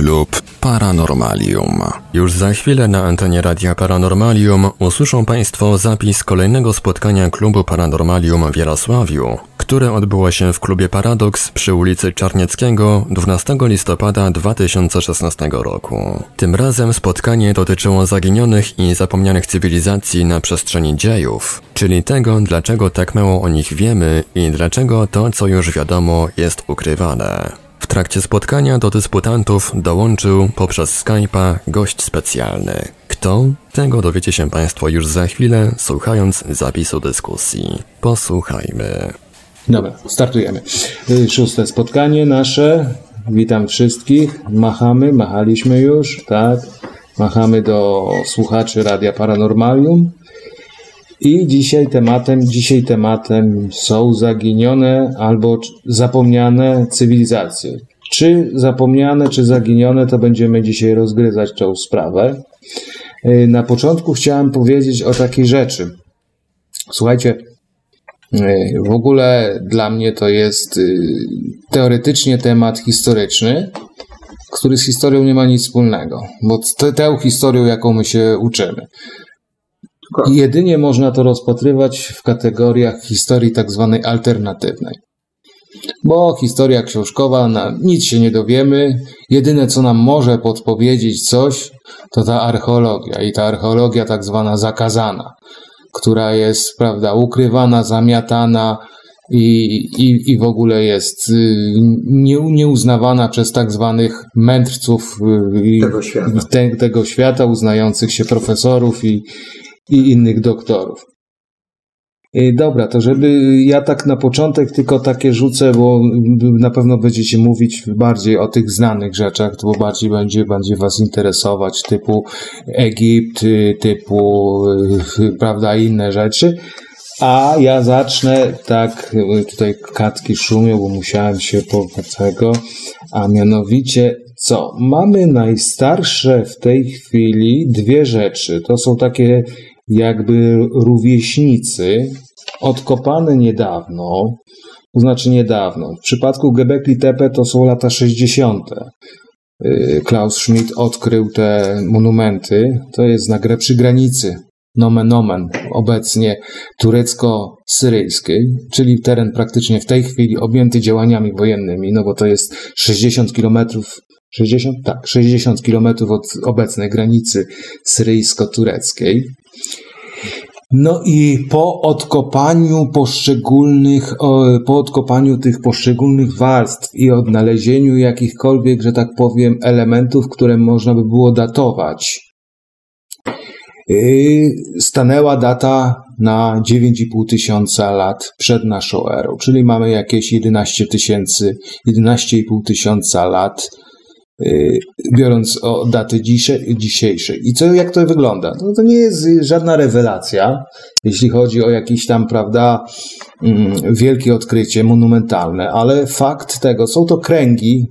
Klub Paranormalium. Już za chwilę na antenie Radia Paranormalium usłyszą Państwo zapis kolejnego spotkania Klubu Paranormalium w Jarosławiu, które odbyło się w klubie Paradoks przy ulicy Czarnieckiego 12 listopada 2016 roku. Tym razem spotkanie dotyczyło zaginionych i zapomnianych cywilizacji na przestrzeni dziejów, czyli tego, dlaczego tak mało o nich wiemy i dlaczego to, co już wiadomo, jest ukrywane. Trakcie spotkania do dysputantów dołączył poprzez Skype'a gość specjalny. Kto? Tego dowiecie się Państwo już za chwilę, słuchając zapisu dyskusji. Posłuchajmy. Dobra, startujemy. Y, Szóste spotkanie nasze. Witam wszystkich. Machamy, machaliśmy już, tak. Machamy do słuchaczy Radia Paranormalium. I dzisiaj tematem, dzisiaj tematem są zaginione albo zapomniane cywilizacje. Czy zapomniane, czy zaginione, to będziemy dzisiaj rozgryzać tą sprawę. Y, Na początku chciałem powiedzieć o takiej rzeczy. Słuchajcie, y, w ogóle dla mnie to jest y, teoretycznie temat historyczny, który z historią nie ma nic wspólnego, bo tę historią, jaką my się uczymy. Jedynie można to rozpatrywać w kategoriach historii tak zwanej alternatywnej. Bo historia książkowa, na nic się nie dowiemy. Jedyne, co nam może podpowiedzieć coś, to ta archeologia. I ta archeologia tak zwana zakazana, która jest, prawda, ukrywana, zamiatana i, i, i w ogóle jest y, nie, nieuznawana przez tak zwanych mędrców y, Tego świata. te, tego świata, uznających się profesorów i, i innych doktorów. Y, Dobra, to żeby ja tak na początek tylko takie rzucę, bo na pewno będziecie mówić bardziej o tych znanych rzeczach, bo bardziej będzie, będzie Was interesować, typu Egipt, typu, y, prawda, inne rzeczy. A ja zacznę tak, tutaj katki szumią, bo musiałem się po tego, a mianowicie co? Mamy najstarsze w tej chwili dwie rzeczy. To są takie jakby rówieśnicy, odkopane niedawno, to znaczy niedawno. W przypadku Göbekli Tepe to są lata 60. Y, Klaus Schmidt odkrył te monumenty. To jest na grę przy granicy nomen omen obecnie turecko-syryjskiej, czyli teren praktycznie w tej chwili objęty działaniami wojennymi, no bo to jest 60 kilometrów 60? Tak, 60 kilometrów od obecnej granicy syryjsko-tureckiej. No i po odkopaniu poszczególnych, po odkopaniu tych poszczególnych warstw i odnalezieniu jakichkolwiek, że tak powiem, elementów, które można by było datować, yy, stanęła data na 9,5 tysiąca lat przed naszą erą, czyli mamy jakieś 11 tysięcy, 11,5 tysiąca lat, biorąc o daty dzisiejsze. I co, jak to wygląda? No to nie jest y, żadna rewelacja, jeśli chodzi o jakieś tam, prawda, mm, wielkie odkrycie monumentalne, ale fakt tego, są to kręgi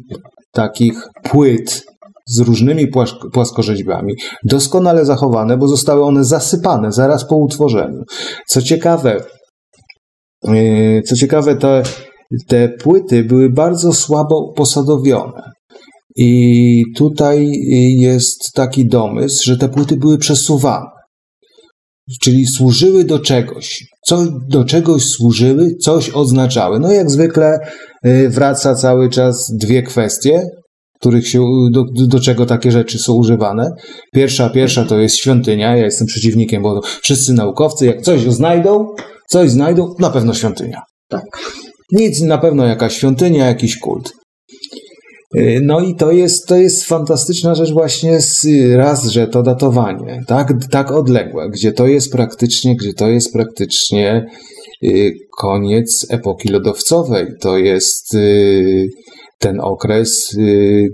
takich płyt z różnymi płaskorzeźbami, doskonale zachowane, bo zostały one zasypane zaraz po utworzeniu. Co ciekawe, yy, co ciekawe, te, te płyty były bardzo słabo posadowione. I tutaj jest taki domysł, że te płyty były przesuwane. Czyli służyły do czegoś. Co, do czegoś służyły, coś oznaczały. No jak zwykle y, wraca cały czas dwie kwestie, których się, do, do czego takie rzeczy są używane. Pierwsza, pierwsza to jest świątynia. Ja jestem przeciwnikiem, bo wszyscy naukowcy, jak coś znajdą, coś znajdą, na pewno świątynia. Tak. Nic, na pewno jakaś świątynia, jakiś kult. Y, No i to jest, to jest fantastyczna rzecz właśnie z, raz, że to datowanie, tak, tak odległe, gdzie to jest praktycznie, gdzie to jest praktycznie y, koniec epoki lodowcowej. To jest y, ten okres,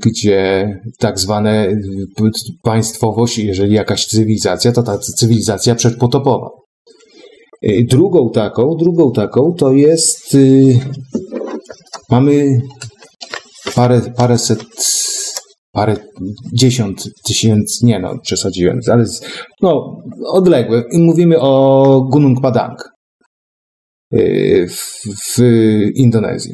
gdzie tak zwane państwowość, jeżeli jakaś cywilizacja, to ta cywilizacja przedpotopowa. Drugą taką, drugą taką to jest, mamy parę, paręset, parę dziesiąt tysięcy, nie no, przesadziłem, ale z- no, odległe. Mówimy o Gunung Padang y, w, w Indonezji.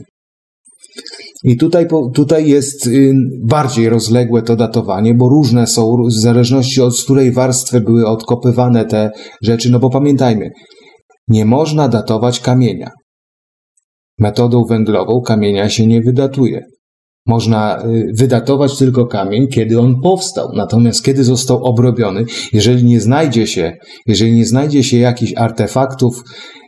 I tutaj, tutaj jest y, bardziej rozległe to datowanie, bo różne są, w zależności od której warstwy były odkopywane te rzeczy. No bo pamiętajmy, nie można datować kamienia. Metodą węglową kamienia się nie wydatuje. Można y, wydatować tylko kamień, kiedy on powstał. Natomiast kiedy został obrobiony, jeżeli nie znajdzie się, jeżeli nie znajdzie się jakichś artefaktów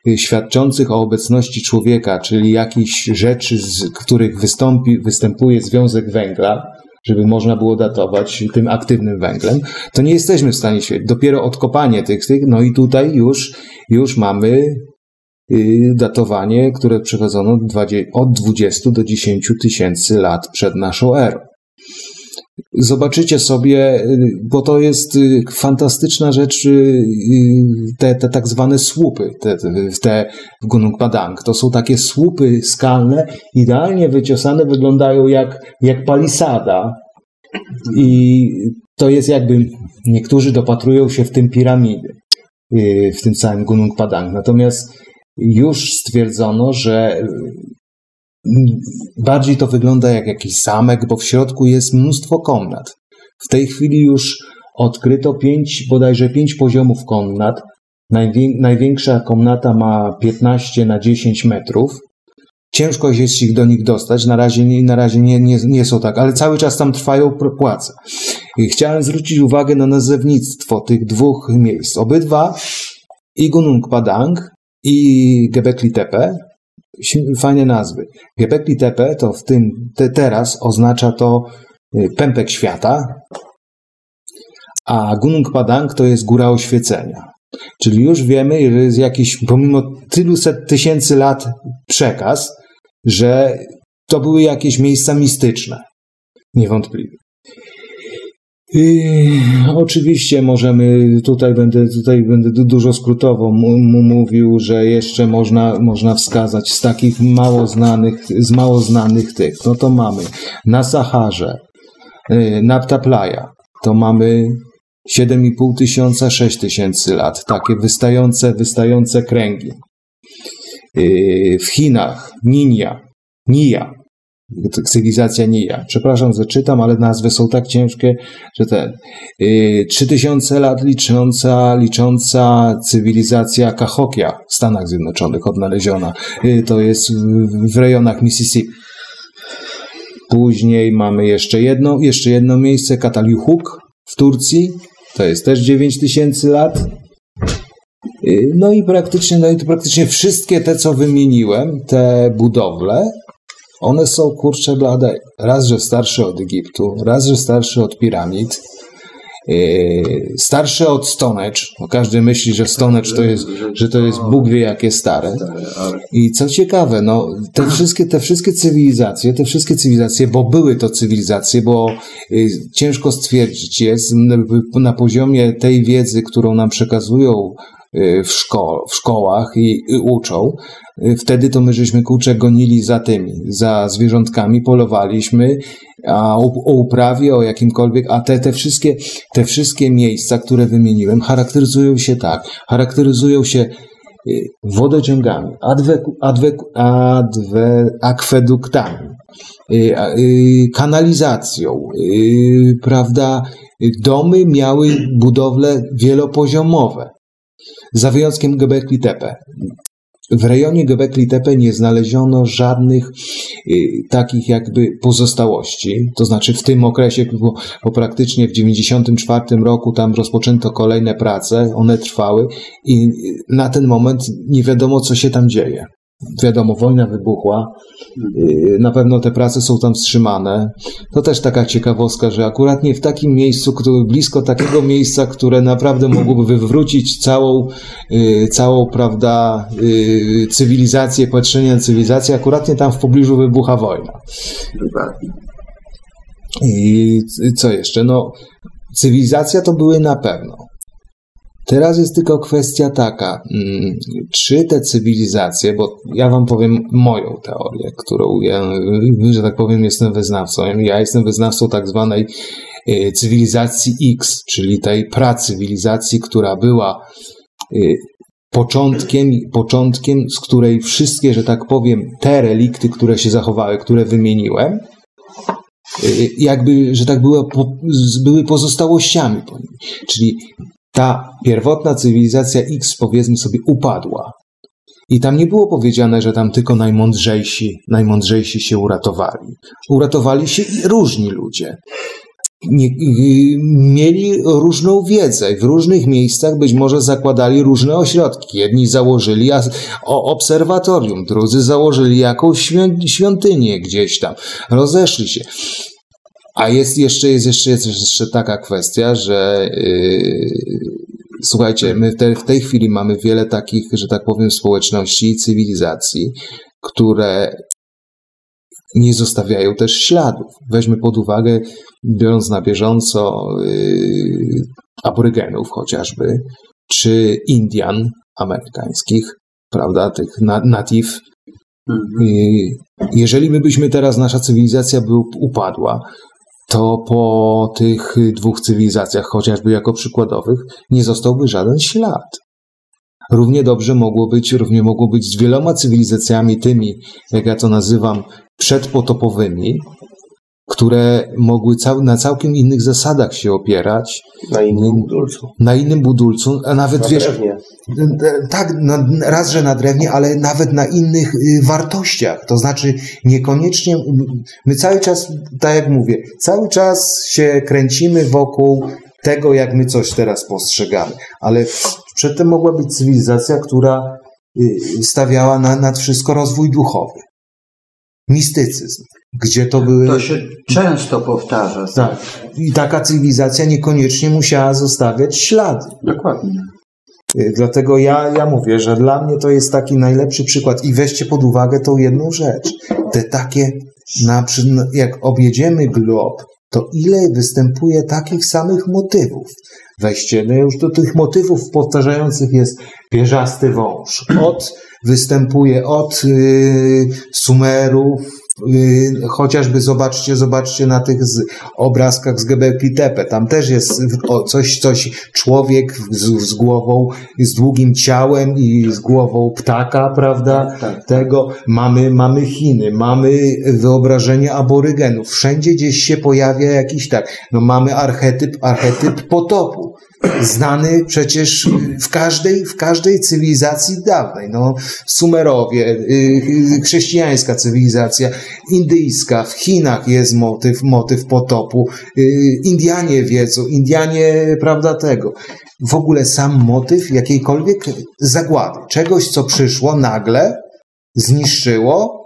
y, świadczących o obecności człowieka, czyli jakichś rzeczy, z których wystąpi, występuje związek węgla, żeby można było datować tym aktywnym węglem, to nie jesteśmy w stanie świecić. Dopiero odkopanie tych, tych, no i tutaj już, już mamy datowanie, które przechodzono od 20 do 10 tysięcy lat przed naszą erą. Zobaczycie sobie, y, bo to jest y, fantastyczna rzecz, te, te tak zwane słupy te, te w Gunung Padang. To są takie słupy skalne, idealnie wyciosane, wyglądają jak, jak palisada. I to jest jakby, niektórzy dopatrują się w tym piramidy, w tym całym Gunung Padang. Natomiast już stwierdzono, że mm, bardziej to wygląda jak jakiś zamek, bo w środku jest mnóstwo komnat. W tej chwili już odkryto pięć, bodajże pięć poziomów komnat. Największa komnata ma 15 na 10 metrów. Ciężko jest ich do nich dostać, na razie, nie, na razie nie, nie, nie są tak, ale cały czas tam trwają płace. I chciałem zwrócić uwagę na nazewnictwo tych dwóch miejsc. Obydwa, i Gunung Padang i Gebekli Tepe. Fajne nazwy. Gebekli Tepe to w tym te, teraz oznacza to y, pępek świata, a Gunung Padang to jest góra oświecenia. Czyli już wiemy, że jest jakiś, pomimo tylu set tysięcy lat przekaz, że to były jakieś miejsca mistyczne. Niewątpliwie. I oczywiście możemy, tutaj będę, tutaj będę dużo skrótowo mówił, że jeszcze można, można wskazać z takich mało znanych, z mało znanych tych. No to mamy na Saharze, y, Napta Playa, to mamy 7,5 tysiąca, 6 tysięcy lat, takie wystające, wystające kręgi. Y, w Chinach, Ninia, Nia, cywilizacja Nija. Przepraszam, że czytam, ale nazwy są tak ciężkie, że ten. Yy, 3000 lat licząca, licząca cywilizacja Cahokia w Stanach Zjednoczonych odnaleziona. Yy, to jest w, w rejonach Mississippi. Później mamy jeszcze jedno, jeszcze jedno miejsce, Kataliuhuk w Turcji. To jest też 9000 lat. Yy, no i praktycznie, no i to praktycznie wszystkie te, co wymieniłem, te budowle, one są kurcze blade. Raz, że starsze od Egiptu, raz, że starsze od piramid, yy, starsze od Stonehenge. No każdy myśli, że Stonehenge to jest, że to jest Bóg wie jakie stare. I co ciekawe, no, te wszystkie, te wszystkie cywilizacje, te wszystkie cywilizacje, bo były to cywilizacje, bo yy, ciężko stwierdzić jest na poziomie tej wiedzy, którą nam przekazują w, szko w szkołach i, i uczą, Y, wtedy to my żeśmy kurczę gonili za tymi, za zwierzątkami, polowaliśmy, a o, o uprawie, o jakimkolwiek, a te, te, wszystkie, te wszystkie miejsca, które wymieniłem, charakteryzują się tak, charakteryzują się y, wodociągami, adwe, adwe, adwe, akweduktami, y, kanalizacją, prawda, domy miały budowle wielopoziomowe, za wyjątkiem Göbekli Tepe. W rejonie Göbekli Tepe nie znaleziono żadnych y, takich jakby pozostałości, to znaczy w tym okresie, bo, bo praktycznie w 1994 roku tam rozpoczęto kolejne prace, one trwały i na ten moment nie wiadomo, co się tam dzieje. Wiadomo, wojna wybuchła, na pewno te prace są tam wstrzymane. To też taka ciekawostka, że akurat nie w takim miejscu, które, blisko takiego miejsca, które naprawdę mogłoby wywrócić całą, y, całą prawda, y, cywilizację, patrzenie na cywilizację, akurat nie tam w pobliżu wybucha wojna. I co jeszcze? No, cywilizacja to były na pewno. Teraz jest tylko kwestia taka, mm, czy te cywilizacje, bo ja wam powiem moją teorię, którą ja, że tak powiem, jestem wyznawcą. Ja jestem wyznawcą tak zwanej y, cywilizacji X, czyli tej pracywilizacji, która była y, początkiem, początkiem, z której wszystkie, że tak powiem, te relikty, które się zachowały, które wymieniłem, y, jakby, że tak były, były pozostałościami. Czyli ta pierwotna cywilizacja X, powiedzmy sobie, upadła. I tam nie było powiedziane, że tam tylko najmądrzejsi, najmądrzejsi się uratowali. Uratowali się i różni ludzie nie, mieli różną wiedzę. W różnych miejscach być może zakładali różne ośrodki. Jedni założyli obserwatorium, drudzy założyli jakąś świątynię gdzieś tam. Rozeszli się. A jest jeszcze, jest jeszcze, jest jeszcze taka kwestia, że yy, słuchajcie, my w, te, w tej chwili mamy wiele takich, że tak powiem, społeczności i cywilizacji, które nie zostawiają też śladów. Weźmy pod uwagę, biorąc na bieżąco yy, aborygenów chociażby, czy Indian amerykańskich, prawda, tych na, native. Yy, jeżeli my byśmy teraz, nasza cywilizacja by upadła, to po tych dwóch cywilizacjach, chociażby jako przykładowych, nie zostałby żaden ślad. Równie dobrze mogło być, równie mogło być z wieloma cywilizacjami tymi, jak ja to nazywam, przedpotopowymi, które mogły cał, na całkiem innych zasadach się opierać. Na innym budulcu. Na innym budulcu, a nawet na wiesz. Drewnie. Tak, na, raz, że na drewnie, ale nawet na innych y, wartościach. To znaczy niekoniecznie. My cały czas, tak jak mówię, cały czas się kręcimy wokół tego, jak my coś teraz postrzegamy. Ale przedtem mogła być cywilizacja, która y, stawiała na, nad wszystko rozwój duchowy mistycyzm, gdzie to były... To się często powtarza. Tak. I taka cywilizacja niekoniecznie musiała zostawiać ślady. Dokładnie. Y, dlatego ja, ja mówię, że dla mnie to jest taki najlepszy przykład. I weźcie pod uwagę tą jedną rzecz. Te takie, na, jak objedziemy glob, to ile występuje takich samych motywów. Weźcie, no już do tych motywów powtarzających jest pierzasty wąż. Od występuje od y, Sumerów, chociażby zobaczcie, zobaczcie na tych z, obrazkach z Gebelki Tepe. Tam też jest coś, coś, człowiek z, z, głową, z długim ciałem i z głową ptaka, prawda? Tak, tak. Tego mamy, mamy Chiny, mamy wyobrażenie aborygenów. Wszędzie gdzieś się pojawia jakiś tak, no mamy archetyp, archetyp potopu znany przecież w każdej, w każdej cywilizacji dawnej. No, Sumerowie, y, y, chrześcijańska cywilizacja, indyjska, w Chinach jest motyw, motyw potopu, y, Indianie wiedzą, Indianie, prawda, tego. W ogóle sam motyw jakiejkolwiek zagłady, czegoś, co przyszło nagle, zniszczyło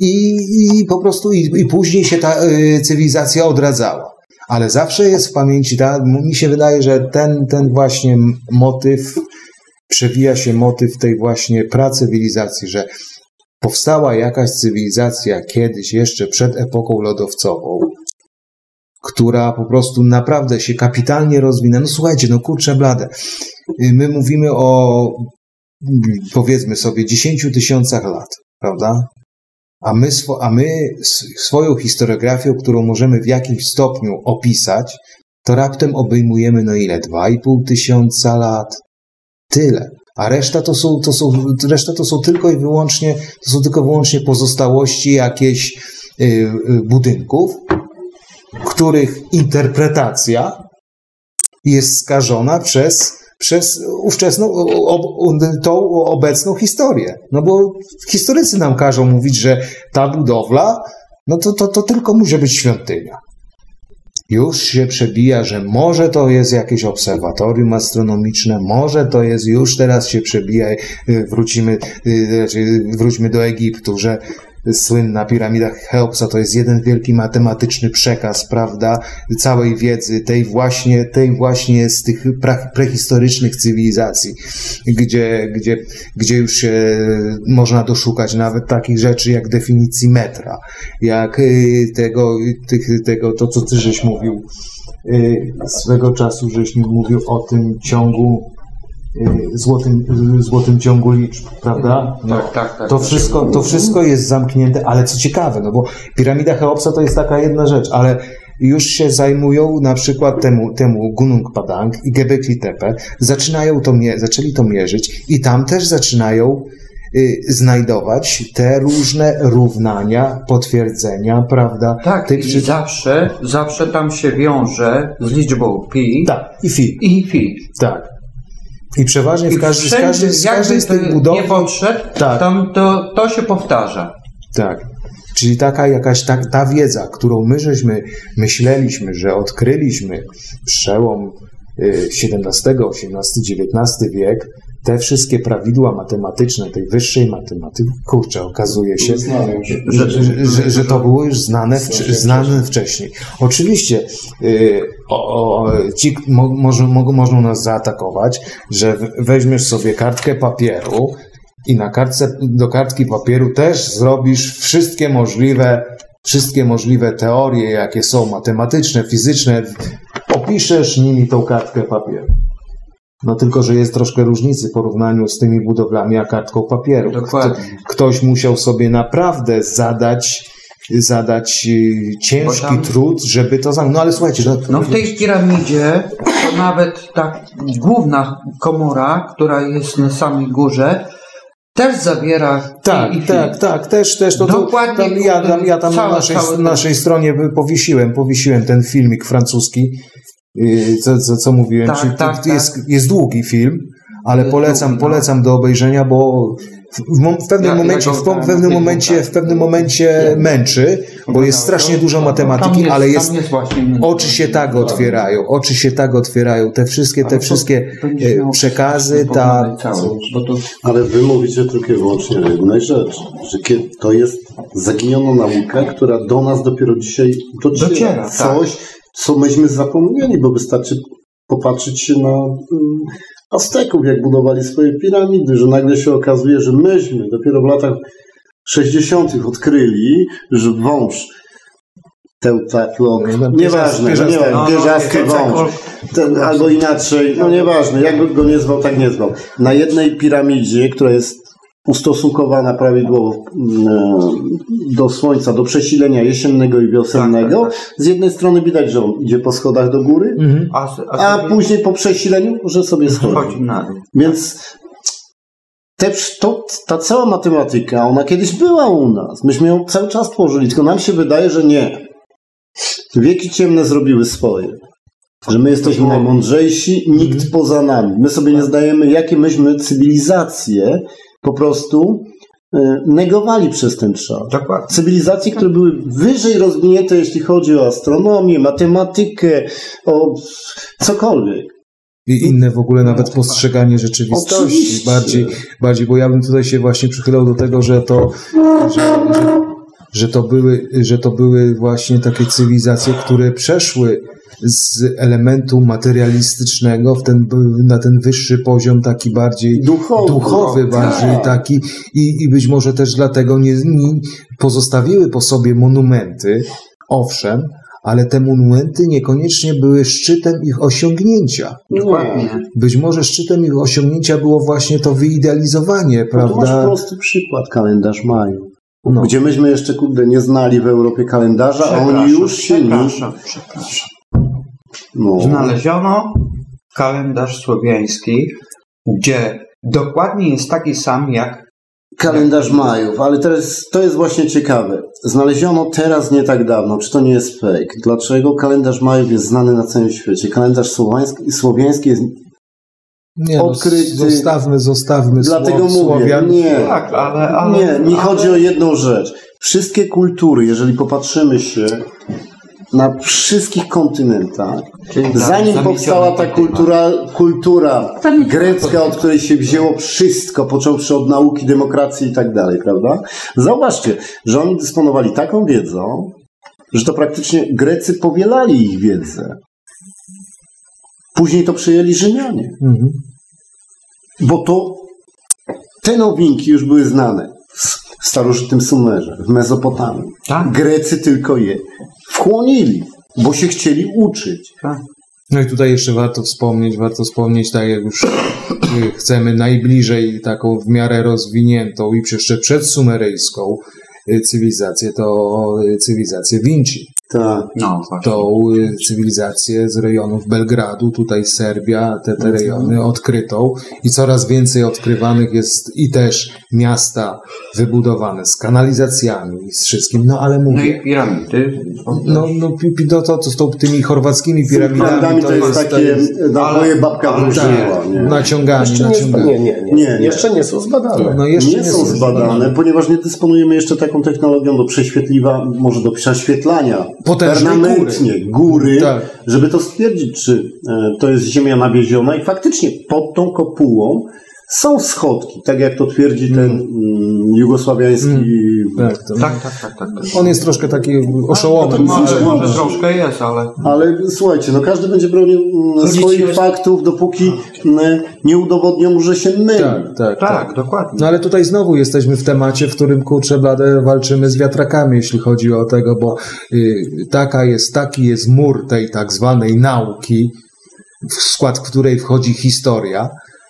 i, i po prostu i, i później się ta cywilizacja odradzała. Ale zawsze jest w pamięci, ta, mi się wydaje, że ten, ten właśnie motyw, przewija się motyw tej właśnie pracywilizacji, że powstała jakaś cywilizacja kiedyś, jeszcze przed epoką lodowcową, która po prostu naprawdę się kapitalnie rozwinęła. No słuchajcie, no kurczę blade, my mówimy o powiedzmy sobie 10 tysiącach lat, prawda? A my, a my swoją historiografią, którą możemy w jakimś stopniu opisać, to raptem obejmujemy no ile? 2,5 tysiąca lat? Tyle. A reszta to są, to są, reszta to są tylko i wyłącznie, to są tylko wyłącznie pozostałości jakichś yy, budynków, których interpretacja jest skażona przez przez ówczesną, tą obecną historię. No bo historycy nam każą mówić, że ta budowla, no to, to, to tylko może być świątynia. Już się przebija, że może to jest jakieś obserwatorium astronomiczne, może to jest, już teraz się przebija, y, wrócimy, y, znaczy wróćmy do Egiptu, że słynna piramida Cheopsa to jest jeden wielki matematyczny przekaz, prawda, całej wiedzy, tej właśnie, tej właśnie z tych prehistorycznych cywilizacji, gdzie, gdzie, gdzie już się można doszukać nawet takich rzeczy jak definicji metra, jak y, tego, tych, tego to co ty żeś mówił, y, swego czasu żeś mówił o tym ciągu złotym, y, złotym ciągu liczb, prawda? No, tak, tak, tak. To wszystko, to wszystko jest zamknięte, ale co ciekawe, no bo piramida Cheopsa to jest taka jedna rzecz, ale już się zajmują na przykład temu, temu Gunung Padang i Göbekli Tepe, zaczynają to, zaczęli to mierzyć i tam też zaczynają y, znajdować te różne równania, potwierdzenia, prawda? Tak, tych i wszy- zawsze, zawsze tam się wiąże z liczbą pi tak, i fi, i fi. tak. I przeważnie w I każdy, z wszędzie, każdej, z każdej z tych budowli... nie podszedł, Tak. tam to, to się powtarza. Tak. Czyli taka jakaś ta, ta wiedza, którą my żeśmy myśleliśmy, że odkryliśmy przełom XVII, XVIII, XIX wiek, te wszystkie prawidła matematyczne, tej wyższej matematyki, kurczę, okazuje się, że, że, że, to było już znane, wcz- znane wcześniej. Oczywiście y, o, o, ci mo, może, mogą, mogą nas zaatakować, że w- weźmiesz sobie kartkę papieru i na kartce, do kartki papieru też zrobisz wszystkie możliwe, wszystkie możliwe teorie, jakie są matematyczne, fizyczne, opiszesz nimi tą kartkę papieru. No tylko, że jest troszkę różnicy w porównaniu z tymi budowlami a kartką papieru. Dokładnie. Kto, ktoś musiał sobie naprawdę zadać, zadać y, ciężki tam- trud, żeby to zamknąć. No ale słuchajcie, no, No w tej piramidzie to nawet ta główna komora, która jest na samej górze, też zawiera Tak, i fi. tak, tak, też, też to, to Dokładnie, tam, ja, tam, ja tam na całe- naszej, naszej stronie powiesiłem, powiesiłem ten filmik francuski, co, co, co mówiłem, Tak, Czyli tak, to jest, jest długi film, ale Jest polecam, no. polecam do obejrzenia, bo w, w, pewnym Ja- ja momencie, go w, w pewnym nie momencie, w pewnym momencie męczy, bo jest strasznie dużo matematyki, jest- ale jest, oczy się tak otwierają, oczy się tak otwierają, te wszystkie, te wszystkie e, przekazy, ta, Ale wy mówicie tylko i wyłącznie o jednej rzeczy, że to jest zaginiona nauka, która do nas dopiero dzisiaj dociera. Dociera, tak. Coś, co myśmy zapomnieli, bo wystarczy popatrzeć się na mm, Azteków, jak budowali swoje piramidy, że nagle się okazuje, że myśmy dopiero w latach 60. odkryli, że wąż Teutatlok, No, nieważne, pierzasty- no, pierzasty wąż, ten, albo inaczej, no nieważne, jakby go nie zwał, tak nie zwał. Na jednej piramidzie, która jest ustosunkowana prawidłowo mm, do słońca, do przesilenia jesiennego i wiosennego, Tak, z jednej strony widać, że on idzie po schodach do góry, Mhm. a, a sobie później po przesileniu, że sobie schodzi. Więc te, to, ta cała matematyka, ona kiedyś była u nas. Myśmy ją cały czas tworzyli, tylko nam się wydaje, że nie. Wieki ciemne zrobiły swoje. Że my jesteśmy najmądrzejsi, nikt poza nami. My sobie nie zdajemy, jakie myśmy cywilizacje po prostu e, negowali przez ten czas. Dokładnie. Cywilizacje, które były wyżej rozwinięte, jeśli chodzi o astronomię, matematykę, o cokolwiek. i inne w ogóle nawet postrzeganie rzeczywistości Oczywiście. bardziej, bardziej, bo ja bym tutaj się właśnie przychylał do tego, że to, że, że, że to były, że to były właśnie takie cywilizacje, które przeszły z elementu materialistycznego w ten, na ten wyższy poziom taki bardziej Duchowy. duchowy bardziej Tak. taki i, i być może też dlatego nie, nie pozostawiły po sobie monumenty, owszem, ale te monumenty niekoniecznie były szczytem ich osiągnięcia. Dokładnie. Być może szczytem ich osiągnięcia było właśnie to wyidealizowanie, No to masz prawda? prosty przykład, kalendarz maju. No. Gdzie myśmy jeszcze, kurde, nie znali w Europie kalendarza, a on Przepraszam, już się. Przepraszam, przepraszam. No. Znaleziono kalendarz słowiański, gdzie dokładnie jest taki sam jak Kalendarz Majów, ale teraz to jest właśnie ciekawe. Znaleziono teraz nie tak dawno, czy to nie jest fake? Dlaczego kalendarz Majów jest znany na całym świecie? Kalendarz słowiański, słowiański jest... Nie, no, odkryty- Zostawmy, zostawmy Dlatego Sło- mówię, Słowian. nie. Tak, ale- ale- nie, mi ale- chodzi o jedną rzecz. Wszystkie kultury, jeżeli popatrzymy się na wszystkich kontynentach, Czyli zanim powstała ta kultura, kultura grecka, od której się wzięło wszystko, począwszy od nauki, demokracji i tak dalej, prawda? Zauważcie, że oni dysponowali taką wiedzą, że to praktycznie Grecy powielali ich wiedzę. Później to przyjęli Rzymianie, Mhm. bo to te nowinki już były znane w starożytnym Sumerze, w Mezopotamii. Tak. Grecy tylko je wchłonili, bo się chcieli uczyć. Tak. No i tutaj jeszcze warto wspomnieć, warto wspomnieć, tak jak już y, chcemy najbliżej taką w miarę rozwiniętą i jeszcze przed sumeryjską y, cywilizację, to y, cywilizację Vinci. Tak. No, właśnie. tą cywilizację z rejonów Belgradu, tutaj Serbia, te, te rejony odkrytą i coraz więcej odkrywanych jest i też miasta wybudowane z kanalizacjami i z wszystkim, no ale No mówię, i piramidy. no, no, pi- pi- no to, to z tą, tymi chorwackimi piramidami Piramidami to jest to takie, jest na ale- moje babka wróżyła, tak, nie? naciąganie, Jeszcze nie, naciąganie. nie, nie, nie, Nie, nie. Jeszcze nie są zbadane. No jeszcze nie są zbadane, ponieważ nie dysponujemy jeszcze taką technologią do prześwietliwa, może do prześwietlania Potężnej permanentnie góry, Tak. żeby to stwierdzić, czy e, to jest ziemia nawieziona i faktycznie pod tą kopułą są schodki, tak jak to twierdzi ten mm, jugosławiański Tak, Tak, tak, tak, tak. tak. On jest troszkę taki oszołomem. Może, troszkę jest, ale Ale słuchajcie, no każdy będzie bronił mm, swoich faktów, dopóki mm, nie udowodnią, że się myli. Tak, tak, tak. tak, dokładnie. No ale tutaj znowu jesteśmy w temacie, w którym kurczę blade walczymy z wiatrakami, jeśli chodzi o tego, bo y, taka jest, taki jest mur tej tak zwanej nauki, w skład której wchodzi historia,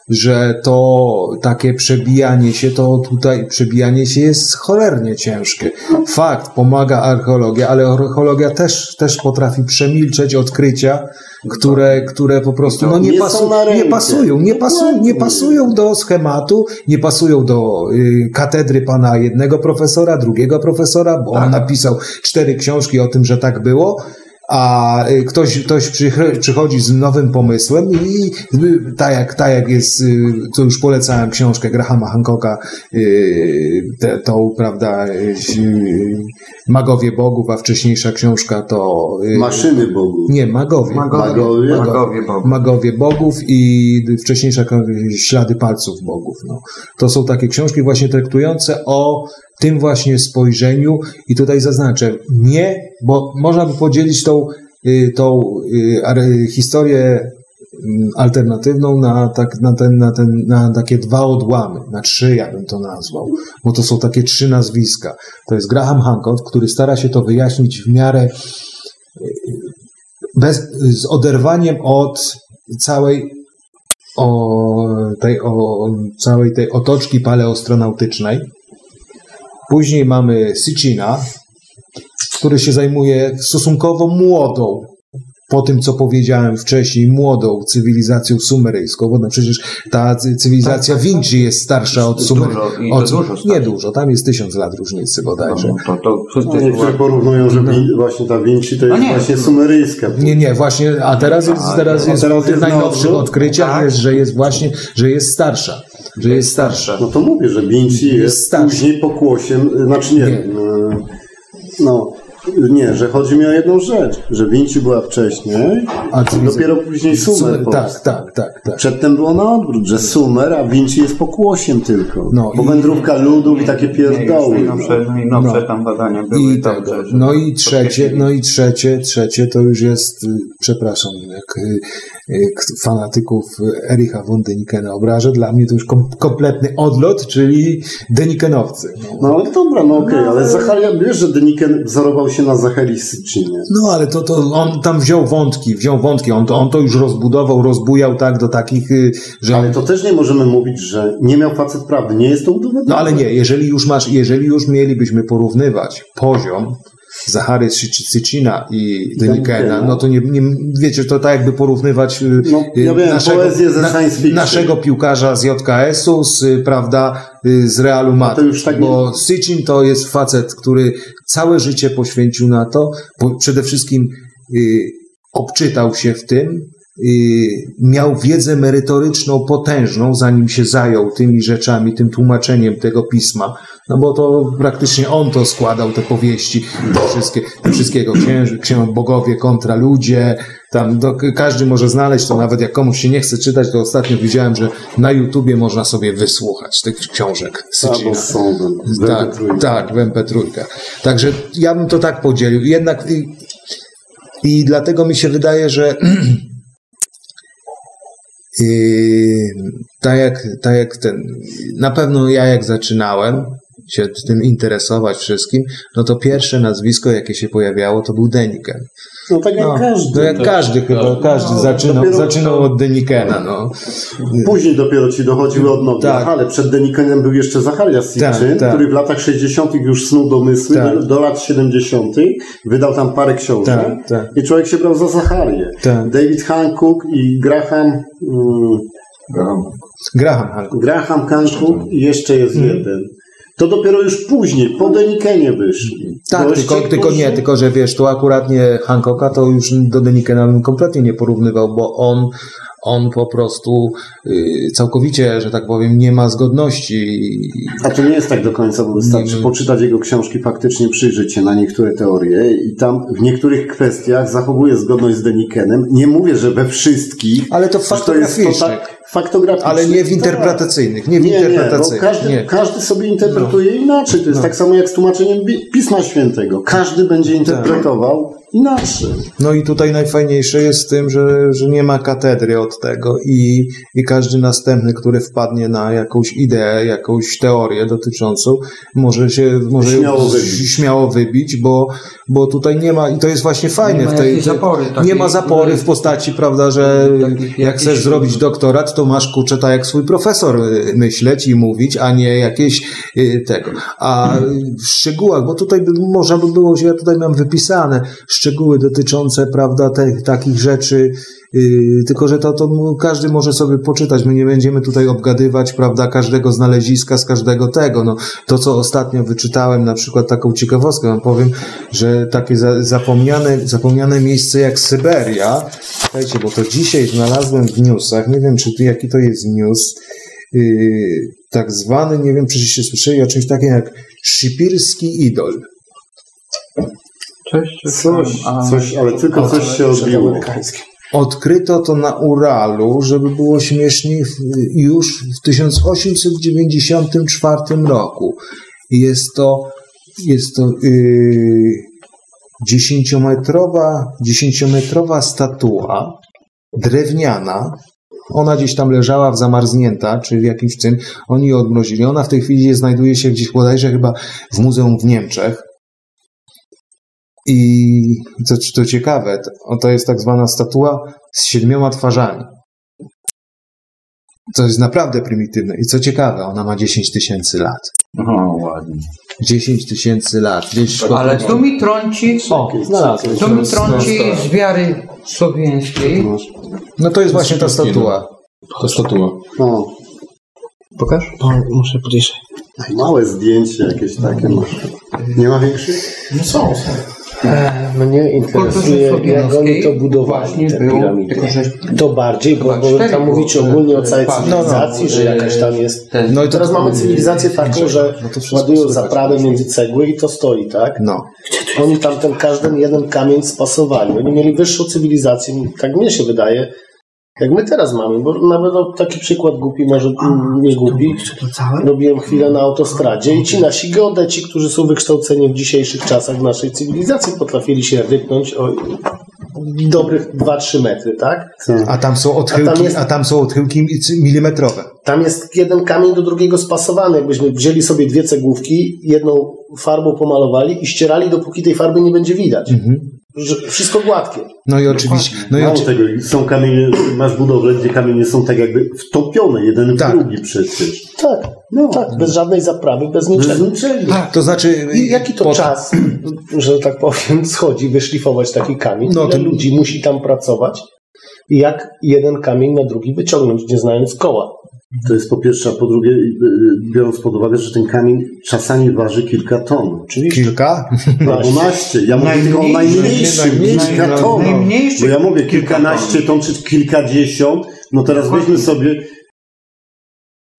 że to takie przebijanie się, to tutaj przebijanie się jest cholernie ciężkie. Fakt, pomaga archeologia, ale archeologia też, też potrafi przemilczeć odkrycia, które, które po prostu no, nie, pasu, nie pasują, nie, pasu, nie pasują do schematu, nie pasują do y, katedry pana jednego profesora, drugiego profesora, bo on napisał cztery książki o tym, że tak było. A y, ktoś, ktoś przychodzi z nowym pomysłem i y, tak jak, tak jak jest, y, to już polecałem książkę Grahama Hancocka, te, tą, prawda, Magowie Bogów, a wcześniejsza książka to... Maszyny Bogu. Nie, Magowie. Magowie? Magowie Bogów. Magowie Bogów i wcześniejsza Ślady Palców Bogów. No. To są takie książki właśnie traktujące o tym właśnie spojrzeniu i tutaj zaznaczę, nie, bo można by podzielić tą, y, tą y, historię mm, alternatywną na, tak, na, ten, na, ten, na takie dwa odłamy, na trzy ja bym to nazwał, bo to są takie trzy nazwiska. To jest Graham Hancock, który stara się to wyjaśnić w miarę bez, z oderwaniem od całej o tej, o całej tej otoczki paleostronautycznej. Później mamy Sitchina, który się zajmuje stosunkowo młodą, po tym co powiedziałem wcześniej, młodą cywilizacją sumeryjską, bo no przecież ta cy- cywilizacja Vinci jest starsza od Sumery. To Od, dużo nie dużo, tam jest tysiąc lat różnicy bodajże. No, to, to No, niektórzy porównują, że Win- właśnie ta Vinci to No jest nie. właśnie sumeryjska. Nie, nie, właśnie, a teraz jest, A, teraz a jest teraz w tych jest na najnowszych odkryciach, Tak. jest, że jest właśnie, że jest starsza. Że jest starsza. No to mówię, że Vinci Jest jest starszy. później pokłosiem, znaczy nie, Nie. e, no nie, że chodzi mi o jedną rzecz, że Vinci była wcześniej, A dopiero później Sumer tak, tak, tak, tak. Przedtem było na odwrót, że Sumer, a Vinci jest pokłosiem tylko. No Bo i- wędrówka ludów i takie pierdoły. Najnowsze, no. najnowsze No. tam badania były I tego. że- No i trzecie, no i trzecie, trzecie to już jest, y, przepraszam, jak y, y, fanatyków y, Ericha von Denikena obrażę, dla mnie to już kom, kompletny odlot, czyli Denikenowcy. No. No ale dobra, no okej, ale Zacharia, wiesz, że Deniken wzorował się na Zacharii Syczynie. No ale to, to on tam wziął wątki, wziął wątki, on to, on to już rozbudował, rozbujał tak do takich, y, że Ale to też nie możemy mówić, że nie miał facet prawdy. Nie jest to udowodnione. No ale nie, jeżeli już masz, jeżeli już mielibyśmy porównywać poziom Zachary Sycina i Denikena, no to nie, nie, wiecie, to tak jakby porównywać y, No, ja y, wiem, ze science fiction. naszego piłkarza z JKS-u, z, y, prawda, y, z Realu Madryt. już tak nie- bo Sycin to jest facet, który całe życie poświęcił na to, bo przede wszystkim y, obczytał się w tym, y, miał wiedzę merytoryczną potężną, zanim się zajął tymi rzeczami, tym tłumaczeniem tego pisma, no bo to praktycznie on to składał, te powieści, te wszystkie, te wszystkiego, księży, księży, bogowie kontra ludzie, tam do, każdy może znaleźć to, nawet jak komuś się nie chce czytać, to ostatnio widziałem, że na YouTubie można sobie wysłuchać tych książek Sycina. Tak, MP3. tak, w MP3. Także ja bym to tak podzielił. Jednak i, i dlatego mi się wydaje, że yy, tak, jak, tak jak ten, na pewno ja jak zaczynałem, się tym interesować wszystkim, no to pierwsze nazwisko, jakie się pojawiało, to był Deniken. No tak jak No, każdy. no jak każdy chyba, każdy zaczynał, dopiero- zaczynał od Denikena, no. Później dopiero ci dochodziły odnogi. Tak. Ale przed Denikenem był jeszcze Zacharias Tak, Sitchin, tak. który w latach 60. już snuł domysły Tak. do, do lat 70. Wydał tam parę książek. Tak, tak. I człowiek się brał za Zacharię. Tak. David Hancock i Graham... Mm, Graham Hancock. Graham Hancock i jeszcze jest Mhm. jeden. To dopiero już później, po Denikenie wyszli. Tak, Goście, tylko, tylko nie, tylko że wiesz, to akurat nie Hancocka, to już do Denikena bym kompletnie nie porównywał, bo on, on po prostu y, całkowicie, że tak powiem, nie ma zgodności. A to nie jest tak do końca, bo wystarczy Nie, poczytać jego książki, faktycznie przyjrzeć się na niektóre teorie i tam w niektórych kwestiach zachowuje zgodność z Denikenem. Nie mówię, że we wszystkich. Ale to faktograficznych. tak faktograficznych. Ale nie w Tak. interpretacyjnych, nie w Nie, nie, bo interpretacyjnych. każdy, nie. każdy sobie interpretuje inaczej. To jest tak samo jak z tłumaczeniem Pisma Świętego. Każdy będzie interpretował inaczej. No i tutaj najfajniejsze jest w tym, że, że nie ma katedry od tego i, i każdy następny, który wpadnie na jakąś ideę, jakąś teorię dotyczącą, może się może Śmiało wybić. śmiało wybić, bo, bo tutaj nie ma, i to jest właśnie fajne Nie ma w tej, zapory nie takiej, ma zapory w postaci, prawda, że Takich jak chcesz zrobić doktorat, to masz kurczę tak jak swój profesor y, myśleć i mówić, a nie jakieś y, tego. A w szczegółach, bo tutaj by, można by było, że ja tutaj mam wypisane szczegóły dotyczące, prawda, te, takich rzeczy, y, tylko że to, to każdy może sobie poczytać. My nie będziemy tutaj obgadywać, prawda, każdego znaleziska z każdego tego. No, to, co ostatnio wyczytałem, na przykład taką ciekawostkę, wam powiem, że takie za, zapomniane, zapomniane miejsce jak Syberia, słuchajcie, bo to dzisiaj znalazłem w newsach, nie wiem, czy tu, jaki to jest news, yy, tak zwany, nie wiem, czy się słyszeli o czymś takim jak Szipirski Idol. Coś, Coś, a- coś ale tylko coś się odbiło. Odkryto to na Uralu, żeby było śmieszniej, w- już w 1894 roku. Jest to, jest to yy, dziesięciometrowa, dziesięciometrowa statua drewniana. Ona gdzieś tam leżała w zamarznięta, czy w jakimś tym. Oni ją odmrozili. Ona w tej chwili znajduje się gdzieś bodajże chyba w muzeum w Niemczech. I co to ciekawe, to, to jest tak zwana statua z siedmioma twarzami. To jest naprawdę prymitywne. I co ciekawe, ona ma 10 tysięcy lat. O, ładnie. 10 tysięcy lat. Gdzieś Ale tu mi trąci, O, znalazłem. tu mi trąci z wiary słowiańskiej. No to jest właśnie ta statua. To statua. No, Pokaż? Muszę bliżej. małe zdjęcie jakieś takie masz. Nie ma większych? No są, są. E, Mnie interesuje, jak oni to budowali, te był, piramidy. tylko że To bardziej, bo, bo tam mówicie były, ogólnie o całej e, cywilizacji, no, że no, jakaś tam jest... ten, No i to Teraz mamy cywilizację taką, że No ładują zaprawę między cegły i to stoi, tak? No. Oni tam ten każdy jeden kamień spasowali. Oni mieli wyższą cywilizację, tak mnie się wydaje, jak my teraz mamy, bo nawet o, taki przykład głupi, może mm, nie głupi. Robiłem chwilę na autostradzie i ci nasi geodeci, którzy są wykształceni w dzisiejszych czasach w naszej cywilizacji, potrafili się rypnąć o dobrych 2-3 metry, tak? A tam są odchyłki, a tam, jest- są odchyłki milimetrowe. Tam jest jeden kamień do drugiego spasowany. Jakbyśmy wzięli sobie dwie cegłówki, jedną farbą pomalowali i ścierali, dopóki tej farby nie będzie widać. Że wszystko gładkie. No i oczywiście. No i Mało oczy... tego, są kamienie, masz budowle, gdzie kamienie są tak jakby wtopione jeden w Tak. drugi przecież. Tak, no tak, bez żadnej zaprawy, bez niczego. Bez niczego. To znaczy. I jaki to pod- czas, że tak powiem, schodzi wyszlifować taki kamień? No Ile to- ludzi musi tam pracować? I jak jeden kamień na drugi wyciągnąć, nie znając koła? To jest po pierwsze, a po drugie, y, y, biorąc pod uwagę, że ten kamień czasami waży kilka ton. Oczywiście. Kilka? Albo naście. Ja mówię tylko o Najmniejszy, najmniejszym, najmniejszy, kilka ton. Bo ja mówię kilka kilkanaście ton czy kilkadziesiąt. No teraz weźmy sobie,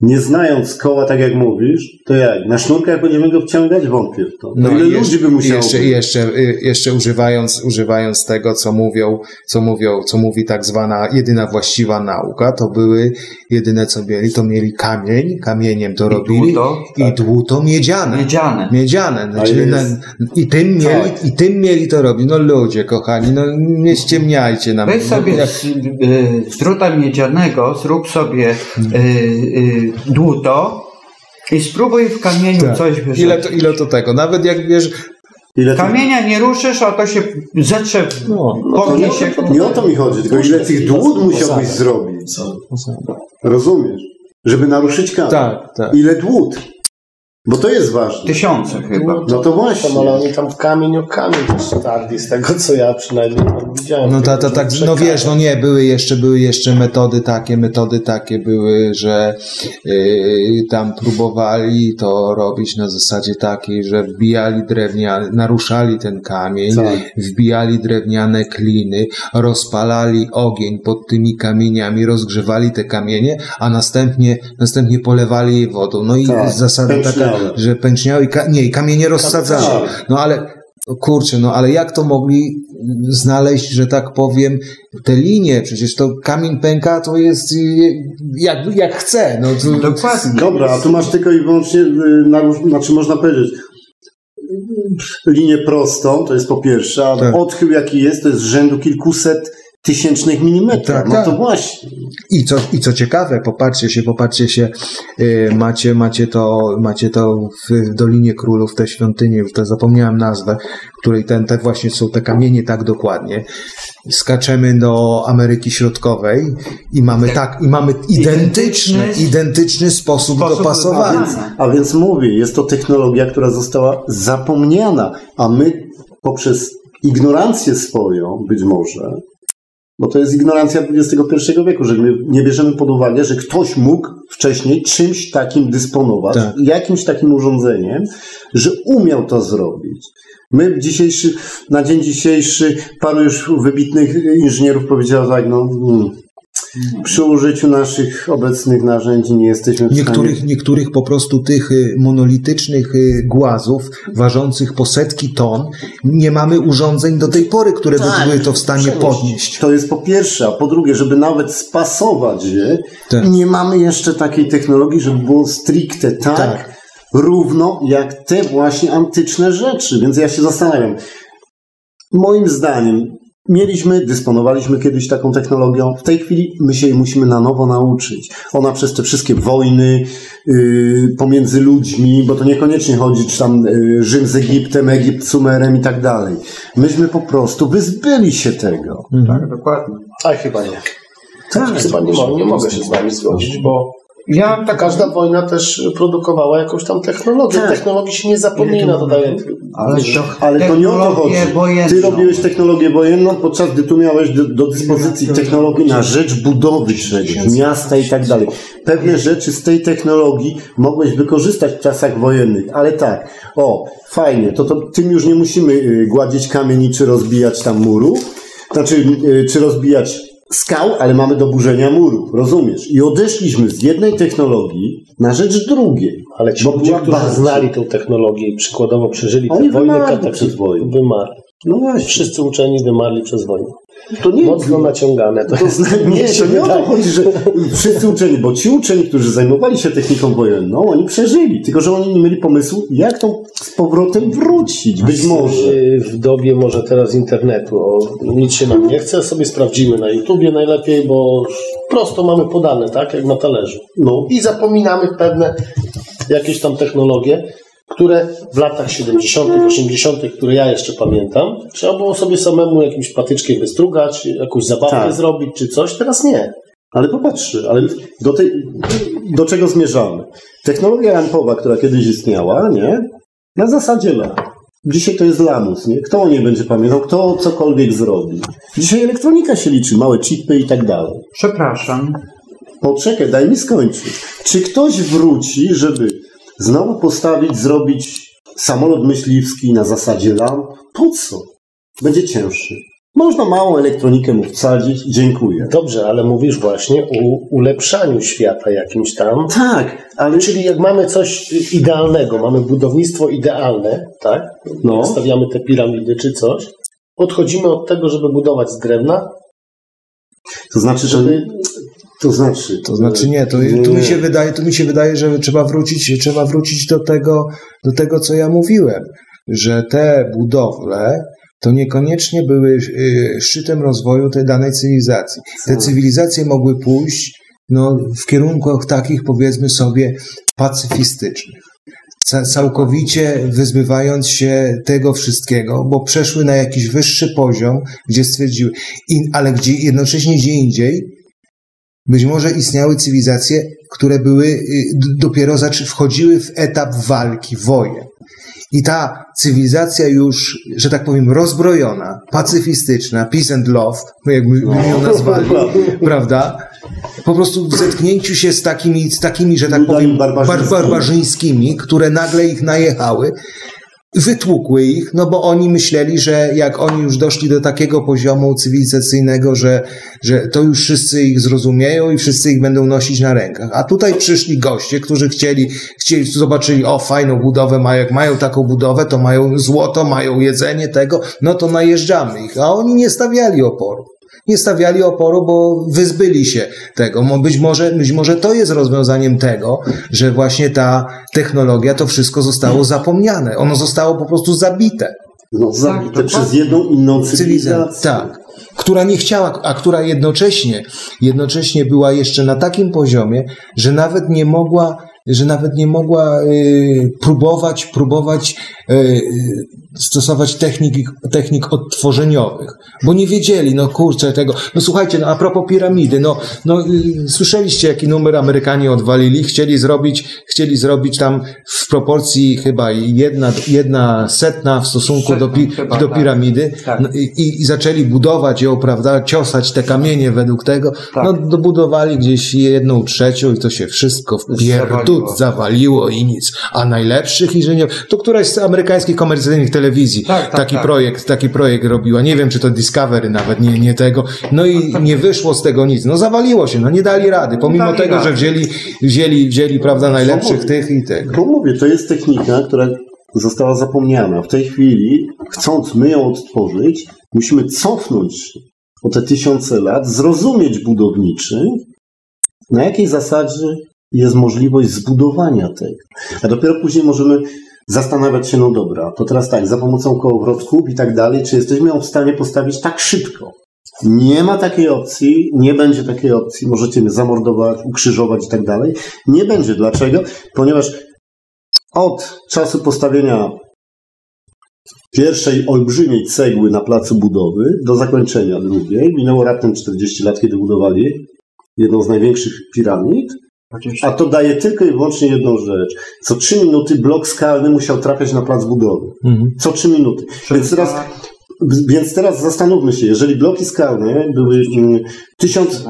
nie znając koła, tak jak mówisz, to jak? Na sznurkach będziemy go wciągać? Wątpię w to. No ile i ludzi by musiało jeszcze, jeszcze, y, jeszcze używając, używając tego, co mówią, co mówią, co mówi tak zwana jedyna właściwa nauka, to były jedyne co mieli, to mieli kamień, kamieniem to robili dłuto, i dłuto miedziane. Miedziane. Miedziane. No, A czyli jest- na, I tym mieli, i tym mieli to robić. No ludzie kochani, no nie ściemniajcie nam. Weź sobie Jak- z, y, z druta miedzianego, zrób sobie y, y, dłuto I spróbuj w kamieniu Tak. coś wyrzucić. Ile to, ile to tego? Nawet jak wiesz, Ile ty- Kamienia nie ruszysz, a to się zetrze, no, to nie, się. nie o to mi chodzi, tylko ile tych dłut musiałbyś zrobić. Rozumiesz? Żeby naruszyć kamień. tak, tak. Ile dłut? Bo to jest ważne. Tysiące chyba. No to właśnie. Tam, ale oni tam w kamień o kamień też tarli, z tego co ja przynajmniej widziałem. No ta, ta, tak, no wiesz, no nie, były jeszcze, były jeszcze metody takie, metody takie były, że yy, tam próbowali to robić na zasadzie takiej, że wbijali drewniane, naruszali ten kamień, Tak. wbijali drewniane kliny, rozpalali ogień pod tymi kamieniami, rozgrzewali te kamienie, a następnie, następnie polewali je wodą. No i Tak, zasada taka. Że pęczniały, i ka- nie, i kamienie rozsadzały. No ale kurczę, no ale jak to mogli znaleźć, że tak powiem, te linie? Przecież to kamień pęka to jest y, jak, jak chce. No to, Dokładnie. Dobra, a tu masz tylko i wyłącznie, y, narusz, znaczy można powiedzieć, y, linię prostą, to jest po pierwsze, a Tak. odchył jaki jest, to jest rzędu kilkuset tysięcznych milimetrów. Tak, no tak. to właśnie. I co, I co ciekawe, popatrzcie się, popatrzcie się, y, macie, macie to, macie to w Dolinie Królów, te świątynie, już to zapomniałem nazwę, której ten, te właśnie są te kamienie tak dokładnie. Skaczemy do Ameryki Środkowej i mamy tak, i mamy identyczny, Identyczny sposób, sposób dopasowania. wykonania. A więc mówię, jest to technologia, która została zapomniana, a my poprzez ignorancję swoją, być może, bo to jest ignorancja XXI wieku, że my nie bierzemy pod uwagę, że ktoś mógł wcześniej czymś takim dysponować, Tak. jakimś takim urządzeniem, że umiał to zrobić. My dzisiejszy, na dzień dzisiejszy paru już wybitnych inżynierów powiedziało tak, no mm, przy użyciu naszych obecnych narzędzi nie jesteśmy w stanie Niektórych, niektórych po prostu tych y, monolitycznych y, głazów ważących po setki ton nie mamy urządzeń do tej pory, które by Tak, były to w stanie przenieść. podnieść. To jest po pierwsze, a po drugie, żeby nawet spasować je, Tak. nie mamy jeszcze takiej technologii, żeby było stricte tak, Tak. równo jak te właśnie antyczne rzeczy. Więc ja się zastanawiam. Moim zdaniem mieliśmy, dysponowaliśmy kiedyś taką technologią. W tej chwili my się jej musimy na nowo nauczyć. Ona przez te wszystkie wojny yy, pomiędzy ludźmi, bo to niekoniecznie chodzi, czy tam yy, Rzym z Egiptem, Egipt z Sumerem i tak dalej. Myśmy po prostu wyzbyli się tego. Tak, dokładnie. A chyba nie. Tak, Chyba nie, mo- nie mogę się z wami zgodzić, bo Ja ta tak, każda wojna też produkowała jakąś tam technologię. Tak. Technologii się nie zapomina, to daje... ale to, Ale to nie o to chodzi. wojenną. Ty robiłeś technologię wojenną, podczas gdy tu miałeś do, do dyspozycji technologii na rzecz budowy czegoś, miasta i tak dalej. Pewne rzeczy z tej technologii mogłeś wykorzystać w czasach wojennych, ale tak, o, fajnie, to, to tym już nie musimy y, gładzić kamieni czy rozbijać tam muru, znaczy, y, czy rozbijać skał, ale mamy do burzenia murów, rozumiesz? I odeszliśmy z jednej technologii na rzecz drugiej. Ale ci Bo ludzie, którzy baza. znali tą technologię i przykładowo przeżyli Oni kataklizmy, przed wojną. wymarli. No właśnie, Wszyscy uczeni wymarli przez wojnę. To nie Mocno naciągane. To, To jest, nie, to nie o to chodzi, że wszyscy uczeni, bo ci uczeni, którzy zajmowali się techniką wojenną, oni przeżyli, tylko że oni nie mieli pomysłu, jak to z powrotem wrócić, być może. W dobie może teraz internetu, o, nic się nam nie chce, sobie sprawdzimy na YouTubie najlepiej, bo prosto mamy podane, tak, jak na talerzu. No, I zapominamy pewne jakieś tam technologie, które w latach 70., 80., które ja jeszcze pamiętam, trzeba było sobie samemu jakimś patyczkiem wystrugać, jakąś zabawkę Tak. zrobić czy coś, teraz nie. ale popatrzcie, ale do, tej, do czego zmierzamy? Technologia rampowa, która kiedyś istniała, nie? Na zasadzie LAN. Dzisiaj to jest lamus, nie? Kto o niej będzie pamiętał, kto cokolwiek zrobi. Dzisiaj elektronika się liczy, małe chipy i tak dalej. Przepraszam. Poczekaj, daj mi skończyć. Czy ktoś wróci, żeby znowu postawić, zrobić samolot myśliwski na zasadzie lamp? Po co? Będzie cięższy. Można małą elektronikę mu wsadzić, dziękuję. Dobrze, ale mówisz właśnie o ulepszaniu świata jakimś tam. Tak, ale Czyli jak mamy coś idealnego, mamy budownictwo idealne, tak? No. Stawiamy te piramidy czy coś, odchodzimy od tego, żeby budować z drewna, to znaczy, że... To znaczy... To znaczy nie, to, tu mi się wydaje, tu mi się wydaje, że trzeba wrócić, trzeba wrócić do tego, do tego, co ja mówiłem, że te budowle to niekoniecznie były y, szczytem rozwoju tej danej cywilizacji. Te cywilizacje mogły pójść no, w kierunkach takich, powiedzmy sobie, pacyfistycznych. Ca- Całkowicie wyzbywając się tego wszystkiego, bo przeszły na jakiś wyższy poziom, gdzie stwierdziły, ale gdzie jednocześnie gdzie indziej być może istniały cywilizacje, które były y, dopiero wchodziły w etap walki, wojen. I ta cywilizacja już, że tak powiem, rozbrojona, pacyfistyczna, peace and love, no jakby by ją nazwali, prawda? Po prostu w zetknięciu się z takimi, z takimi że tak powiem, bar- barbarzyńskimi. barbarzyńskimi, które nagle ich najechały, wytłukły ich, no bo oni myśleli, że jak oni już doszli do takiego poziomu cywilizacyjnego, że, że to już wszyscy ich zrozumieją i wszyscy ich będą nosić na rękach. A tutaj przyszli goście, którzy chcieli, chcieli zobaczyli, o fajną budowę mają, jak mają taką budowę, to mają złoto, mają jedzenie tego, no to najeżdżamy ich. A oni nie stawiali oporu. Nie stawiali oporu, bo wyzbyli się tego. Być może, być może to jest rozwiązaniem tego, że właśnie ta technologia, to wszystko zostało zapomniane. Ono zostało po prostu zabite. No, zabite dokładnie. przez jedną inną cywilizację. Tak. Która nie chciała, a która jednocześnie, jednocześnie była jeszcze na takim poziomie, że nawet nie mogła, że nawet nie mogła y, próbować, próbować y, stosować technik, technik odtworzeniowych, bo nie wiedzieli, no kurczę tego, no słuchajcie, no a propos piramidy, no, no y, słyszeliście jaki numer Amerykanie odwalili, chcieli zrobić, chcieli zrobić tam w proporcji chyba jedna, jedna setna w stosunku do, pi, Setna chyba, do tak. piramidy Tak. no, i, i zaczęli budować ją, prawda, ciosać te kamienie według tego, Tak. no dobudowali gdzieś jedną trzecią i to się wszystko w pierdut Zawaliło. zawaliło i nic. A najlepszych inżynierów, to któraś z amerykańskich komercyjnych telewizji Tak, tak, taki tak. projekt, taki projekt robiła. Nie wiem, czy to Discovery nawet, nie, nie tego. No i nie wyszło z tego nic. No zawaliło się, no nie dali rady. Pomimo dali tego, rady. że wzięli, wzięli, wzięli, prawda, najlepszych tych i tego. No mówię, to jest technika, która została zapomniana. W tej chwili, chcąc my ją odtworzyć, musimy cofnąć o te tysiące lat, zrozumieć budowniczy, na jakiej zasadzie jest możliwość zbudowania tego. A dopiero później możemy zastanawiać się, no dobra, to teraz tak, za pomocą kołowrotków i tak dalej, czy jesteśmy w stanie postawić tak szybko. Nie ma takiej opcji, nie będzie takiej opcji, możecie mnie zamordować, ukrzyżować i tak dalej. Nie będzie. Dlaczego? Ponieważ od czasu postawienia pierwszej olbrzymiej cegły na placu budowy do zakończenia drugiej, minęło raptem 40 lat, kiedy budowali jedną z największych piramid, a to daje tylko i wyłącznie jedną rzecz. Co 3 minuty blok skalny musiał trafiać na plac budowy. Mhm. Co 3 minuty. Więc teraz, więc teraz zastanówmy się, jeżeli bloki skalne były mm, tysiąc,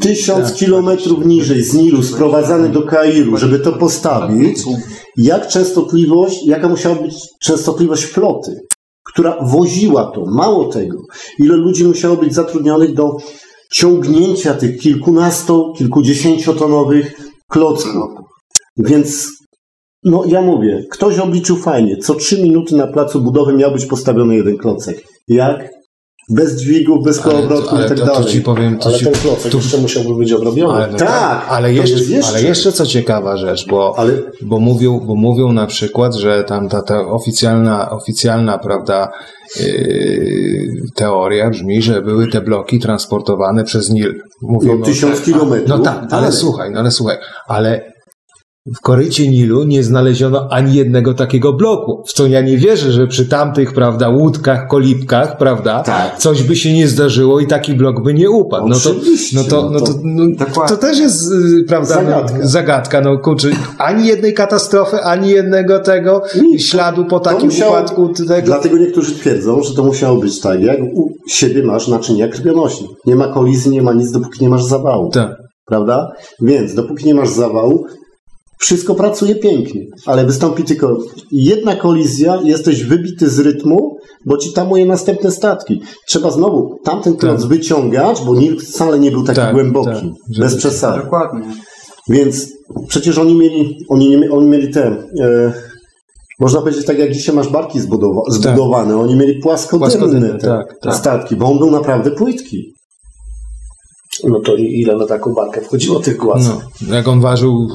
tysiąc Tak, kilometrów niżej z Nilu sprowadzane do Kairu, żeby to postawić, jak częstotliwość, jaka musiała być częstotliwość floty, która woziła to. Mało tego, ile ludzi musiało być zatrudnionych do ciągnięcia tych kilkunasto, kilkudziesięciotonowych klocków. Więc no ja mówię, ktoś obliczył fajnie, co trzy minuty na placu budowy miał być postawiony jeden klocek. Jak? Bez dźwigów, bez kołowrotków ale i tak to, to dalej. ci powiem, to Ale ci, ten klocek tu- jeszcze musiałby być obrobiony. Ale, Tak, ale, to jeszcze, jeszcze. ale jeszcze co ciekawa rzecz, bo, Ale bo, mówią, bo mówią na przykład, że tam ta, ta oficjalna, oficjalna prawda, yy, teoria brzmi, że były te bloki transportowane przez Nil. Mówią, no, tysiąc kilometrów. no tak, ale dalej. słuchaj, no ale słuchaj, ale w korycie Nilu nie znaleziono ani jednego takiego bloku. W co ja nie wierzę, że przy tamtych, prawda, łódkach, kolibkach, prawda, Tak. coś by się nie zdarzyło i taki blok by nie upadł. No to, no to, no no to, to- no, to też jest, y, prawda, Zagadka. No, zagadka. No kurczę, ani jednej katastrofy, ani jednego tego Nic. śladu po To takim musiało- upadku tego. Dlatego niektórzy twierdzą, że to musiało być tak, jak u siebie masz naczynia krwionośne. Nie ma kolizji, nie ma nic, dopóki nie masz zawału. Tak. Prawda? Więc dopóki nie masz zawału, wszystko pracuje pięknie, ale wystąpi tylko jedna kolizja, jesteś wybity z rytmu, bo ci tamuje następne statki. Trzeba znowu tamten kloc wyciągać, bo Nil wcale nie był taki Tak, głęboki, tak, bez przesady. Dokładnie. Więc przecież oni mieli, oni, nie, oni mieli te, e, można powiedzieć tak jak dzisiaj masz barki zbudowa, zbudowane, oni mieli Płaskodenne, te tak, tak. statki, bo on był naprawdę płytki. No to ile na taką barkę wchodziło tych głaz? No, jak on ważył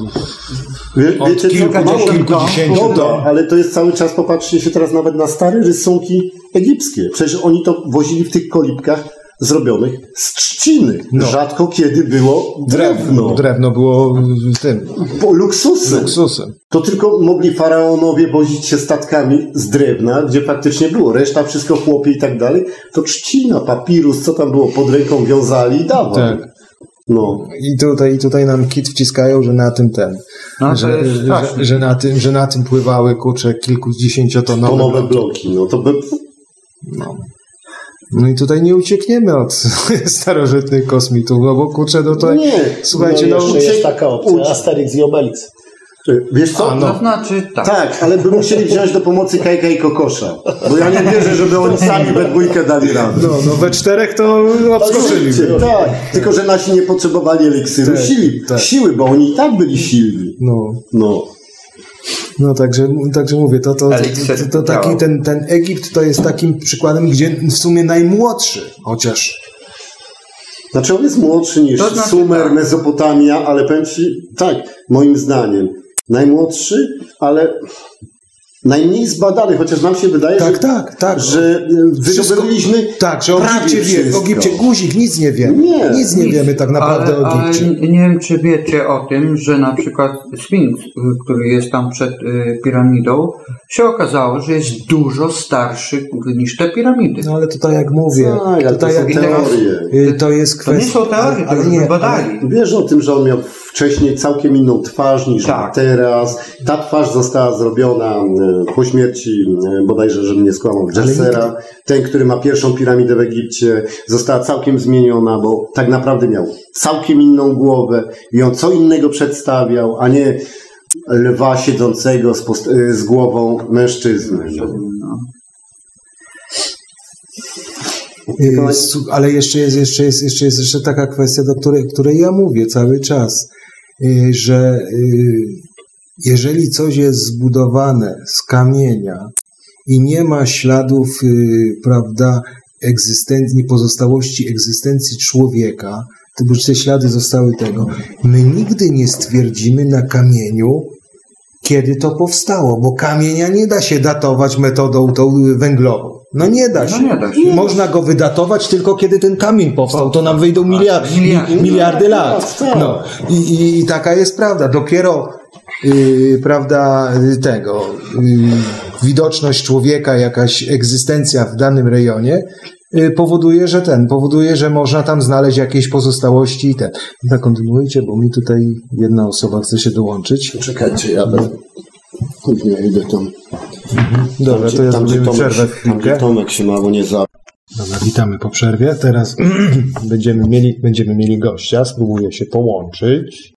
Wie, od wiecie, kilku co, do kilkudziesięciu Dobra, ton. ale to jest cały czas, popatrzcie się teraz nawet na stare rysunki egipskie. Przecież oni to wozili w tych kolibkach zrobionych z trzciny. No. Rzadko kiedy było drewno. Drewno było tym Bo luksusem. luksusem. To tylko mogli faraonowie wozić się statkami z drewna, gdzie faktycznie było. Reszta, wszystko chłopie i tak dalej. To trzcina, papirus, co tam było pod ręką wiązali i dawali. Tak. No. I tutaj, i tutaj nam kit wciskają, że na tym ten, No że, że, że, na tym, że na tym pływały kurcze kilkudziesięciotonowe To nowe bloki. bloki. No to by... No. No i tutaj nie uciekniemy od starożytnych kosmitów, no bo kurczę, no to Nie. słuchajcie, no, no, jest taka opcja, uci- Asterix i Obelix. Wiesz co? A, no. To znaczy tak. Tak, ale by musieli wziąć do pomocy Kajka i Kokosza. Bo ja nie wierzę, żeby oni sami we dwójkę dali radę. no, no we czterech to obskoczyliby. Tak, tylko że nasi nie potrzebowali eliksiru Tak, siły, tak. siły, bo oni i tak byli silni. No, No. No także, także mówię, to, to, to, to, to taki działał. ten, ten Egipt to jest takim przykładem, gdzie w sumie najmłodszy, chociaż Znaczy on jest młodszy niż To znaczy Sumer, tak. Mezopotamia, ale powiem Ci, tak, moim zdaniem, najmłodszy, ale najmniej zbadany, chociaż nam się wydaje, tak, że, tak, tak. że wydobyliśmy tak, że o Egipcie, wie, o. Egipcie guzik, nic nie wie. Nie, nic nie Nic. wiemy tak naprawdę ale, o ale Egipcie. nie wiem, czy wiecie o tym, że na przykład Sfinks, który jest tam przed y, piramidą, się okazało, że jest dużo starszy niż te piramidy. No ale tutaj jak mówię, Tak, ale to tutaj są jak teorie. y, to jest To nie kwestia... są teorie, ale już nie, badali. Wiesz o tym, że on miał wcześniej całkiem inną twarz niż Tak. teraz. Ta twarz została zrobiona e, po śmierci, e, bodajże, żebym nie skłamał, Jessera. Ten, który ma pierwszą piramidę w Egipcie, została całkiem zmieniona, bo tak naprawdę miał całkiem inną głowę i on co innego przedstawiał, a nie lwa siedzącego z, post- e, z głową mężczyzny. Ale jeszcze jest, jeszcze jest, jeszcze jest jeszcze taka kwestia, do której, której ja mówię cały czas, że y, jeżeli coś jest zbudowane z kamienia i nie ma śladów, y, prawda, egzystencji, pozostałości egzystencji człowieka, już te ślady zostały tego. My nigdy nie stwierdzimy na kamieniu, kiedy to powstało, bo kamienia nie da się datować metodą tą węglową. No nie da się. nie da się. Można go wydatować tylko kiedy ten kamień powstał, to nam wyjdą miliard, miliardy. mi- miliardy lat. No. I, i, I taka jest prawda. Dopiero yy, prawda yy, tego yy, widoczność człowieka, jakaś egzystencja w danym rejonie yy, powoduje, że ten, powoduje, że można tam znaleźć jakieś pozostałości i ten. No, kontynuujcie, bo mi tutaj jedna osoba chce się dołączyć. Czekajcie, ja będę. Nie idę tam. Dobra, to ja tam, zrobimy Tomek, przerwę w tam, chwilkę. Tomek się mało nie za. Dobra, witamy po przerwie. Teraz będziemy mieli, będziemy mieli gościa. Spróbuję się połączyć.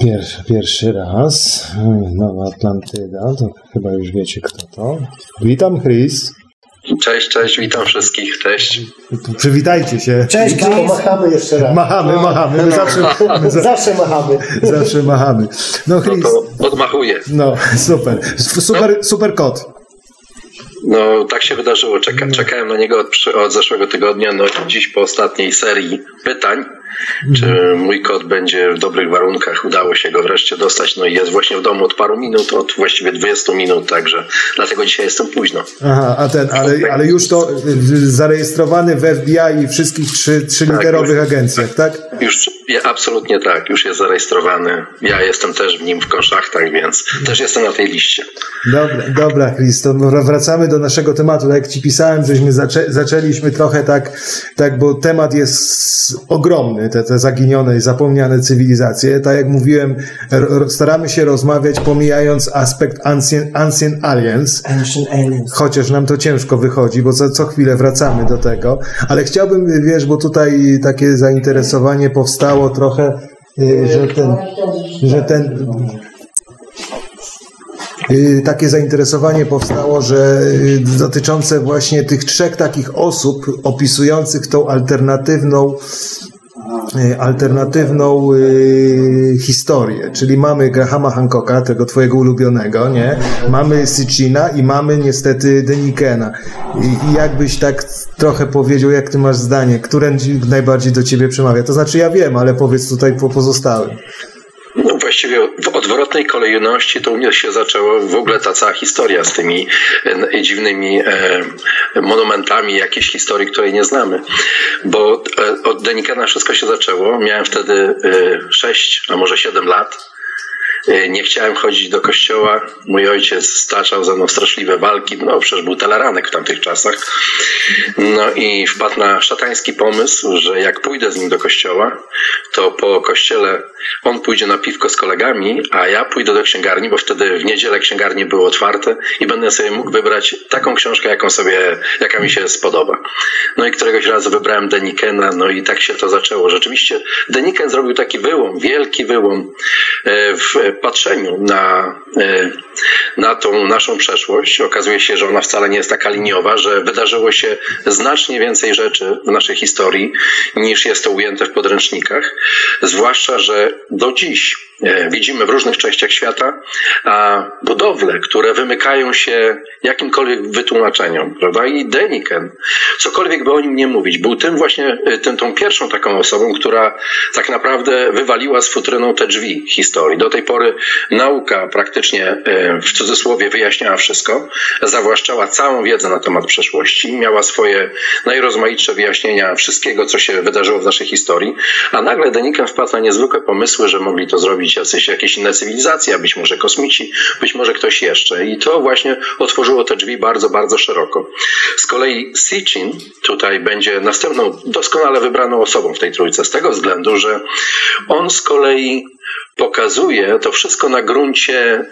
Pierwszy, pierwszy raz. Nowa Atlantyda. To chyba już wiecie kto to. Witam Chris. Cześć, cześć, witam wszystkich, cześć. Przywitajcie się. Cześć, Machamy jeszcze raz. Machamy, machamy. My zawsze, my za, Zawsze machamy. zawsze machamy. No No Chris. to odmachuję. No, super. Super, super kot. No tak się wydarzyło, Czeka, czekałem na niego od, od zeszłego tygodnia, no dziś po ostatniej serii pytań, czy mój kot będzie w dobrych warunkach, udało się go wreszcie dostać, no i jest właśnie w domu od paru minut, od właściwie 20 minut, także dlatego dzisiaj jestem późno. Aha, a ten, ale, ale już to y, zarejestrowany w FBI i wszystkich trzy, trzyliterowych już. agencjach, tak? Już absolutnie tak, już jest zarejestrowany, ja jestem też w nim w konszachtach, więc też jestem na tej liście. Dobra, dobra, Chris, to wr- wracamy do naszego tematu. Tak jak ci pisałem, żeśmy zaczę, zaczęliśmy trochę tak, tak, bo temat jest ogromny, te, te zaginione i zapomniane cywilizacje. Tak jak mówiłem, staramy się rozmawiać pomijając aspekt Ancient, ancient Aliens. Ancient Aliens. Chociaż nam to ciężko wychodzi, bo co, co chwilę wracamy do tego. Ale chciałbym, wiesz, bo tutaj takie zainteresowanie powstało trochę, y, że ten, że ten y, takie zainteresowanie powstało, że y, dotyczące właśnie tych trzech takich osób opisujących tą alternatywną alternatywną y, historię, czyli mamy Grahama Hancocka, tego twojego ulubionego, nie? Mamy Sitchina i mamy niestety Denikena. I, I jakbyś tak trochę powiedział, jak ty masz zdanie, które najbardziej do ciebie przemawia? To znaczy ja wiem, ale powiedz tutaj po pozostałym. Właściwie w odwrotnej kolejności to u mnie się zaczęło w ogóle ta cała historia z tymi e, dziwnymi e, monumentami jakiejś historii, której nie znamy. Bo e, od Denikena wszystko się zaczęło. Miałem wtedy 6, a może 7 lat. Nie chciałem chodzić do kościoła. Mój ojciec staczał ze mną straszliwe walki. No przecież był teleranek w tamtych czasach. No i wpadł na szatański pomysł, że jak pójdę z nim do kościoła, to po kościele on pójdzie na piwko z kolegami, a ja pójdę do księgarni, bo wtedy w niedzielę księgarnie były otwarte i będę sobie mógł wybrać taką książkę, jaką sobie, jaka mi się spodoba. No i któregoś razu wybrałem Denikena, no i tak się to zaczęło. Rzeczywiście Deniken zrobił taki wyłom, wielki wyłom e, w patrzeniu na, e, na tą naszą przeszłość. Okazuje się, że ona wcale nie jest taka liniowa, że wydarzyło się znacznie więcej rzeczy w naszej historii niż jest to ujęte w podręcznikach. Zwłaszcza, że do dziś widzimy w różnych częściach świata, budowle, które wymykają się jakimkolwiek wytłumaczeniom, prawda? I Deniken, cokolwiek by o nim nie mówić, był tym właśnie, e, tym, tą pierwszą taką osobą, która tak naprawdę wywaliła z futryną te drzwi historii. Do tej pory nauka praktycznie e, w cudzysłowie wyjaśniała wszystko, zawłaszczała całą wiedzę na temat przeszłości, miała swoje najrozmaitsze wyjaśnienia wszystkiego, co się wydarzyło w naszej historii, a nagle Deniken wpadł na niezwykłe pomysły, że mogli to zrobić jacyś, jakieś inne cywilizacje, być może kosmici, być może ktoś jeszcze. I to właśnie otworzyło te drzwi bardzo, bardzo szeroko. Z kolei Sitchin tutaj będzie następną doskonale wybraną osobą w tej trójce, z tego względu, że on z kolei pokazuje to wszystko na gruncie e,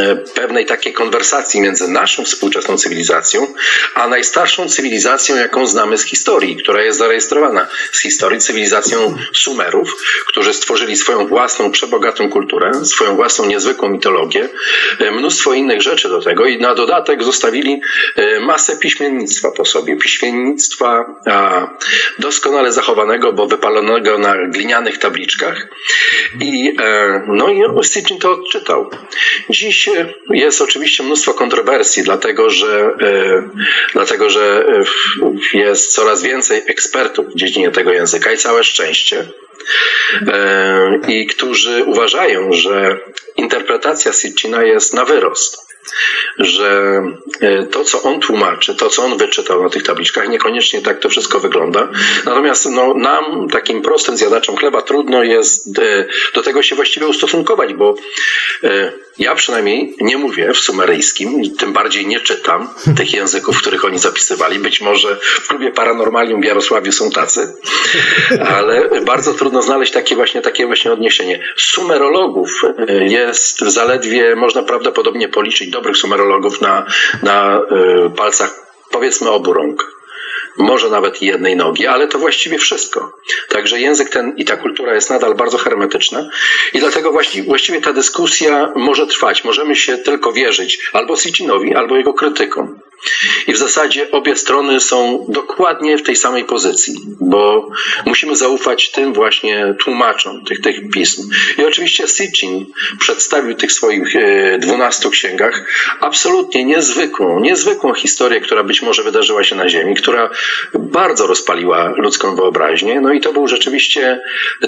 e, pewnej takiej konwersacji między naszą współczesną cywilizacją, a najstarszą cywilizacją, jaką znamy z historii, która jest zarejestrowana z historii, cywilizacją Sumerów, którzy stworzyli swoją własną, przebogatą kulturę, swoją własną niezwykłą mitologię, e, mnóstwo innych rzeczy do tego i na dodatek zostawili masę piśmiennictwa po sobie. Piśmiennictwa doskonale zachowanego, bo wypalonego na glinianych tabliczkach i E, no i Stitchin to odczytał. Dziś e, jest oczywiście mnóstwo kontrowersji, dlatego że, e, dlatego, że jest coraz więcej ekspertów w dziedzinie tego języka i całe szczęście. I którzy uważają, że interpretacja Sitchina jest na wyrost że e, to, co on tłumaczy, to, co on wyczytał na tych tabliczkach, niekoniecznie tak to wszystko wygląda. Natomiast no, nam, takim prostym zjadaczom chleba, trudno jest e, do tego się właściwie ustosunkować, bo e, ja przynajmniej nie mówię w sumeryjskim, tym bardziej nie czytam tych języków, w których oni zapisywali. Być może w klubie Paranormalium w Jarosławiu są tacy, ale bardzo trudno znaleźć takie właśnie, takie właśnie odniesienie. Sumerologów jest zaledwie, można prawdopodobnie policzyć dobrych sumerologów na, na y, palcach powiedzmy obu rąk może nawet jednej nogi, ale to właściwie wszystko. Także język ten i ta kultura jest nadal bardzo hermetyczna i dlatego właściwie, właściwie ta dyskusja może trwać. Możemy się tylko wierzyć albo Sitchinowi, albo jego krytykom. I w zasadzie obie strony są dokładnie w tej samej pozycji, bo musimy zaufać tym właśnie tłumaczom tych, tych pism. I oczywiście Sitchin przedstawił tych swoich e, dwunastu księgach absolutnie niezwykłą, niezwykłą historię, która być może wydarzyła się na Ziemi, która bardzo rozpaliła ludzką wyobraźnię. No i to był rzeczywiście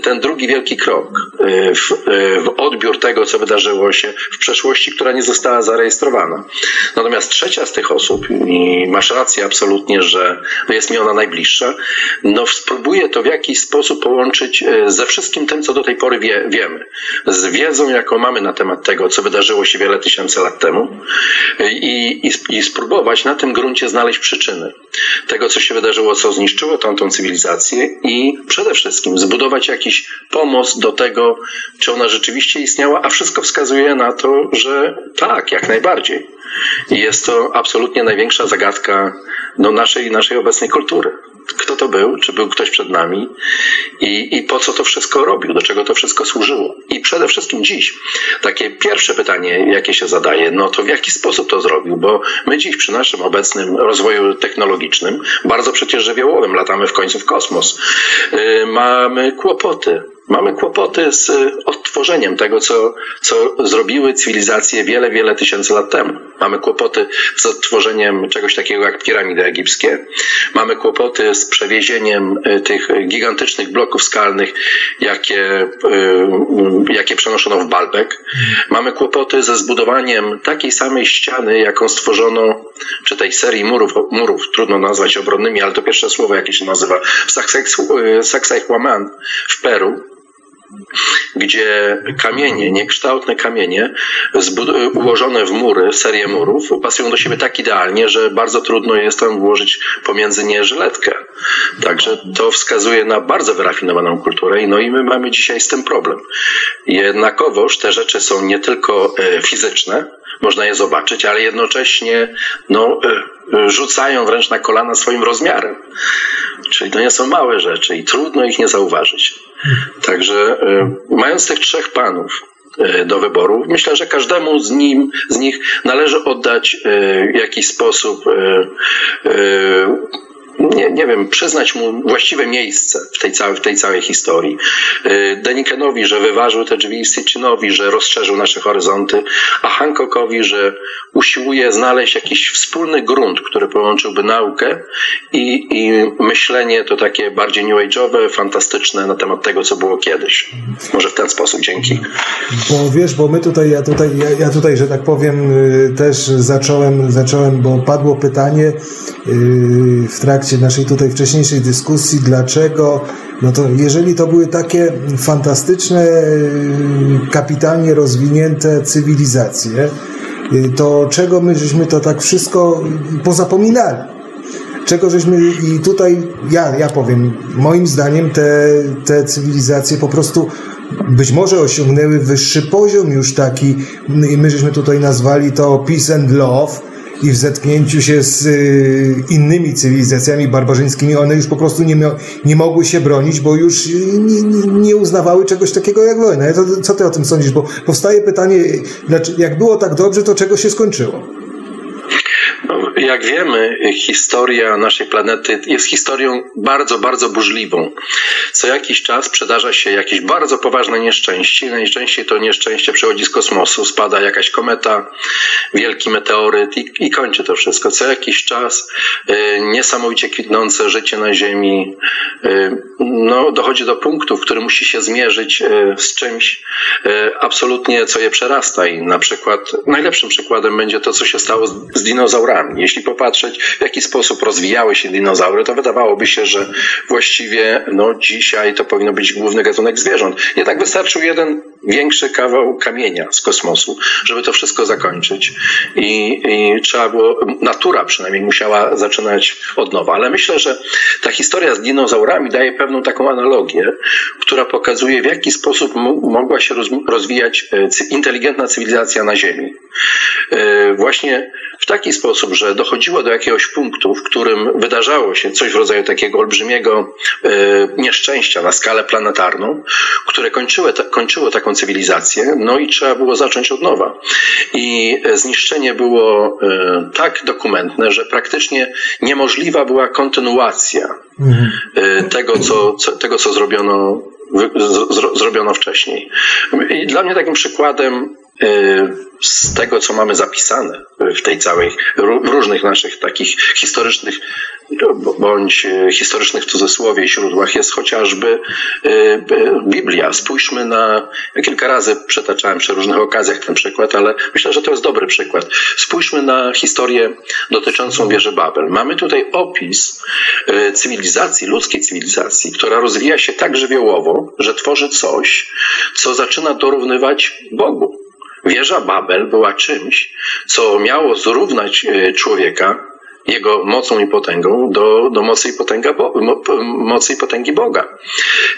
ten drugi wielki krok e, w, e, w odbiór tego, co wydarzyło się w przeszłości, która nie została zarejestrowana. Natomiast trzecia z tych osób, i masz rację absolutnie, że jest mi ona najbliższa, no spróbuję to w jakiś sposób połączyć e, ze wszystkim tym, co do tej pory wie, wiemy. Z wiedzą, jaką mamy na temat tego, co wydarzyło się wiele tysięcy lat temu e, i, i, i spróbować na tym gruncie znaleźć przyczyny tego, co się wydarzyło, co zniszczyło tamtą cywilizację i przede wszystkim zbudować jakiś pomost do tego, czy ona rzeczywiście istniała, a wszystko wskazuje na to, że tak, jak najbardziej. I jest to absolutnie największa zagadka no, naszej, naszej obecnej kultury. Kto to był? Czy był ktoś przed nami? I, I po co to wszystko robił? Do czego to wszystko służyło? I przede wszystkim dziś, takie pierwsze pytanie, jakie się zadaje, no to w jaki sposób to zrobił? Bo my dziś przy naszym obecnym rozwoju technologicznym, bardzo przecież żywiołowym, latamy w końcu w kosmos, yy, mamy kłopoty. Mamy kłopoty z odtworzeniem tego, co, co zrobiły cywilizacje wiele, wiele tysięcy lat temu. Mamy kłopoty z odtworzeniem czegoś takiego jak piramidy egipskie. Mamy kłopoty z przewiezieniem y, tych gigantycznych bloków skalnych, jakie, y, jakie przenoszono w Baalbek. Mamy kłopoty ze zbudowaniem takiej samej ściany, jaką stworzono przy tej serii murów, murów trudno nazwać obronnymi, ale to pierwsze słowo, jakie się nazywa, w Sacsayhuaman w Peru, gdzie kamienie, niekształtne kamienie ułożone w mury, serię murów, pasują do siebie tak idealnie, że bardzo trudno jest tam włożyć pomiędzy nie żyletkę. Także to wskazuje na bardzo wyrafinowaną kulturę no i my mamy dzisiaj z tym problem. Jednakowoż te rzeczy są nie tylko e, fizyczne, można je zobaczyć, ale jednocześnie no, e, rzucają wręcz na kolana swoim rozmiarem. Czyli to nie są małe rzeczy i trudno ich nie zauważyć. Także e, mając tych trzech panów e, do wyboru, myślę, że każdemu z, nim, z nich należy oddać w jakiś sposób nie, nie wiem, przyznać mu właściwe miejsce w tej całej, w tej całej historii. Y, Denikenowi, że wyważył te drzwi, Sitchinowi, że rozszerzył nasze horyzonty, a Hancockowi, że usiłuje znaleźć jakiś wspólny grunt, który połączyłby naukę i, i myślenie to takie bardziej new age'owe, fantastyczne na temat tego, co było kiedyś. Może w ten sposób, dzięki. Bo wiesz, bo my tutaj, ja tutaj, ja, ja tutaj, że tak powiem, y, też zacząłem, zacząłem, bo padło pytanie y, w trakcie trakcie naszej tutaj wcześniejszej dyskusji, dlaczego, no to jeżeli to były takie fantastyczne, kapitalnie rozwinięte cywilizacje, to czego my żeśmy to tak wszystko pozapominali? Czego żeśmy i tutaj ja, ja powiem, moim zdaniem te, te cywilizacje po prostu być może osiągnęły wyższy poziom już taki, my żeśmy tutaj nazwali to peace and love, i w zetknięciu się z y, innymi cywilizacjami barbarzyńskimi, one już po prostu nie, nie mogły się bronić, bo już nie, nie uznawały czegoś takiego jak wojna. co ty o tym sądzisz? Bo powstaje pytanie, jak było tak dobrze, to czego się skończyło? Jak wiemy, historia naszej planety jest historią bardzo, bardzo burzliwą. Co jakiś czas przydarza się jakieś bardzo poważne nieszczęście. Najczęściej to nieszczęście przychodzi z kosmosu, spada jakaś kometa, wielki meteoryt i, i kończy to wszystko. Co jakiś czas y, niesamowicie kwitnące życie na Ziemi y, no, dochodzi do punktu, w którym musi się zmierzyć y, z czymś absolutnie, co je przerasta. I na przykład najlepszym przykładem będzie to, co się stało z, z dinozaurami. Jeśli popatrzeć, w jaki sposób rozwijały się dinozaury, to wydawałoby się, że właściwie no, dzisiaj to powinno być główny gatunek zwierząt. Jednak wystarczył jeden większy kawał kamienia z kosmosu, żeby to wszystko zakończyć. I, I, trzeba było, natura przynajmniej musiała zaczynać od nowa. Ale myślę, że ta historia z dinozaurami daje pewną taką analogię, która pokazuje, w jaki sposób mogła się rozwijać e, inteligentna cywilizacja na Ziemi. E, właśnie w taki sposób, że dochodziło do jakiegoś punktu, w którym wydarzało się coś w rodzaju takiego olbrzymiego e, nieszczęścia na skalę planetarną, które kończyło, kończyło taką cywilizację, no i trzeba było zacząć od nowa. I zniszczenie było e, tak dokumentne, że praktycznie niemożliwa była kontynuacja mhm. tego, co, co, tego, co zrobiono, z, zrobiono wcześniej. I dla mnie takim przykładem z tego, co mamy zapisane w tej całej, w różnych naszych takich historycznych bądź e, historycznych w cudzysłowie źródłach jest chociażby e, Biblia. Spójrzmy na, ja kilka razy przetaczałem przy różnych okazjach ten przykład, ale myślę, że to jest dobry przykład. Spójrzmy na historię dotyczącą wieży Babel. Mamy tutaj opis cywilizacji, ludzkiej cywilizacji, która rozwija się tak żywiołowo, że tworzy coś, co zaczyna dorównywać Bogu. Wieża Babel była czymś, co miało zrównać e, człowieka jego mocą i potęgą do, do mocy, i potęga Bo, mocy i potęgi Boga.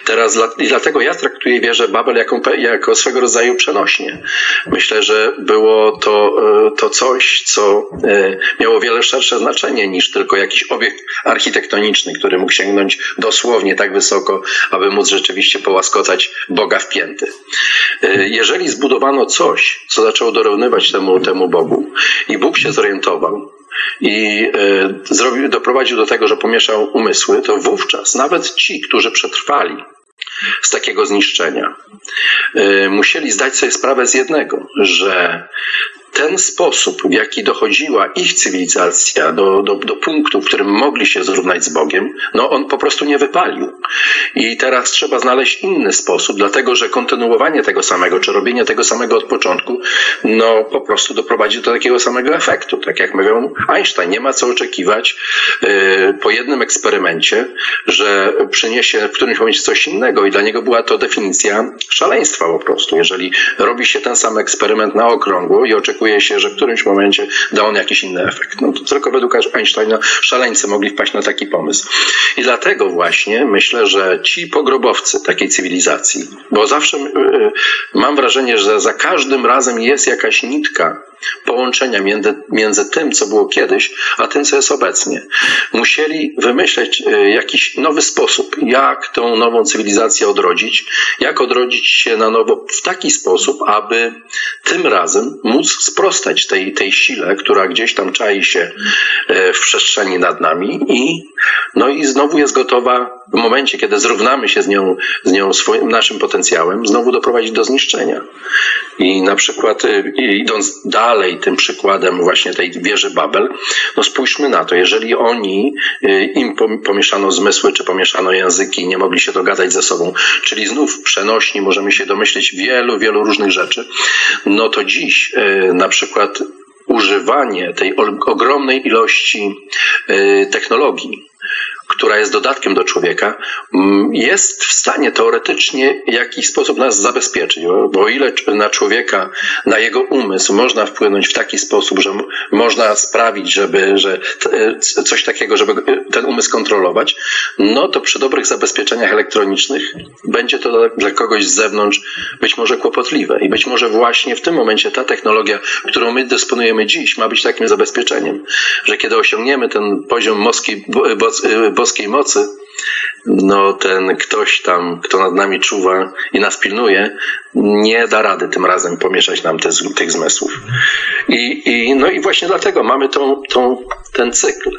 Teraz i dlatego ja traktuję wieżę Babel jako, jako swego rodzaju przenośnie. Myślę, że było to, e, to coś, co e, miało wiele szersze znaczenie niż tylko jakiś obiekt architektoniczny, który mógł sięgnąć dosłownie tak wysoko, aby móc rzeczywiście połaskotać Boga w pięty. E, jeżeli zbudowano coś, co zaczęło dorównywać temu, temu Bogu i Bóg się zorientował, i e, zrobił, doprowadził do tego, że pomieszał umysły, to wówczas nawet ci, którzy przetrwali z takiego zniszczenia. Y, musieli zdać sobie sprawę z jednego, że ten sposób, w jaki dochodziła ich cywilizacja do, do, do punktu, w którym mogli się zrównać z Bogiem, no on po prostu nie wypalił. I teraz trzeba znaleźć inny sposób, dlatego że kontynuowanie tego samego, czy robienie tego samego od początku, no po prostu doprowadzi do takiego samego efektu. Tak jak mówią Einstein, nie ma co oczekiwać yy, po jednym eksperymencie, że przyniesie w którymś momencie coś innego i dla niego była to definicja szaleństwa po prostu. Jeżeli robi się ten sam eksperyment na okrągło i oczekuje oczekuje się, że w którymś momencie da on jakiś inny efekt. No to tylko według Einsteina szaleńcy mogli wpaść na taki pomysł. I dlatego właśnie myślę, że ci pogrobowcy takiej cywilizacji, bo zawsze yy, mam wrażenie, że za każdym razem jest jakaś nitka połączenia między, między tym, co było kiedyś, a tym, co jest obecnie. Musieli wymyśleć y, jakiś nowy sposób, jak tą nową cywilizację odrodzić, jak odrodzić się na nowo w taki sposób, aby tym razem móc sprostać tej, tej sile, która gdzieś tam czai się e, w przestrzeni nad nami i, no i znowu jest gotowa w momencie, kiedy zrównamy się z nią, z nią swoim, naszym potencjałem, znowu doprowadzić do zniszczenia. I na przykład y, idąc dalej tym przykładem właśnie tej wieży Babel, no spójrzmy na to, jeżeli oni, y, im pomieszano zmysły, czy pomieszano języki, nie mogli się dogadać ze sobą, czyli znów przenośni, możemy się domyśleć wielu, wielu różnych rzeczy, no to dziś y, na przykład używanie tej ogromnej ilości technologii, która jest dodatkiem do człowieka, mm, jest w stanie teoretycznie w jakiś sposób nas zabezpieczyć. Bo o ile na człowieka, na jego umysł można wpłynąć w taki sposób, że można sprawić, żeby, że coś takiego, żeby ten umysł kontrolować, no to przy dobrych zabezpieczeniach elektronicznych będzie to dla kogoś z zewnątrz być może kłopotliwe. I być może właśnie w tym momencie ta technologia, którą my dysponujemy dziś, ma być takim zabezpieczeniem, że kiedy osiągniemy ten poziom moski, boskiej mocy, no ten ktoś tam, kto nad nami czuwa i nas pilnuje, nie da rady tym razem pomieszać nam te, tych zmysłów. I, i, no i właśnie dlatego mamy tą, tą, ten cykl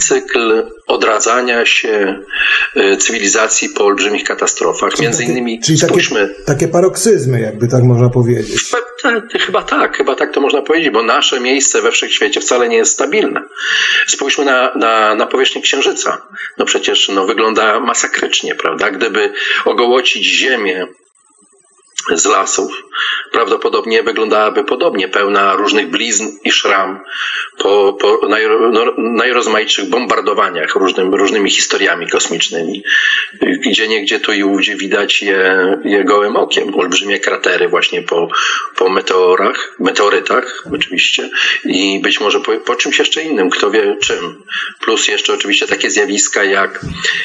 cykl odradzania się e, cywilizacji po olbrzymich katastrofach. Między innymi czyli spójrzmy... Takie, takie paroksyzmy, jakby tak można powiedzieć. Chyba, chyba tak, chyba tak to można powiedzieć, bo nasze miejsce we wszechświecie wcale nie jest stabilne. Spójrzmy na, na, na powierzchnię Księżyca. No przecież no, wygląda masakrycznie, prawda? Gdyby ogołocić Ziemię z lasów, prawdopodobnie wyglądałaby podobnie, pełna różnych blizn i szram po, po no, najrozmaitszych bombardowaniach różnym, różnymi historiami kosmicznymi. Gdzie niegdzie tu i ówdzie widać je, je gołym okiem. Olbrzymie kratery właśnie po, po meteorach, meteorytach oczywiście i być może po, po czymś jeszcze innym, kto wie czym. Plus jeszcze oczywiście takie zjawiska jak,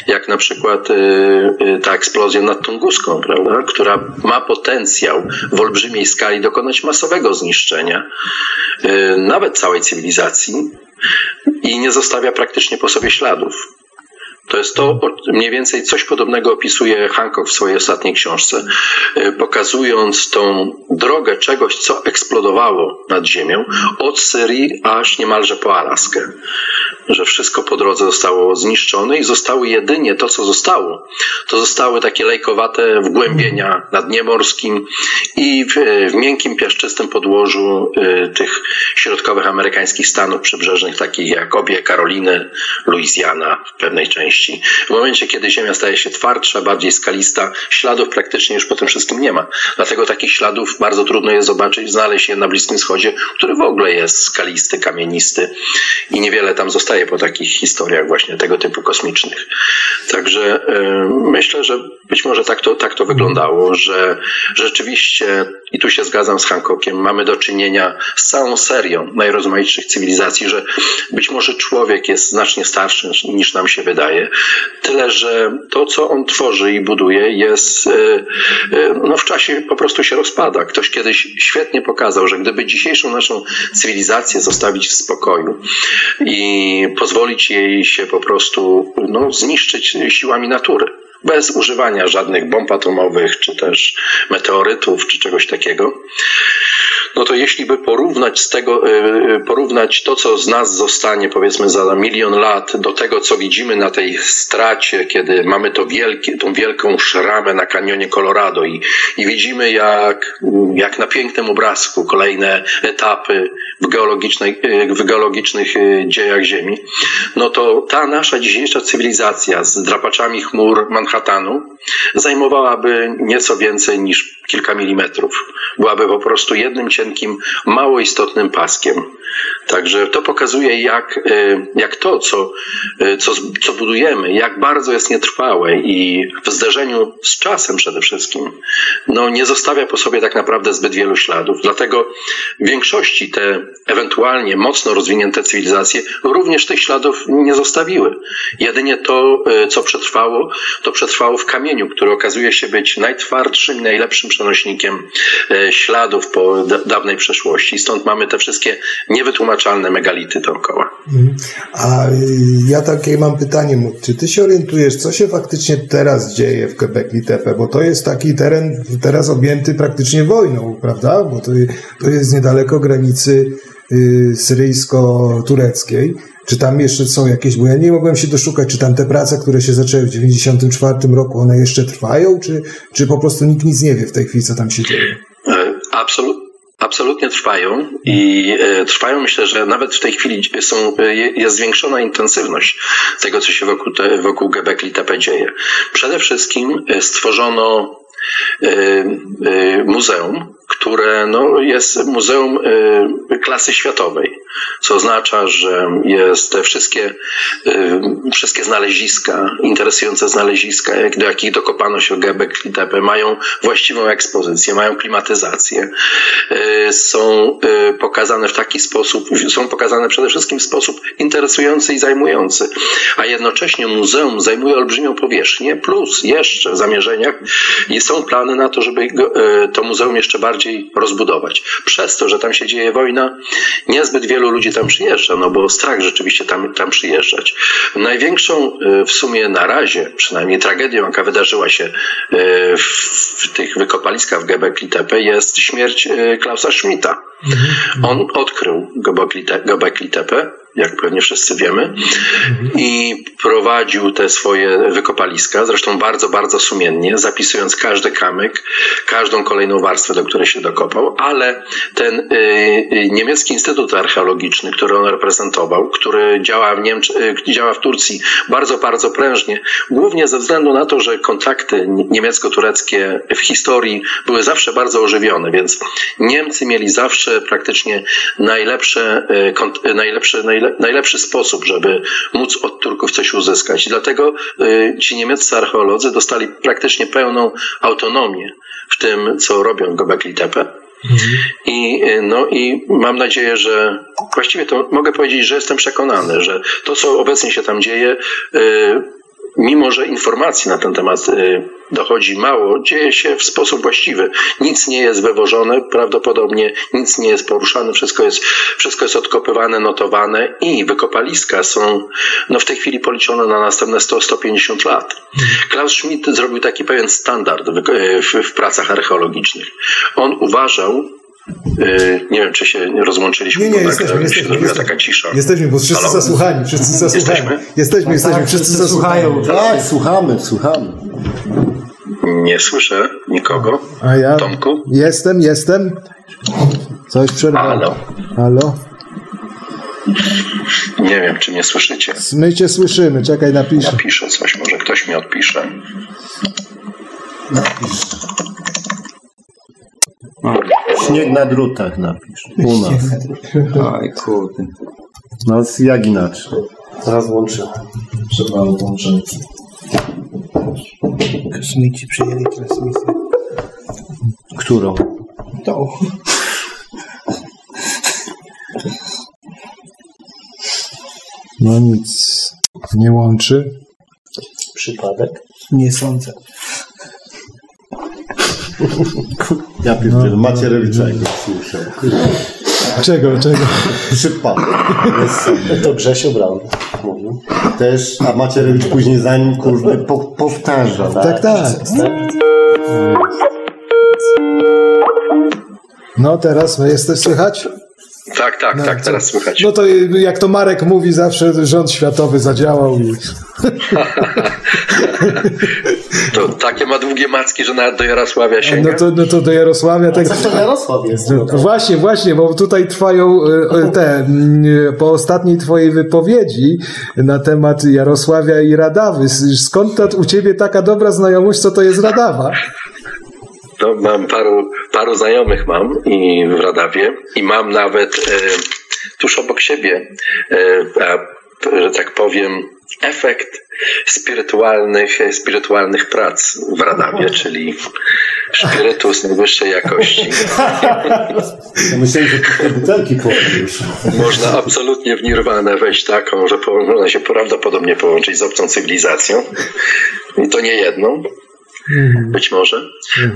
jak na przykład y, y, ta eksplozja nad Tunguską, prawda, która ma potencjał w olbrzymiej skali dokonać masowego zniszczenia y, nawet całej cywilizacji i nie zostawia praktycznie po sobie śladów. To jest to, mniej więcej coś podobnego opisuje Hancock w swojej ostatniej książce, y, pokazując tą drogę czegoś, co eksplodowało nad Ziemią, od Syrii aż niemalże po Alaskę. Że wszystko po drodze zostało zniszczone i zostały jedynie to, co zostało. To zostały takie lejkowate wgłębienia na dnie morskim i w, w miękkim, piaszczystym podłożu y, tych środkowych amerykańskich stanów przybrzeżnych, takich jak obie Karoliny, Luizjana w pewnej części w momencie, kiedy Ziemia staje się twardsza, bardziej skalista, śladów praktycznie już po tym wszystkim nie ma. Dlatego takich śladów bardzo trudno jest zobaczyć, znaleźć je na Bliskim Wschodzie, który w ogóle jest skalisty, kamienisty i niewiele tam zostaje po takich historiach właśnie tego typu kosmicznych. Także yy, myślę, że być może tak to, tak to wyglądało, że rzeczywiście, i tu się zgadzam z Hancockiem, mamy do czynienia z całą serią najrozmaitszych cywilizacji, że być może człowiek jest znacznie starszy niż nam się wydaje, Tyle, że to, co on tworzy i buduje, jest e, e, no, w czasie po prostu się rozpada. Ktoś kiedyś świetnie pokazał, że gdyby dzisiejszą naszą cywilizację zostawić w spokoju i pozwolić jej się po prostu no, zniszczyć siłami natury, bez używania żadnych bomb atomowych, czy też meteorytów, czy czegoś takiego, no to jeśli by porównać z tego, y, porównać to, co z nas zostanie powiedzmy za milion lat do tego, co widzimy na tej stracie, kiedy mamy to wielkie, tą wielką szramę na kanionie Colorado i, i widzimy jak, jak na pięknym obrazku kolejne etapy w, geologicznej, w geologicznych dziejach Ziemi, no to ta nasza dzisiejsza cywilizacja z drapaczami chmur Manhattanu zajmowałaby nieco więcej niż kilka milimetrów. Byłaby po prostu jednym cienkim, mało istotnym paskiem. Także to pokazuje, jak, y, jak to, co, y, co, co budujemy, jak bardzo jest nietrwałe i w zderzeniu z czasem przede wszystkim, no nie zostawia po sobie tak naprawdę zbyt wielu śladów. Dlatego w większości te ewentualnie mocno rozwinięte cywilizacje również tych śladów nie zostawiły. Jedynie to, y, co przetrwało, to przetrwało w kamieniu, który okazuje się być najtwardszym, najlepszym przenośnikiem śladów po dawnej przeszłości. Stąd mamy te wszystkie niewytłumaczalne megality dookoła. Mhm. A ja takie mam pytanie, czy ty się orientujesz, co się faktycznie teraz dzieje w Quebec Tepe, bo to jest taki teren teraz objęty praktycznie wojną, prawda? Bo to, to jest niedaleko granicy y, syryjsko-tureckiej. Czy tam jeszcze są jakieś, bo ja nie mogłem się doszukać, czy tam te prace, które się zaczęły w 1994 roku, one jeszcze trwają, czy, czy po prostu nikt nic nie wie w tej chwili, co tam się dzieje? Absolutnie. Absolutnie trwają i e, trwają. Myślę, że nawet w tej chwili są, e, jest zwiększona intensywność tego, co się wokół, te, wokół Gebekli Tepe dzieje. Przede wszystkim e, stworzono muzeum, które no, jest muzeum klasy światowej co oznacza, że jest te wszystkie, y, wszystkie znaleziska, interesujące znaleziska, do jakich dokopano się Gebek i mają właściwą ekspozycję, mają klimatyzację, y, są y, pokazane w taki sposób, są pokazane przede wszystkim w sposób interesujący i zajmujący, a jednocześnie muzeum zajmuje olbrzymią powierzchnię, plus jeszcze w zamierzeniach są plany na to, żeby to muzeum jeszcze bardziej rozbudować. Przez to, że tam się dzieje wojna, niezbyt wielu ludzi tam przyjeżdża, no bo strach rzeczywiście tam, tam przyjeżdżać. Największą e, w sumie na razie, przynajmniej tragedią, jaka wydarzyła się e, w tych wykopaliskach w Göbekli Tepe jest śmierć e, Klausa Schmidta. Mhm. On odkrył Göbekli Tepe jak pewnie wszyscy wiemy, i prowadził te swoje wykopaliska, zresztą bardzo, bardzo sumiennie, zapisując każdy kamyk, każdą kolejną warstwę, do której się dokopał, ale ten y, y, niemiecki Instytut Archeologiczny, który on reprezentował, który działa w, Niemczy, działa w Turcji bardzo, bardzo prężnie, głównie ze względu na to, że kontakty niemiecko-tureckie w historii były zawsze bardzo ożywione, więc Niemcy mieli zawsze najlepsze, najlepsze, najlepsze najlepszy sposób, żeby móc od Turków coś uzyskać. I dlatego y, ci niemieccy archeolodzy dostali praktycznie pełną autonomię w tym, co robią Gobekli Tepe. Mhm. I, no, I mam nadzieję, że właściwie to mogę powiedzieć, że jestem przekonany, że to, co obecnie się tam dzieje, y, mimo że informacji na ten temat y, dochodzi mało, dzieje się w sposób właściwy. Nic nie jest wywożone, prawdopodobnie nic nie jest poruszane, wszystko jest, wszystko jest odkopywane, notowane i wykopaliska są no, w tej chwili policzone na następne 100-150 lat. Klaus Schmidt zrobił taki pewien standard w, w, w pracach archeologicznych. On uważał, nie wiem, czy się rozłączyliśmy. Nie, nie, tak, jesteśmy, jesteśmy, jesteśmy, taka cisza. Jesteśmy, bo wszyscy Halo? zasłuchani, wszyscy zasłuchani. Jesteśmy, jesteśmy, jesteśmy tak, wszyscy zasłuchają. Tak, słuchamy, słuchamy. Nie słyszę nikogo. A ja? Tomku? Jestem, jestem. Coś przerwało. Halo? Halo? Nie wiem, czy mnie słyszycie. My cię słyszymy, czekaj, napiszę. Napiszę coś, może ktoś mi odpisze. Napisz. Śnieg na drutach napisz. U nas. Aj, kurde. No jak inaczej? Teraz włączyłem. Trzeba włączyć. Kosmici przyjęli transmisję. Którą? Tą. No nic, nie łączy. Przypadek? Nie sądzę. Ja pierdzielę, no, Macierewicza go słyszał. Czego, czego? Przypadek. Jest, to Grzesio Braun mówił. Też, a Macierewicz później za nim kurde po, powtarza. Tak, tak. tak. No teraz jesteś słychać? Tak, tak, No, tak, to- teraz słychać. No to jak to Marek mówi zawsze, rząd światowy zadziałał i... To takie ma długie macki, że nawet do Jarosławia sięga. No to, no to do Jarosławia tak... Zawsze Jarosław jest. No, Właśnie, właśnie, bo tutaj trwają e, e, te, po ostatniej twojej wypowiedzi na temat Jarosławia i Radawy. Skąd ta, u ciebie taka dobra znajomość, co to jest Radawa? No, mam paru, paru znajomych mam i w Radawie i mam nawet e, tuż obok siebie, e, a, że tak powiem, efekt spirytualnych, spirytualnych prac w Radawie, czyli spirytus najwyższej jakości. Ja myślałem, że te butelki. Można absolutnie w nirwanę wejść taką, że można się prawdopodobnie połączyć z obcą cywilizacją. I to nie jedną, być może.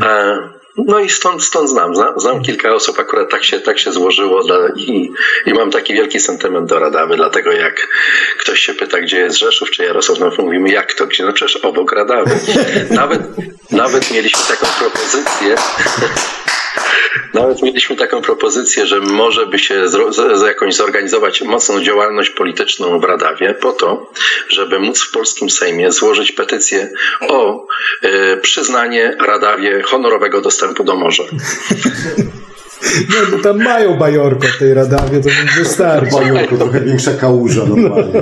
E, No i stąd, stąd znam. znam. Znam kilka osób, akurat tak się, tak się złożyło dla, i, i mam taki wielki sentyment do Radawy, dlatego jak ktoś się pyta, gdzie jest Rzeszów czy Jarosław, no mówimy, jak to, gdzie? No przecież obok Radawy. Nawet, nawet mieliśmy taką propozycję, nawet mieliśmy taką propozycję, że może by się z, z jakąś zorganizować mocną działalność polityczną w Radawie po to, żeby móc w polskim Sejmie złożyć petycję o e, przyznanie Radawie honorowego dostępu do morza. No, bo tam mają bajorko w tej Radawie, to wystarczy. Bajorku, trochę większa kałuża normalnie.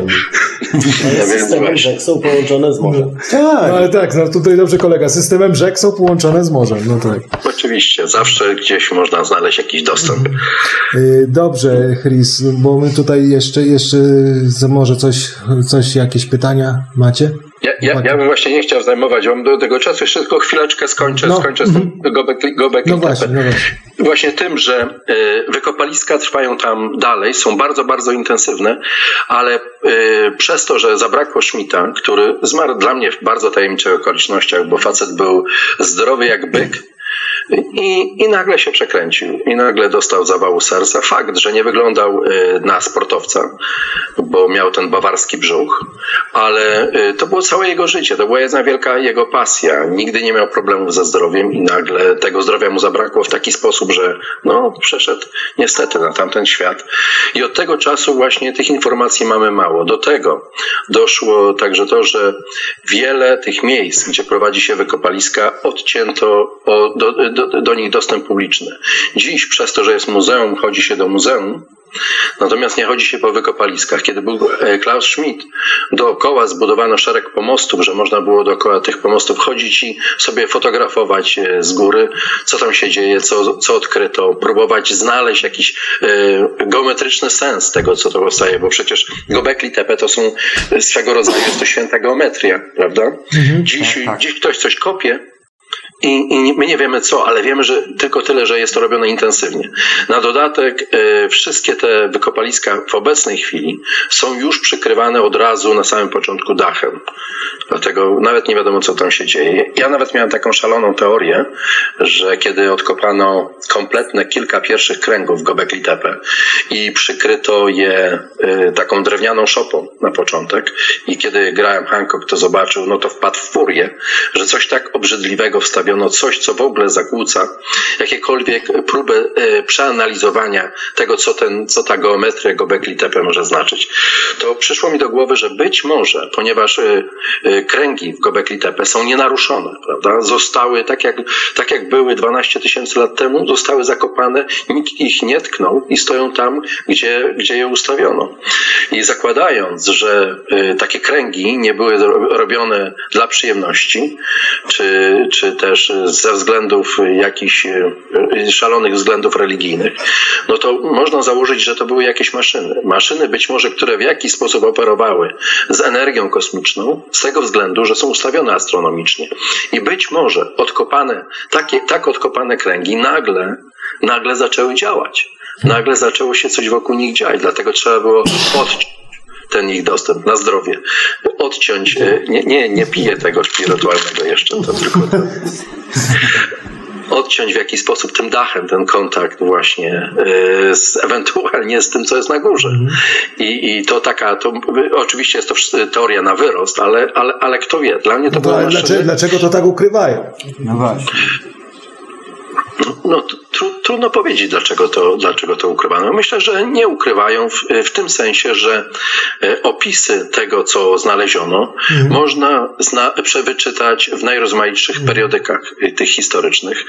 Ja wiem, Systemy właśnie. rzek są połączone z morzem. No, Tak. ale tak, no tutaj dobrze kolega, systemem rzek są połączone z morzem, no tak. Oczywiście, zawsze gdzieś można znaleźć jakiś dostęp. Y, Dobrze, Chris, bo my tutaj jeszcze, jeszcze może coś, coś, jakieś pytania macie? Ja, ja, ja bym właśnie nie chciał zajmować wam do tego czasu, jeszcze tylko chwileczkę skończę, No, skończę z tym Gobek, Gobek No właśnie, no właśnie. Właśnie tym, że y, wykopaliska trwają tam dalej, są bardzo, bardzo intensywne, ale y, przez to, że zabrakło Schmidta, który zmarł dla mnie w bardzo tajemniczych okolicznościach, bo facet był zdrowy jak byk, i, I nagle się przekręcił i nagle dostał zawału serca. Fakt, że nie wyglądał y, na sportowca, bo miał ten bawarski brzuch, ale y, to było całe jego życie, to była jedna wielka jego pasja. Nigdy nie miał problemów ze zdrowiem i nagle tego zdrowia mu zabrakło w taki sposób, że no, przeszedł niestety na tamten świat. I od tego czasu właśnie tych informacji mamy mało. Do tego doszło także to, że wiele tych miejsc, gdzie prowadzi się wykopaliska, odcięto o, do, do, do nich dostęp publiczny. Dziś przez to, że jest muzeum, chodzi się do muzeum, Natomiast nie chodzi się po wykopaliskach. Kiedy był e, Klaus Schmidt, dookoła zbudowano szereg pomostów, że można było dookoła tych pomostów chodzić i sobie fotografować e, z góry, co tam się dzieje, co, co odkryto, próbować znaleźć jakiś e, geometryczny sens tego, co to powstaje, bo przecież Gobekli Tepe to są swego rodzaju, jest to święta geometria, prawda? Dziś, Tak, tak. dziś ktoś coś kopie, i, I my nie wiemy co, ale wiemy, że tylko tyle, że jest to robione intensywnie. Na dodatek e, wszystkie te wykopaliska w obecnej chwili są już przykrywane od razu na samym początku dachem. Dlatego nawet nie wiadomo, co tam się dzieje. Ja nawet miałem taką szaloną teorię, że kiedy odkopano kompletne kilka pierwszych kręgów Gobekli Tepe i przykryto je e, taką drewnianą szopą na początek i kiedy Graham Hancock to zobaczył, no to wpadł w furię, że coś tak obrzydliwego wstawiono, coś, co w ogóle zakłóca jakiekolwiek próby e, przeanalizowania tego, co, ten, co ta geometria Gobekli Tepe może znaczyć. To przyszło mi do głowy, że być może, ponieważ e, e, kręgi w Gobekli Tepe są nienaruszone, prawda? Zostały tak jak, tak jak były 12 tysięcy lat temu, zostały zakopane, nikt ich nie tknął i stoją tam, gdzie, gdzie je ustawiono. I zakładając, że takie kręgi nie były ro- robione dla przyjemności, czy, czy też ze względów jakichś e, e, szalonych względów religijnych, no to można założyć, że to były jakieś maszyny. Maszyny być może, które w jakiś sposób operowały z energią kosmiczną, z tego względu, że są ustawione astronomicznie. I być może odkopane, takie, tak odkopane kręgi nagle, nagle zaczęły działać. Nagle zaczęło się coś wokół nich dziać, dlatego trzeba było odciąć ten ich dostęp na zdrowie. Odciąć, e, nie, nie, nie piję tego spirytualnego jeszcze, to tylko odciąć w jakiś sposób tym dachem ten kontakt właśnie e, z, ewentualnie z tym, co jest na górze. I, i to taka, to oczywiście jest to teoria na wyrost, ale, ale, ale kto wie, dla mnie to No dlaczego, dlaczego to tak ukrywają? No właśnie. no, to- tru, trudno powiedzieć, dlaczego to, dlaczego to ukrywano. Myślę, że nie ukrywają w, w tym sensie, że e, opisy tego, co znaleziono, mhm. można zna, przewyczytać w najrozmaitszych mhm. periodykach e, tych historycznych.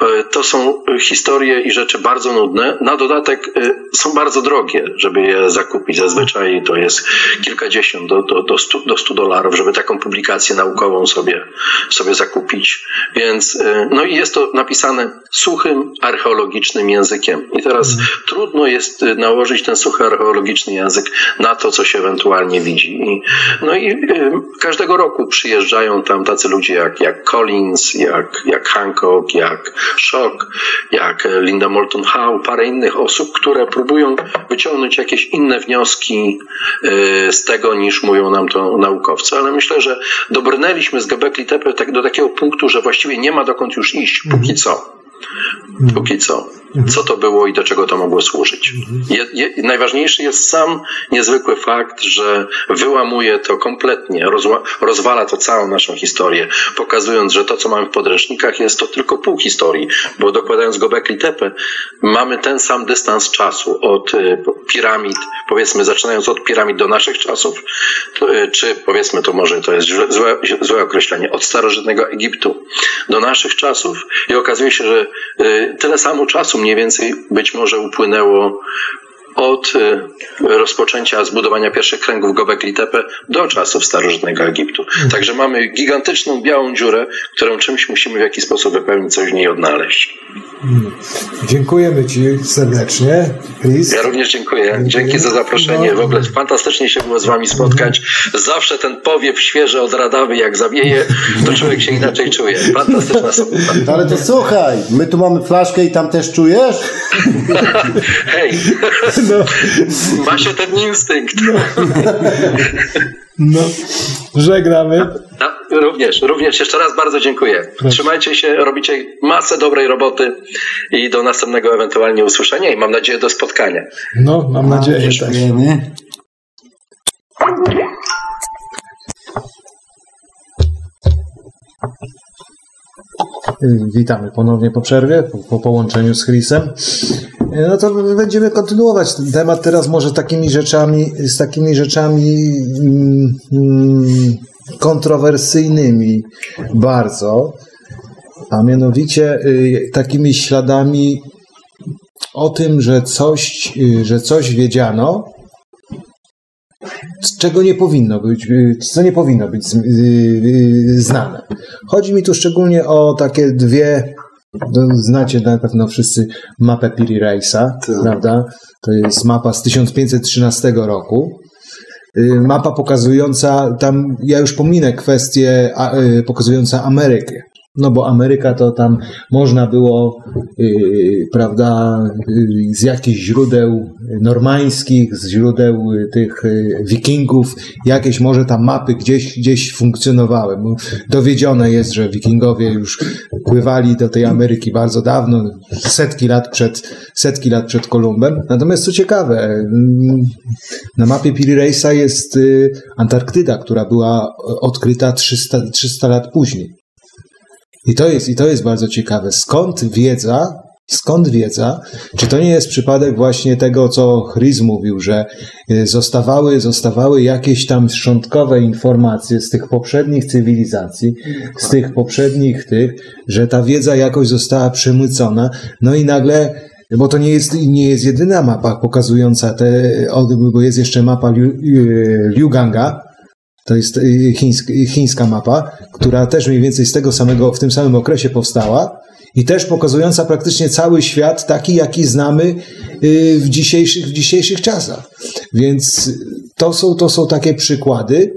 E, to są historie i rzeczy bardzo nudne. Na dodatek są bardzo drogie, żeby je zakupić. Zazwyczaj to jest kilkadziesiąt do, do, do, stu, do stu dolarów, żeby taką publikację naukową sobie, sobie zakupić. Więc no i jest to napisane suchym, archeologicznym językiem. I teraz mhm. trudno jest y, nałożyć ten suchy archeologiczny język na to, co się ewentualnie widzi. I, no i y, każdego roku przyjeżdżają tam tacy ludzie jak, jak Collins, jak, jak Hancock, jak Schock, jak Linda Moulton Howe, parę innych osób, które próbują wyciągnąć jakieś inne wnioski y, z tego, niż mówią nam to naukowcy. Ale myślę, że dobrnęliśmy z Göbekli Tepe tak, do takiego punktu, że właściwie nie ma dokąd już iść, póki mhm. co. Póki co. Mhm. Co to było i do czego to mogło służyć. Je, je, najważniejszy jest sam niezwykły fakt, że wyłamuje to kompletnie, rozła, rozwala to całą naszą historię, pokazując, że to, co mamy w podręcznikach, jest to tylko pół historii, bo dokładając Gobekli Tepe, mamy ten sam dystans czasu od y, piramid, powiedzmy, zaczynając od piramid do naszych czasów, y, czy powiedzmy, to może to jest złe, złe określenie, od starożytnego Egiptu do naszych czasów i okazuje się, że tyle samo czasu mniej więcej być może upłynęło od y, rozpoczęcia zbudowania pierwszych kręgów Gobekli Tepe do czasów starożytnego Egiptu. Także mamy gigantyczną białą dziurę, którą czymś musimy w jakiś sposób wypełnić, coś w niej odnaleźć. Dziękujemy Ci serdecznie, Chris. Ja również dziękuję. Dzięki za zaproszenie. W ogóle fantastycznie się było z Wami spotkać. Zawsze ten powiew świeży od Radawy, jak zawieje, to człowiek się inaczej czuje. Fantastyczna sobota. Ale to słuchaj, my tu mamy flaszkę i tam też czujesz? Hej, no. ma się ten instynkt. No, no. żegnamy. No, również, również jeszcze raz bardzo dziękuję. Trzymajcie się, robicie masę dobrej roboty i do następnego ewentualnie usłyszenia i mam nadzieję do spotkania. No, mam nadzieję też. Witamy ponownie po przerwie, po, po połączeniu z Chrisem. No to będziemy kontynuować ten temat teraz może takimi rzeczami, z takimi rzeczami mm, kontrowersyjnymi bardzo, a mianowicie y, takimi śladami o tym, że coś, y, że coś wiedziano, czego nie powinno być, y, co nie powinno być znane. Chodzi mi tu szczególnie o takie dwie no, znacie na pewno wszyscy mapę Piri Reisa, tak. prawda? To jest mapa z 1513 roku. Y, mapa pokazująca, tam ja już pominę kwestię y, pokazująca Amerykę. No bo Ameryka to tam można było, yy, prawda, yy, z jakichś źródeł normańskich, z źródeł yy, tych wikingów, jakieś może tam mapy gdzieś, gdzieś funkcjonowały. Dowiedzione jest, że wikingowie już pływali do tej Ameryki bardzo dawno, setki lat przed, setki lat przed Kolumbem. Natomiast co ciekawe, na mapie Piri Reisa jest Antarktyda, która była odkryta 300, 300 lat później. I to jest, i to jest bardzo ciekawe. Skąd wiedza, skąd wiedza? Czy to nie jest przypadek właśnie tego, co Chris mówił, że y, zostawały, zostawały jakieś tam szczątkowe informacje z tych poprzednich cywilizacji, z tych poprzednich tych, że ta wiedza jakoś została przemycona, no i nagle bo to nie jest, nie jest jedyna mapa pokazująca te, bo jest jeszcze mapa Liu, Liu Ganga, to jest y, chińska, chińska mapa, która też mniej więcej z tego samego, w tym samym okresie powstała i też pokazująca praktycznie cały świat taki, jaki znamy y, w dzisiejszych, w dzisiejszych czasach. Więc to są, to są takie przykłady.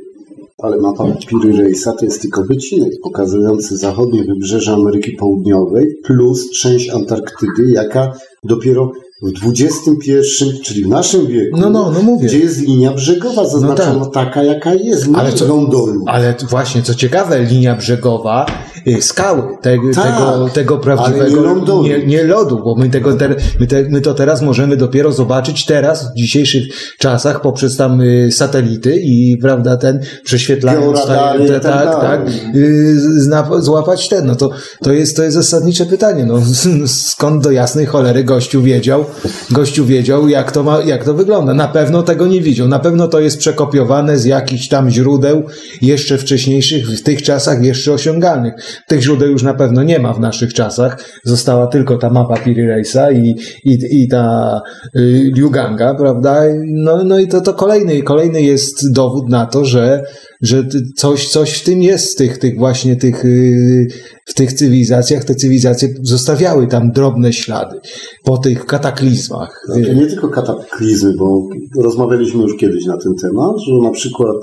Ale mapa Piry Reisa to jest tylko wycinek pokazujący zachodnie wybrzeże Ameryki Południowej plus część Antarktydy, jaka dopiero w XXI, czyli w naszym wieku, no, no, no mówię. gdzie jest linia brzegowa zaznaczona no tak. taka, jaka jest, nie ale co, Ale właśnie, co ciekawe, linia brzegowa skały, te, Tak, tego, tego prawdziwego, nie lądu. nie, nie lodu, bo my, tego ter, my, te, my to teraz możemy dopiero zobaczyć teraz, w dzisiejszych czasach, poprzez tam y, satelity i prawda, ten te- tak tak, tak, y, zna, złapać ten, no to, to jest, to jest zasadnicze pytanie, no skąd do jasnej cholery gościu wiedział, gościu wiedział, jak to ma, jak to wygląda. Na pewno tego nie widział, na pewno to jest przekopiowane z jakichś tam źródeł jeszcze wcześniejszych, w tych czasach jeszcze osiągalnych. Tych źródeł już na pewno nie ma w naszych czasach, została tylko ta mapa Piri i, i, i ta y, Liu Ganga, prawda? No, no i to, to kolejny, kolejny jest dowód na to, że, że coś, coś w tym jest, tych, tych właśnie tych, y, w tych cywilizacjach, te cywilizacje zostawiały tam drobne ślady po tych kataklizmach. To nie tylko kataklizmy, bo rozmawialiśmy już kiedyś na ten temat, że na przykład,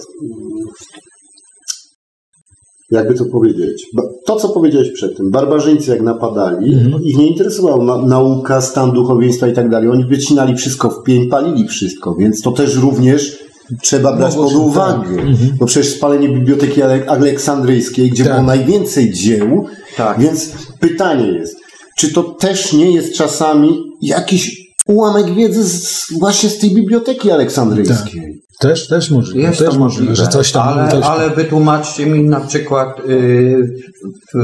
jakby to powiedzieć, to co powiedziałeś przedtem, barbarzyńcy jak napadali, Mhm. ich nie interesowała na, nauka, stan duchowieństwa i tak dalej. Oni wycinali wszystko w pień, palili wszystko, więc to też również trzeba brać pod uwagę. Bo przecież spalenie Biblioteki Ale- Aleksandryjskiej, gdzie Tak. było najwięcej dzieł, Tak. więc pytanie jest, czy to też nie jest czasami jakiś ułamek wiedzy z, właśnie z tej Biblioteki Aleksandryjskiej? Też, też możliwe, Jest też możliwe, możliwe, że coś tam... ale, coś tam. ale wytłumaczcie mi na przykład yy, w,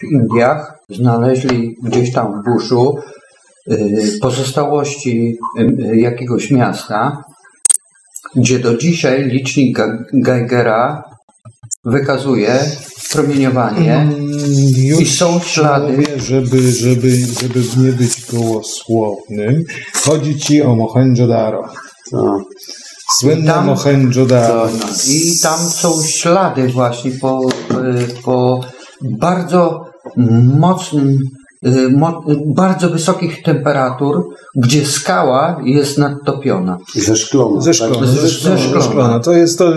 w Indiach znaleźli gdzieś tam w buszu yy, pozostałości yy, jakiegoś miasta, gdzie do dzisiaj licznik Geigera wykazuje promieniowanie Mm, Już i są ślady. Mówię, żeby, żeby, żeby nie być gołosłownym, chodzi ci o Mohenjo-Daro. Tak. Słynne tam- Mohenjo-Daro. I tam są ślady właśnie po, y, po bardzo mocnym, mo, bardzo wysokich temperatur, gdzie skała jest nadtopiona. Zeszklona. Ze szklona, tak? ze szklona, ze ze szklona. To jest to,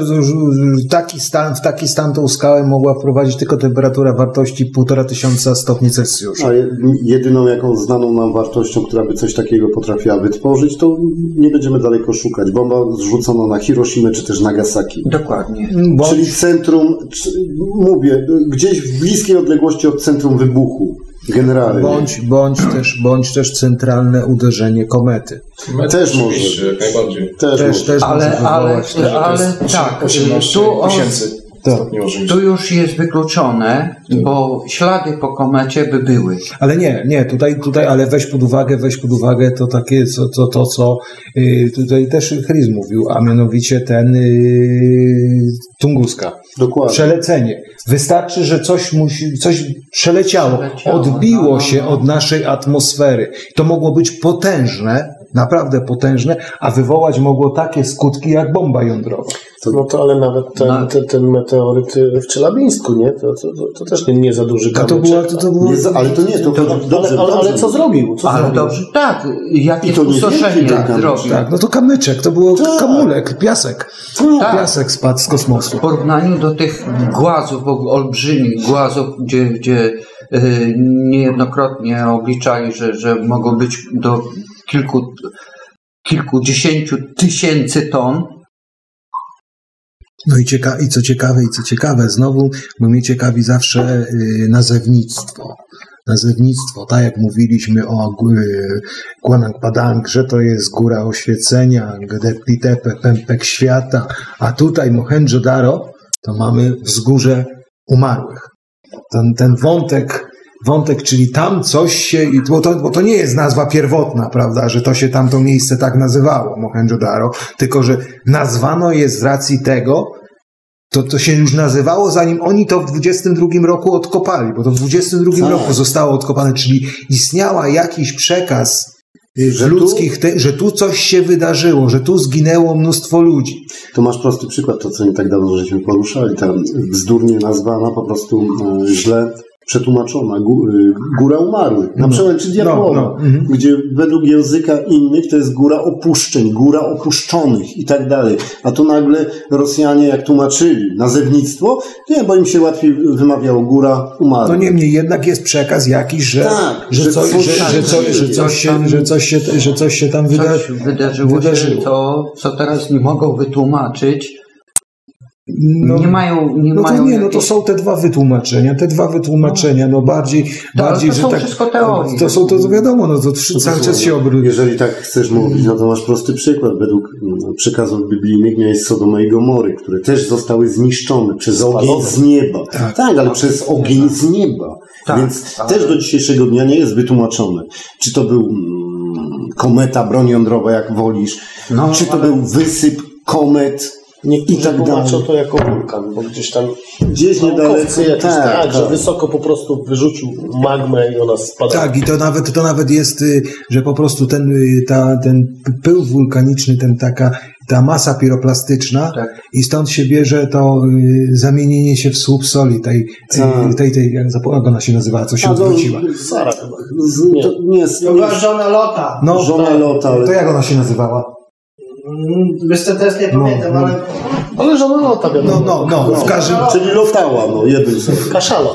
taki stan, w taki stan tą skałę mogła wprowadzić tylko temperatura wartości 1,5 tysiąca stopni Celsjusza. A je- jedyną jaką znaną nam wartością, która by coś takiego potrafiła wytworzyć, to nie będziemy daleko szukać. Bomba zrzucona na Hiroshimę czy też Nagasaki. Dokładnie. Bo Czyli centrum, czy- mówię, gdzieś w bliskiej odległości od centrum wybuchu. Generalnie. bądź, bądź, też, bądź też centralne uderzenie komety. Też może. Oczywiście, jak najbardziej. Też, Też, może. też Ale, może ale, wywołać te- ale tak, 18 tu, o, tysięcy Tak. ożywienia. tu już jest wykluczone, bo ślady po komecie by były. Ale nie, nie, tutaj, tutaj, ale weź pod uwagę, weź pod uwagę to takie, co, to, to co y, tutaj też Chris mówił, a mianowicie ten y, Tunguska. Dokładnie. Przelecenie. Wystarczy, że coś musi, coś przeleciało, Przeleciało, odbiło no, no, się no. od naszej atmosfery. To mogło być potężne, naprawdę potężne, a wywołać mogło takie skutki jak bomba jądrowa. No to ale nawet ten, No. ten, ten meteoryt w Czelabińsku, nie? To, to, to, to też nie, nie za duży A to kamyczek. była, to, to było, Nie, ale to nie, to, to ale, dobrze, ale, ale dobrze. co zrobił? Co Ale zrobił? dobrze, tak, jakie I to kamyczek, zrobił. tak, no to kamyczek, to było Tak. kamulek, piasek. Tak. Piasek spadł z kosmosu. W porównaniu do tych głazów, olbrzymich głazów, gdzie, gdzie y, niejednokrotnie obliczali, że, że mogą być do kilku, kilkudziesięciu tysięcy ton, No i, cieka- i co ciekawe, i co ciekawe, znowu, bo mnie ciekawi zawsze y, nazewnictwo. Nazewnictwo, tak jak mówiliśmy o y, Guanang Padang, że to jest góra oświecenia, Gdepitepe, pępek świata, a tutaj Mohenjo-Daro to mamy wzgórze umarłych. Ten, ten wątek, wątek, czyli tam coś się, bo to, bo to nie jest nazwa pierwotna, prawda, że to się tamto miejsce tak nazywało, Mohenjo-Daro, tylko że nazwano je z racji tego, to, to się już nazywało, zanim oni to w 22 roku odkopali, bo to w 22 Tak. roku zostało odkopane, czyli istniała jakiś przekaz y, Że tu- ludzkich, te, że tu coś się wydarzyło, że tu zginęło mnóstwo ludzi. To masz prosty przykład, to co nie tak dawno żeśmy poruszali. Ta bzdurnie nazwana, po prostu e, źle przetłumaczona y, góra umarłych. Na No. przełęczy Diabłowa, No, no, mhm. gdzie według języka innych to jest góra opuszczeń, góra opuszczonych i tak dalej. A tu nagle Rosjanie jak tłumaczyli nazewnictwo, nie, bo im się łatwiej wymawiało góra umarłych. To niemniej jednak jest przekaz jakiś, że, Tak, że, że coś, coś że, że, coś, że, coś się, że, coś się, że coś się tam wyda, coś wydarzyło, wydarzyło. się, co, co teraz nie mogą wytłumaczyć No, nie mają, nie no to mają nie, no to są te dwa wytłumaczenia, te dwa wytłumaczenia, no bardziej, ale bardziej, to że są tak... wszystko teorie. To są, to, to wiadomo, no to trzy- cały czas się obróci. Jeżeli tak chcesz mówić, no to masz prosty przykład. Według przekazów biblijnych miałeś Sodoma i Gomory, które też zostały zniszczone przez ogień z nieba. Tak, ale przez ogień z nieba. Tak, Więc tak. też do dzisiejszego dnia nie jest wytłumaczone. Czy to był mm, kometa, broń jądrowa, jak wolisz, No, czy to ale- był wysyp komet Niektórzy tak tłumaczą dalej. to jako wulkan, bo gdzieś tam Gdzieś niedaleko. naukowcy jakiś tak, Tak, że tak. wysoko po prostu wyrzucił magmę i ona spada. Tak, i to nawet, to nawet jest, y, że po prostu ten, y, ta, ten pył wulkaniczny, ten taka, ta masa piroplastyczna Tak. i stąd się bierze to y, zamienienie się w słup soli, tej, Tak. tej, tej, tej jak ona się nazywała, co się A, no, odwróciła. Sara chyba. Z, to nie, z, To była żona Lota. No, żona Lota, ale to jak ona się nazywała? Mm, Wiesz co, teraz nie pamiętam, no. ale Ale żona lota No, wiadomo. no, no, w każdym, czyli lotała, no, jednym słowem. Kaszala.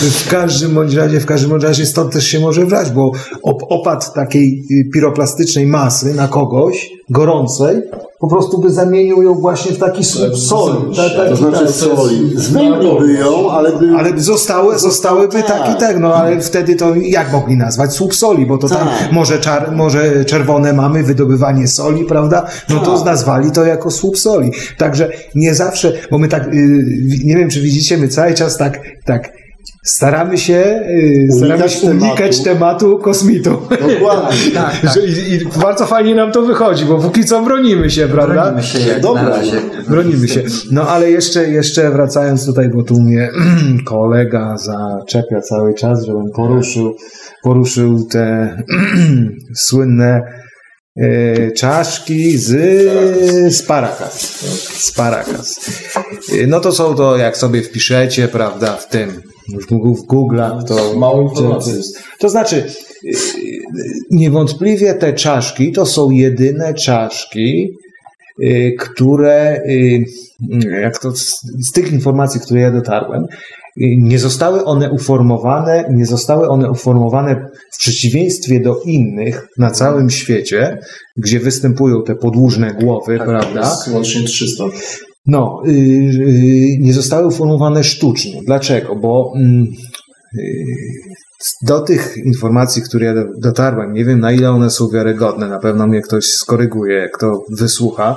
w każdym bądź razie, w każdym bądź razie stąd też się może brać, bo op- opad takiej y, piroplastycznej masy na kogoś, gorącej, po prostu by zamienił ją właśnie w taki słup soli. Tak, tak, To znaczy tak. soli. Zwęgliby ją, ale by... Ale zostały, zostałyby tak. tak i tak, no ale wtedy to jak mogli nazwać? Słup soli, bo to tam Tak. może, czar, może czerwone mamy, wydobywanie soli, prawda? No to Tak. nazwali to jako słup soli. Także nie zawsze, bo my tak, y, nie wiem czy widzicie, my cały czas tak, tak staramy się, y, staramy Unikać się unikać tematu kosmitu. Dokładnie. Tak, tak. I, I bardzo fajnie nam to wychodzi, bo póki co bronimy się, prawda? Bronimy się jak Dobra, na razie. Bronimy się. No ale jeszcze, jeszcze wracając tutaj, bo tu mnie kolega zaczepia cały czas, żebym poruszył, poruszył te słynne e, czaszki z. Z Paracas. E, No to są to, jak sobie wpiszecie, prawda, w tym, w Google- w Google'ach, to Mało informacji. to znaczy, yy, niewątpliwie te czaszki to są jedyne czaszki, yy, które, yy, jak to z, tych informacji, które ja dotarłem, nie zostały one uformowane, nie zostały one uformowane w przeciwieństwie do innych na całym świecie, gdzie występują te podłużne głowy, prawda? Jest łącznie 300. No, y, y, nie zostały uformowane sztucznie. Dlaczego? Bo mm, y, do tych informacji, które ja do- dotarłem, nie wiem na ile one są wiarygodne, na pewno mnie ktoś skoryguje, jak to wysłucha,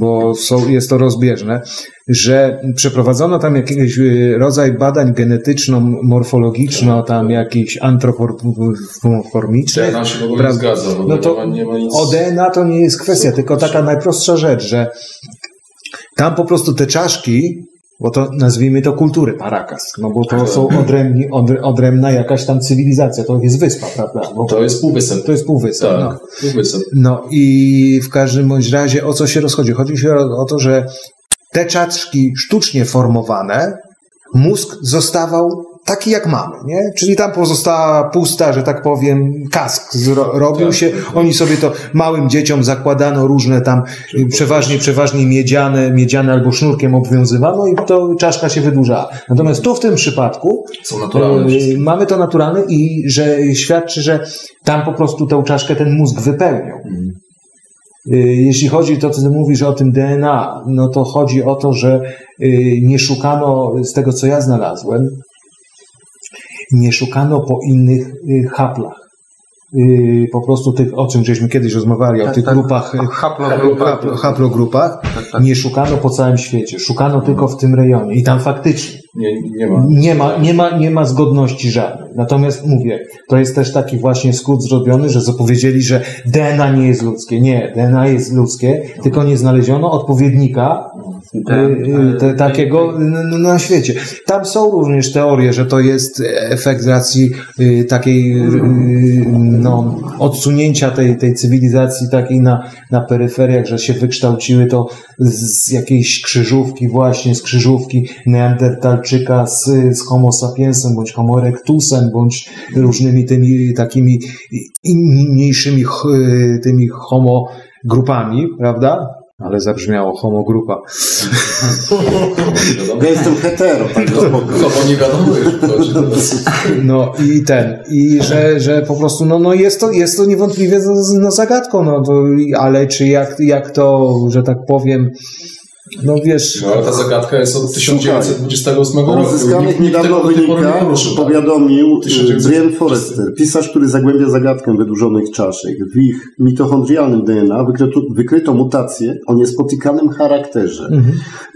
bo są, jest to rozbieżne, że przeprowadzono tam jakiś rodzaj badań genetyczno-morfologiczno, tam jakiś antropoformiczny. Ja się w ogóle Pra- zgadza. No to nie ma nic... O DNA to nie jest kwestia, tylko taka najprostsza rzecz, że tam po prostu te czaszki, bo to nazwijmy to kultury Paracas, no bo to są odrębni, odr, odrębna jakaś tam cywilizacja, to jest wyspa, prawda? Bo To jest półwysep. to jest półwysep. No. Tak, półwysep. No i w każdym bądź razie o co się rozchodzi? Chodzi się o, o to, że te czaszki sztucznie formowane, mózg zostawał taki jak mamy, nie? Czyli tam pozostała pusta, że tak powiem, kask zro, robił Tak. się. Oni sobie to małym dzieciom zakładano różne tam, przeważnie, przeważnie miedziane, miedziane albo sznurkiem obwiązywano i to czaszka się wydłużała. Natomiast tu w tym przypadku Są naturalne E. Mamy to naturalne i że świadczy, że tam po prostu tę czaszkę ten mózg wypełniał. Mhm. E, Jeśli chodzi to, co ty mówisz o tym DNA, no to chodzi o to, że e, nie szukano, z tego co ja znalazłem, nie szukano po innych e, haplach. E, Po prostu tych, o czym żeśmy kiedyś rozmawiali, o Tak, tych tak. grupach, e, Haplogrupach. haplo- haplogrupach, Tak, tak. nie szukano po całym świecie, szukano tylko w tym rejonie i tam faktycznie Nie, nie ma. nie ma, nie, ma, nie ma zgodności żadnej. Natomiast mówię, to jest też taki właśnie skrót zrobiony, że zapowiedzieli, że DNA nie jest ludzkie. Nie, DNA jest ludzkie, tylko nie znaleziono odpowiednika y, y, te, takiego n- n- na świecie. Tam są również teorie, że to jest efekt racji y, takiej y, no, odsunięcia tej, tej cywilizacji takiej na, na peryferiach, że się wykształciły to z jakiejś krzyżówki właśnie, z krzyżówki Neandertalczyka z, z Homo sapiensem, bądź Homo erectusem, bądź różnymi tymi takimi inniejszymi tymi homo grupami, prawda? Ale zabrzmiało homogrupa. Ja jestem hetero, tak. No nie wiadomo. No i ten, i że, że po prostu, no, no jest, to, jest to niewątpliwie no zagadką, no to, ale czy jak, jak to, że tak powiem, no wiesz, No ale ta zagadka jest od 1928 O roku. nikt niedawno tak? powiadomił 1900 Brian Forrester, pisarz, który zagłębia zagadkę wydłużonych czaszek. W ich mitochondrialnym DNA wykryto, wykryto mutację o niespotykanym charakterze,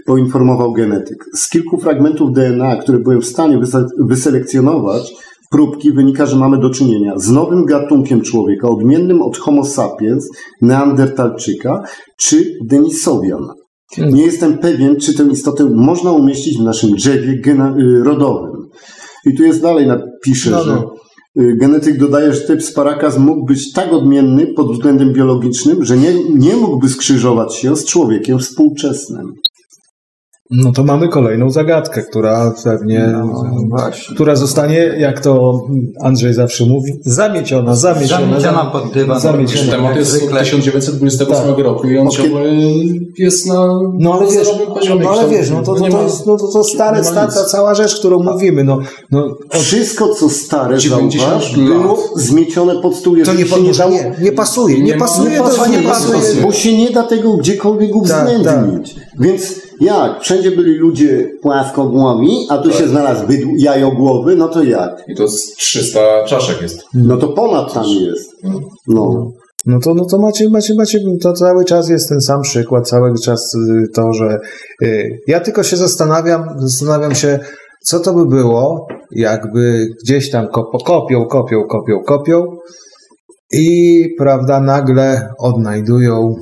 poinformował genetyk. Z kilku fragmentów DNA, które byłem w stanie wyse- wyselekcjonować, próbki wynika, że mamy do czynienia z nowym gatunkiem człowieka, odmiennym od Homo sapiens, Neandertalczyka czy Denisowian. Nie jestem pewien, czy tę istotę można umieścić w naszym drzewie y, rodowym. I tu jest dalej napisze, No, no. że y, genetyk dodaje, że typ Sparakas mógł być tak odmienny pod względem biologicznym, że nie, nie mógłby skrzyżować się z człowiekiem współczesnym. No to mamy kolejną zagadkę, która pewnie, No, właśnie. która zostanie, jak to Andrzej zawsze mówi, zamieciona, zamieciona, Zamieciona pod dywan. Zamieciona. Temat jest od zwykle. 1928 Tak. roku i on Od ciągle jest na No ale wiesz, zerowym poziomie. no, ale wiesz, no to, to, to jest no, to, to stare, stara, ta cała rzecz, którą mówimy, no, no Wszystko, co stare, 90 zauważ, lat. było zmiecione pod stół. to nie, się nie dało, nie, nie pasuje, nie, Nie pasuje, nie to pasuje, nie pasuje. bo się nie da tego gdziekolwiek uwzględnić. Więc jak? Wszędzie byli ludzie płaskogłowi, a tu się znalazł bydł jajogłowy, no to jak? I to z 300 czaszek jest. No to ponad tam jest. No. No to, no to macie, macie, macie, to cały czas jest ten sam przykład, cały czas y, to, że y, ja tylko się zastanawiam, zastanawiam się, co to by było, jakby gdzieś tam kopo, kopią, kopią, kopią, kopią i, prawda, nagle odnajdują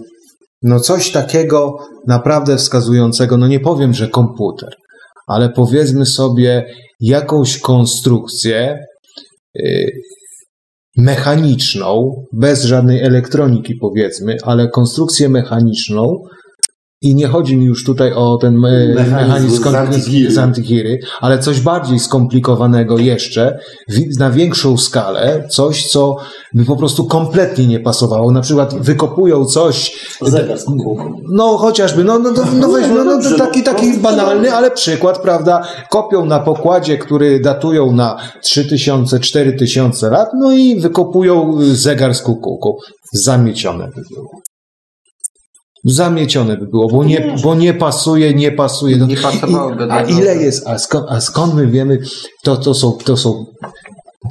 no coś takiego naprawdę wskazującego, no nie powiem, że komputer, ale powiedzmy sobie jakąś konstrukcję, y, mechaniczną, bez żadnej elektroniki powiedzmy, ale konstrukcję mechaniczną i nie chodzi mi już tutaj o ten me- Mechanizm mechanizm z Antikiry. z Antikiry, ale coś bardziej skomplikowanego jeszcze, na większą skalę, coś, co by po prostu kompletnie nie pasowało. Na przykład wykopują coś, Zegar z no chociażby, no, no, no, no, weź, no, no taki, no, taki banalny, ale przykład, prawda? Kopią na pokładzie, który datują na 3000, 4000 lat, no i wykopują zegar z kukułką. Zamiecione by było. Zamiecione by było, bo nie, bo nie pasuje, nie pasuje. Nie pasowałoby i, a ile jest, a skąd, a skąd my wiemy, to, to, są, to są,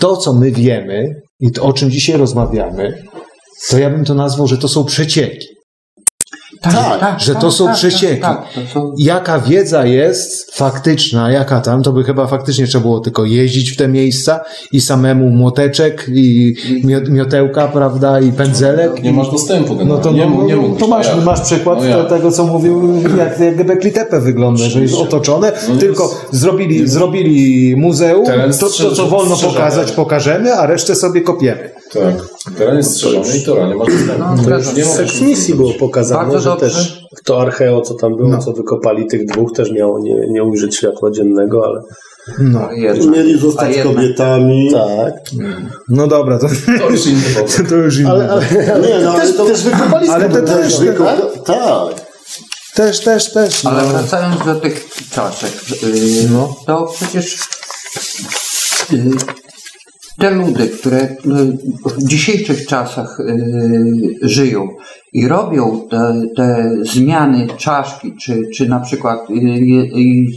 to co my wiemy i to, o czym dzisiaj rozmawiamy, to ja bym to nazwał, że to są przecieki. Tak, że to są przecieki. Tak, to są Jaka wiedza jest faktyczna, jaka tam, to by chyba faktycznie trzeba było tylko jeździć w te miejsca i samemu młoteczek i mio- miotełka, prawda, i pędzelek. Nie masz dostępu do No to, nie, no, nie no, mógłbyś, to masz, no jak? masz przykład No te- tego, co mówił, jak, jak Gebekli Tepe wygląda, że jest otoczone, No tylko jest- zrobili, zrobili muzeum, to, to co wolno pokazać, pokażemy, a resztę sobie kopiemy. Tak. Teren jest strzeżony i tora, nie dostępu. No, To już nie możesz seksmisji było pokazane, Bardzo że dobrze. też to archeo, co tam było, No. co wykopali tych dwóch, też miało nie, nie ujrzeć światła dziennego, ale No, jedna. Mieli A zostać jednak- kobietami. tak. no dobra, to, To już inny powód. to już inny. Ale, ale, ale Nie, no, ale też, to- też wykopali ale te też- tak? Tak. Też, też, też. Ale no. wracając do tych czaszek, yy, No. to przecież yy, te ludy, które yy, w dzisiejszych czasach yy, żyją i robią te, te zmiany czaszki, czy, czy na przykład yy,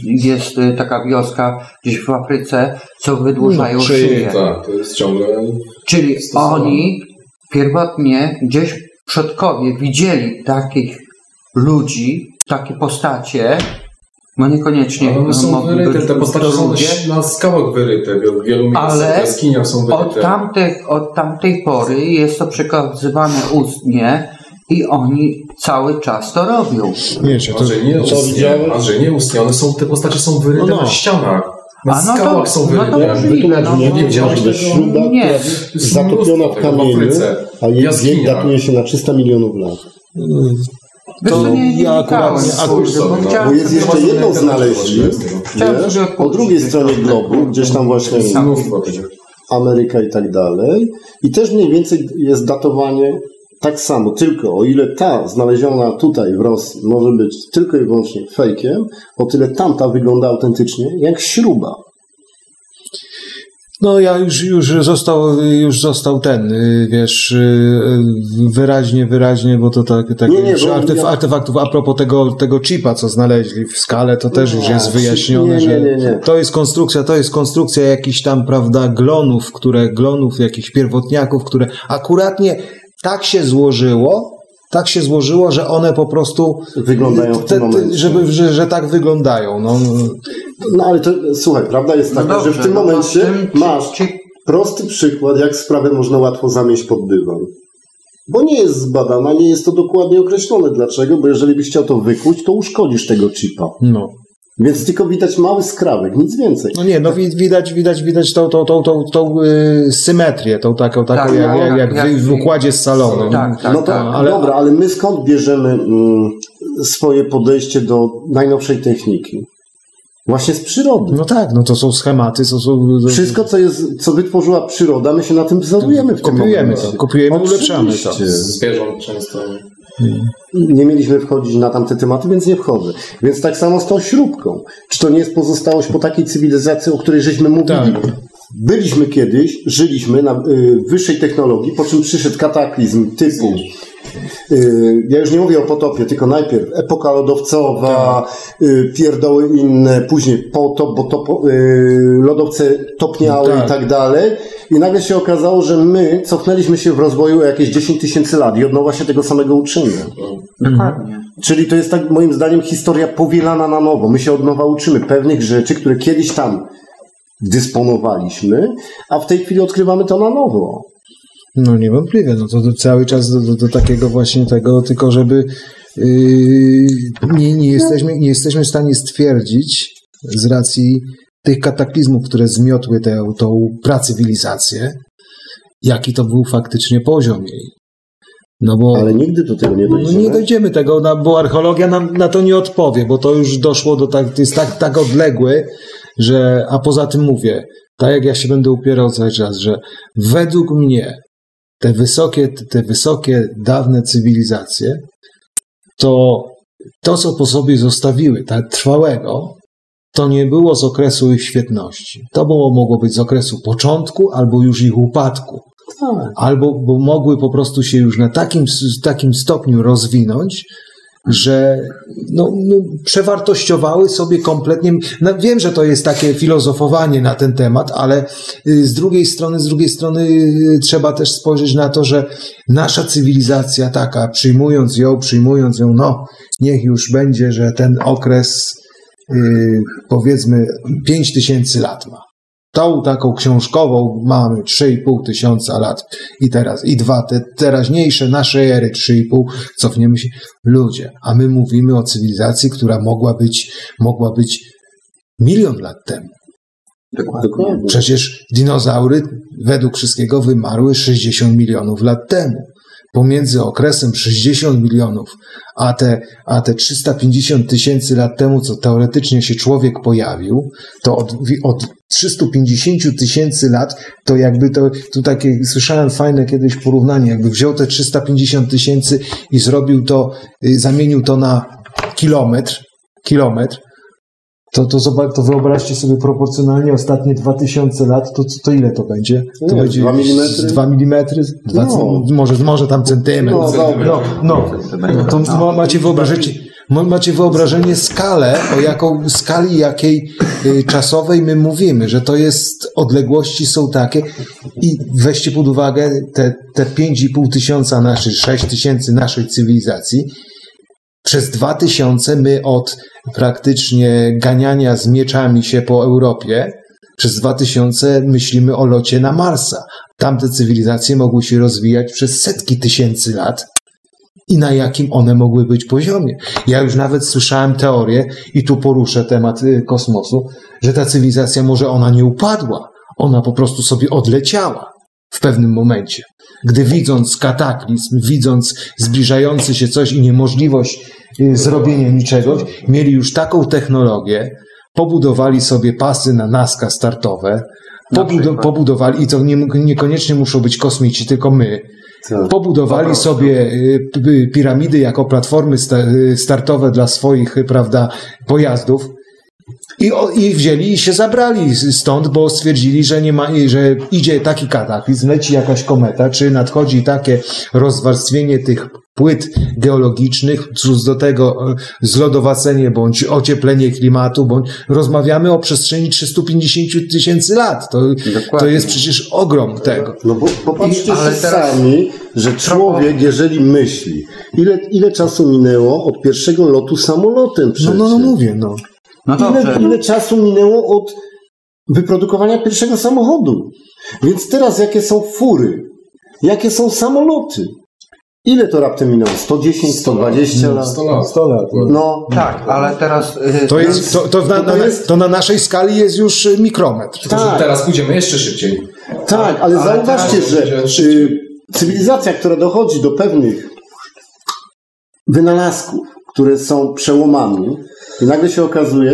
jest taka wioska gdzieś w Afryce, co wydłużają Czyli szyję. tak, to jest ciągle... Czyli stosowane. oni pierwotnie gdzieś przodkowie widzieli takich ludzi, takie postacie, no niekoniecznie Ale one są wyryte, te postacie to są na skałach wyryte, w wielu miejscach, Ale jaskiniach są wyryte. od, tamtych, od tamtej pory jest to przekazywane ustnie i oni cały czas to robią. Wiecie, to, Andrzej, nie Co ustnie? Andrzej, nie ustnie, one są, te postacie są wyryte No, no. na ścianach. Na A, no to- skałach są no to wyryte. możliwe. No, no, nie nie widziałeś widziałeś tego? śruba, Nie. zatopiona w kamieniu, a jej wiek datuje się na 300 milionów lat. To nie, nie ja akurat nie- akurat bo chciałem Bo jest jeszcze jedno znaleźli. Po drugiej stronie globu, gdzieś tam właśnie. Ameryka i tak dalej. I też mniej więcej jest datowanie tak samo, tylko o ile ta znaleziona tutaj w Rosji może być tylko i wyłącznie fejkiem, o tyle tamta wygląda autentycznie jak śruba. No ja już, już został, już został ten, y, wiesz, y, wyraźnie, wyraźnie, bo to tak, tak Nie, nie, już artyf, ja- artefaktów, a propos tego, tego chipa, co znaleźli w skale, to też już Nie, jest wyjaśnione, nie, że to jest konstrukcja, to jest konstrukcja jakichś tam, prawda, glonów, które, glonów, jakichś pierwotniaków, które akuratnie tak się złożyło, tak się złożyło, że one po prostu Wyglądają w tym momencie. żeby, że, że tak wyglądają. No, No ale to słuchaj, prawda jest taka, dobrze, że w tym no momencie tym ci- masz ci- prosty przykład, jak sprawę można łatwo zamieść pod dywan. Bo nie jest zbadana, nie jest to dokładnie określone. Dlaczego? Bo jeżeli byś chciał to wykuć, to uszkodzisz tego chipa. no. Więc tylko widać mały skrawek, nic więcej. No nie, no wi- widać, widać, widać tą, tą, tą, tą, tą y, symetrię, tą taką, taką Tak, jak, no, jak, jak jak- w, układzie z salonu. Tak, tak, no to tak. ale- dobra, ale my skąd bierzemy mm, swoje podejście do najnowszej techniki? Właśnie z przyrody. No tak, no to są schematy, to są... Wszystko, co, jest, co wytworzyła przyroda, my się na tym wzorujemy w tym Kopiujemy momencie. to, kopiujemy, ulepszamy to. Zwierząt często. Nie mieliśmy wchodzić na tamte tematy, więc nie wchodzę. Więc tak samo z tą śrubką. Czy to nie jest pozostałość po takiej cywilizacji, o której żeśmy mówili? Tak. Byliśmy kiedyś, żyliśmy na y, wyższej technologii, po czym przyszedł kataklizm typu. y, ja już nie mówię o potopie, tylko najpierw epoka lodowcowa, y, pierdoły inne, później potop, bo to, y, lodowce topniały Tak. i tak dalej. I nagle się okazało, że my cofnęliśmy się w rozwoju o jakieś 10 tysięcy lat i od nowa się tego samego uczymy. Dokładnie. Czyli to jest tak moim zdaniem historia powielana na nowo. My się od nowa uczymy pewnych rzeczy, które kiedyś tam dysponowaliśmy, a w tej chwili odkrywamy to na nowo. No niewątpliwie, no to, to cały czas do, do, do takiego właśnie tego, tylko żeby yy, nie, nie, jesteśmy, nie jesteśmy w stanie stwierdzić z racji tych kataklizmów, które zmiotły tę tą pracywilizację, jaki to był faktycznie poziom jej. No bo Ale nigdy do tego nie no dojdziemy. nie dojdziemy tego, no, bo archeologia nam na to nie odpowie, bo to już doszło do tak, jest tak, tak odległe, że, a poza tym mówię, tak jak ja się będę upierał cały czas, że według mnie te wysokie, te wysokie, dawne cywilizacje, to to, co po sobie zostawiły, tak trwałego, to nie było z okresu ich świetności. To było, mogło być z okresu początku albo już ich upadku. Albo bo mogły po prostu się już na takim, takim stopniu rozwinąć, że no, no, przewartościowały sobie kompletnie. No, wiem, że to jest takie filozofowanie na ten temat, ale y, z drugiej strony, z drugiej strony y, trzeba też spojrzeć na to, że nasza cywilizacja taka, przyjmując ją, przyjmując ją, no niech już będzie, że ten okres y, powiedzmy 5 tysięcy lat ma. Tą taką książkową mamy 3,5 tysiąca lat i teraz, i dwa te teraźniejsze naszej ery 3,5, cofniemy się. Ludzie, a my mówimy o cywilizacji, która mogła być, mogła być milion lat temu. Dokładnie. Przecież dinozaury według wszystkiego wymarły 60 milionów lat temu. Pomiędzy okresem 60 milionów, a te, a te 350 tysięcy lat temu, co teoretycznie się człowiek pojawił, to od, od 350 tysięcy lat, to jakby to, tu takie, słyszałem fajne kiedyś porównanie, jakby wziął te 350 tysięcy i zrobił to, y, zamienił to na kilometr, kilometr, to, to, zobacz, to wyobraźcie sobie proporcjonalnie ostatnie 2000 lat, to, to ile to będzie? To Nie, będzie dwa milimetry? 2 mm? Dwa, No. może, może tam centymetr. No, dobra. no, no, no, to ma- macie wyobrażenie, ma- macie wyobrażenie skalę, o jaką skali jakiej y, czasowej my mówimy, że to jest, odległości są takie i weźcie pod uwagę te, te 5,5 tysiąca naszych, 6 tysięcy naszej cywilizacji, przez dwa tysiące my od praktycznie ganiania z mieczami się po Europie, przez dwa tysiące myślimy o locie na Marsa. Tamte cywilizacje mogły się rozwijać przez setki tysięcy lat. I na jakim one mogły być poziomie. Ja już nawet słyszałem teorię, i tu poruszę temat y, kosmosu, że ta cywilizacja może ona nie upadła, ona po prostu sobie odleciała w pewnym momencie. Gdy widząc kataklizm, widząc zbliżający się coś i niemożliwość y, zrobienia niczego, mieli już taką technologię, pobudowali sobie pasy na naska startowe, pobudowali, i to nie, niekoniecznie muszą być kosmici, tylko my, Tak. Pobudowali sobie y, piramidy jako platformy y, startowe dla swoich, prawda, pojazdów. I, o, I wzięli i się zabrali stąd, bo stwierdzili, że nie ma, że idzie taki kataklizm, leci jakaś kometa, czy nadchodzi takie rozwarstwienie tych płyt geologicznych, plus do tego e, zlodowacenie bądź ocieplenie klimatu, bądź rozmawiamy o przestrzeni 350 tysięcy lat. To, to jest przecież ogrom tego. No bo popatrzcie I- teraz- sami, że człowiek, jeżeli myśli, ile, ile czasu minęło od pierwszego lotu samolotem No, przecież? no, no mówię, no. No Ile, ile czasu minęło od wyprodukowania pierwszego samochodu? Więc teraz jakie są fury? Jakie są samoloty? Ile to raptem minęło? 110, 120 lat? 100 lat. 100 lat. No, Tak, ale teraz. y, To, jest, to, to, na, na, to na naszej skali jest już y, mikrometr. Tylko, Tak. teraz pójdziemy jeszcze szybciej. tak, ale, ale zauważcie, że y, cywilizacja, która dochodzi do pewnych wynalazków, które są przełomami, i nagle się okazuje,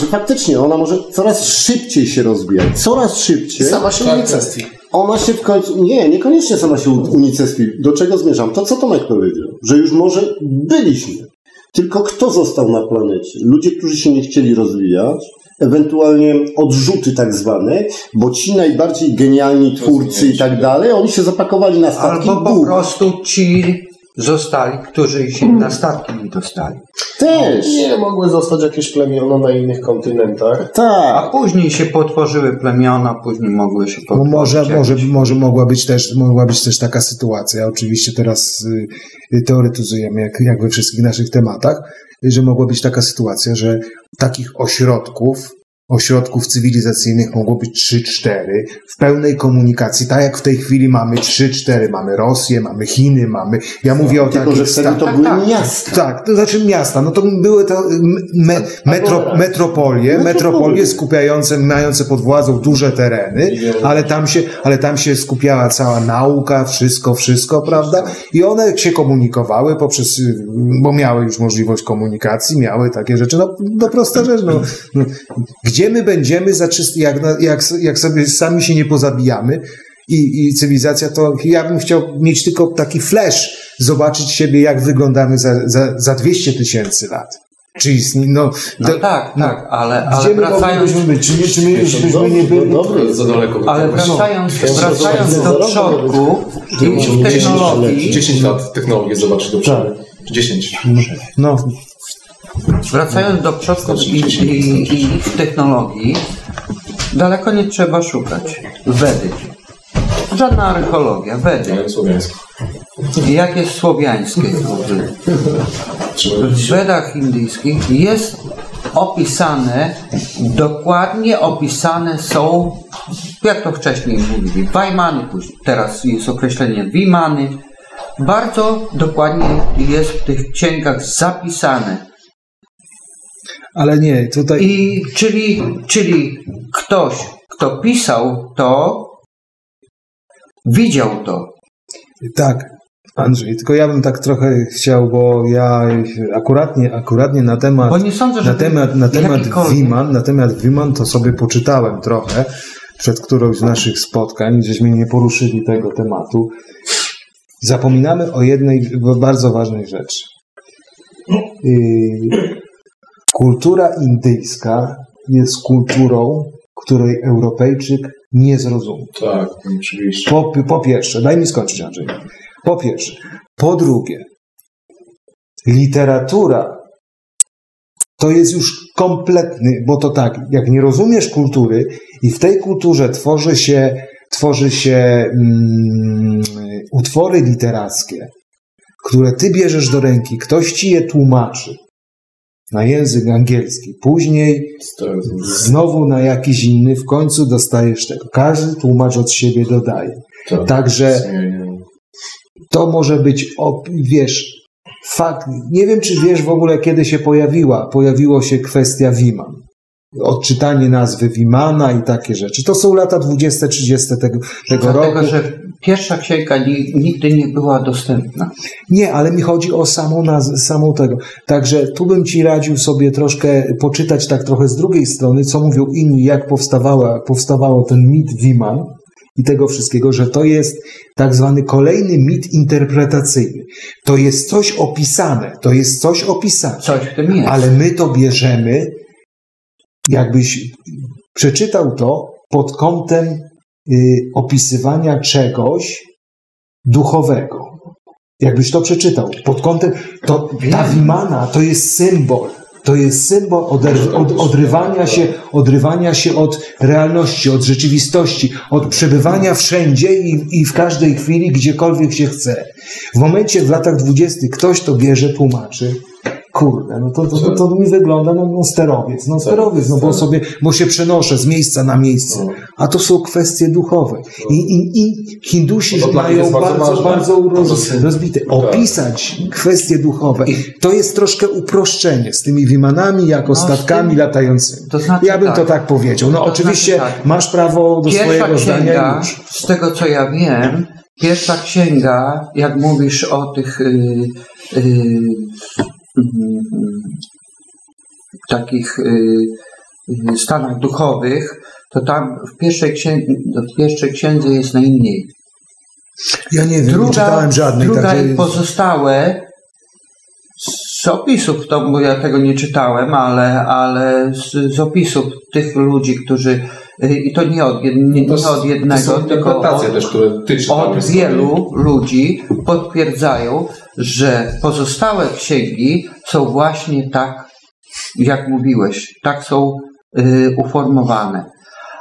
że faktycznie ona może coraz szybciej się rozwijać, coraz szybciej. Sama się unicestwi. Ona się w końcu. Nie, niekoniecznie sama się unicestwi. Do czego zmierzam? To, co Tomek powiedział, że już może byliśmy. Tylko kto został na planecie? Ludzie, którzy się nie chcieli rozwijać, ewentualnie odrzuty tak zwane, bo ci najbardziej genialni twórcy i tak dalej, oni się zapakowali na statki. Albo po Bóg. prostu ci zostali, którzy się na statki nie dostali. Też. Nie mogły zostać jakieś plemiona na innych kontynentach. A Tak. później się potworzyły plemiona, później mogły się No potworzyć. może, jakieś- może, może mogła, być też, mogła być też taka sytuacja, oczywiście teraz y, teoretyzujemy, jak, jak we wszystkich naszych tematach, że mogła być taka sytuacja, że takich ośrodków, ośrodków cywilizacyjnych mogło być 3-4 w pełnej komunikacji, tak jak w tej chwili mamy 3-4, mamy Rosję, mamy Chiny, mamy, ja mówię o Tylko, że takich wtedy sta- to były miasta. tak, to znaczy miasta. No to były to me, metro, metropolie, metropolie skupiające, mające pod władzą duże tereny, ale tam się, ale tam się skupiała cała nauka, wszystko, wszystko, prawda? I one się komunikowały poprzez, bo miały już możliwość komunikacji, miały takie rzeczy. No, no prosta rzecz, no. no. Gdzie my będziemy za czysty, jak, jak, jak sobie sami się nie pozabijamy, i, i cywilizacja, to ja bym chciał mieć tylko taki flash, zobaczyć siebie, jak wyglądamy za, za, za 200 tysięcy lat. Czy istnieje, no, No to- tak, tak, ale, gdzie ale my wracając, być? Czy, nie, czy my już byśmy nie byli? Dobry, Za daleko. ale wracając, No. wracając do przodku i technologii, 10 lat technologię zobaczyć do przodu. Tak. 10. No, wracając do przodków i, i, i technologii, daleko nie trzeba szukać. Wedy. Żadna archeologia, Wedy. Jak jest słowiańskie? W Wedach indyjskich jest opisane, dokładnie opisane są, jak to wcześniej mówili, Wajmany, później, teraz jest określenie Wimany. Bardzo dokładnie jest w tych księgach zapisane. Ale nie, tutaj... I czyli, czyli ktoś, kto pisał to, widział to. Tak, Andrzej, tylko ja bym tak trochę chciał, bo ja akuratnie, akuratnie na temat... Bo nie sądzę, że na temat, na temat Wiman, na temat Wiman to sobie poczytałem trochę przed którąś z naszych spotkań, żeśmy nie poruszyli tego tematu. Zapominamy o jednej bardzo ważnej rzeczy. Kultura indyjska jest kulturą, której Europejczyk nie zrozumie. Tak, oczywiście. Po, po pierwsze, daj mi skończyć, Andrzej. Po pierwsze. Po drugie, literatura to jest już kompletny, bo to tak, jak nie rozumiesz kultury i w tej kulturze tworzy się, tworzy się mm, utwory literackie, które ty bierzesz do ręki, ktoś ci je tłumaczy na język angielski, później znowu na jakiś inny, w końcu dostajesz tego. Każdy tłumacz od siebie dodaje. Tak. Także to może być, op- wiesz, fakt. Nie wiem, czy wiesz w ogóle, kiedy się pojawiła. Pojawiło się kwestia Wiman. Odczytanie nazwy Wimana i takie rzeczy. To są lata 20-30 tego, tego Dlatego, roku. że pierwsza księga ni- nigdy nie była dostępna. Nie, ale mi chodzi o samą nazwę, samą tego. Także tu bym ci radził sobie troszkę poczytać tak trochę z drugiej strony, co mówią inni, jak powstawała, powstawało ten mit Wiman i tego wszystkiego, że to jest tak zwany kolejny mit interpretacyjny. To jest coś opisane, to jest coś opisane. Coś w tym jest. Ale my to bierzemy, jakbyś przeczytał to pod kątem opisywania czegoś duchowego. Jakbyś to przeczytał pod kątem, to ta Wimana to jest symbol. To jest symbol oder, od, odrywania, się, odrywania się od realności, od rzeczywistości, od przebywania wszędzie i, i w każdej chwili, gdziekolwiek się chce. W momencie w latach dwudziestych ktoś to bierze, tłumaczy. Kurde, no to, to, to, to mi wygląda na no, sterowiec. No sterowiec, no bo sobie, bo się przenoszę z miejsca na miejsce. A to są kwestie duchowe. I, i, i Hindusi No mają bardzo bardzo, bardzo, roz, rozbite. Opisać kwestie duchowe to jest troszkę uproszczenie z tymi wimanami jako No, statkami latającymi. to znaczy ja bym tak. to tak powiedział. No To oczywiście znaczy tak. masz prawo do Pierwsza swojego zdania już. z tego co ja wiem, pierwsza księga, jak mówisz o tych y, y, takich y, y, stanach duchowych, to tam w pierwszej, księdze, w pierwszej księdze jest najmniej. Ja nie wiem, nie Druga, czytałem żadnej. druga i pozostałe z opisów, to, bo ja tego nie czytałem, ale, ale z, z opisów tych ludzi, którzy i to nie od, nie, nie od jednego, to są tylko od, też, od wielu ludzi potwierdzają, że pozostałe księgi są właśnie tak, jak mówiłeś, tak są y, uformowane.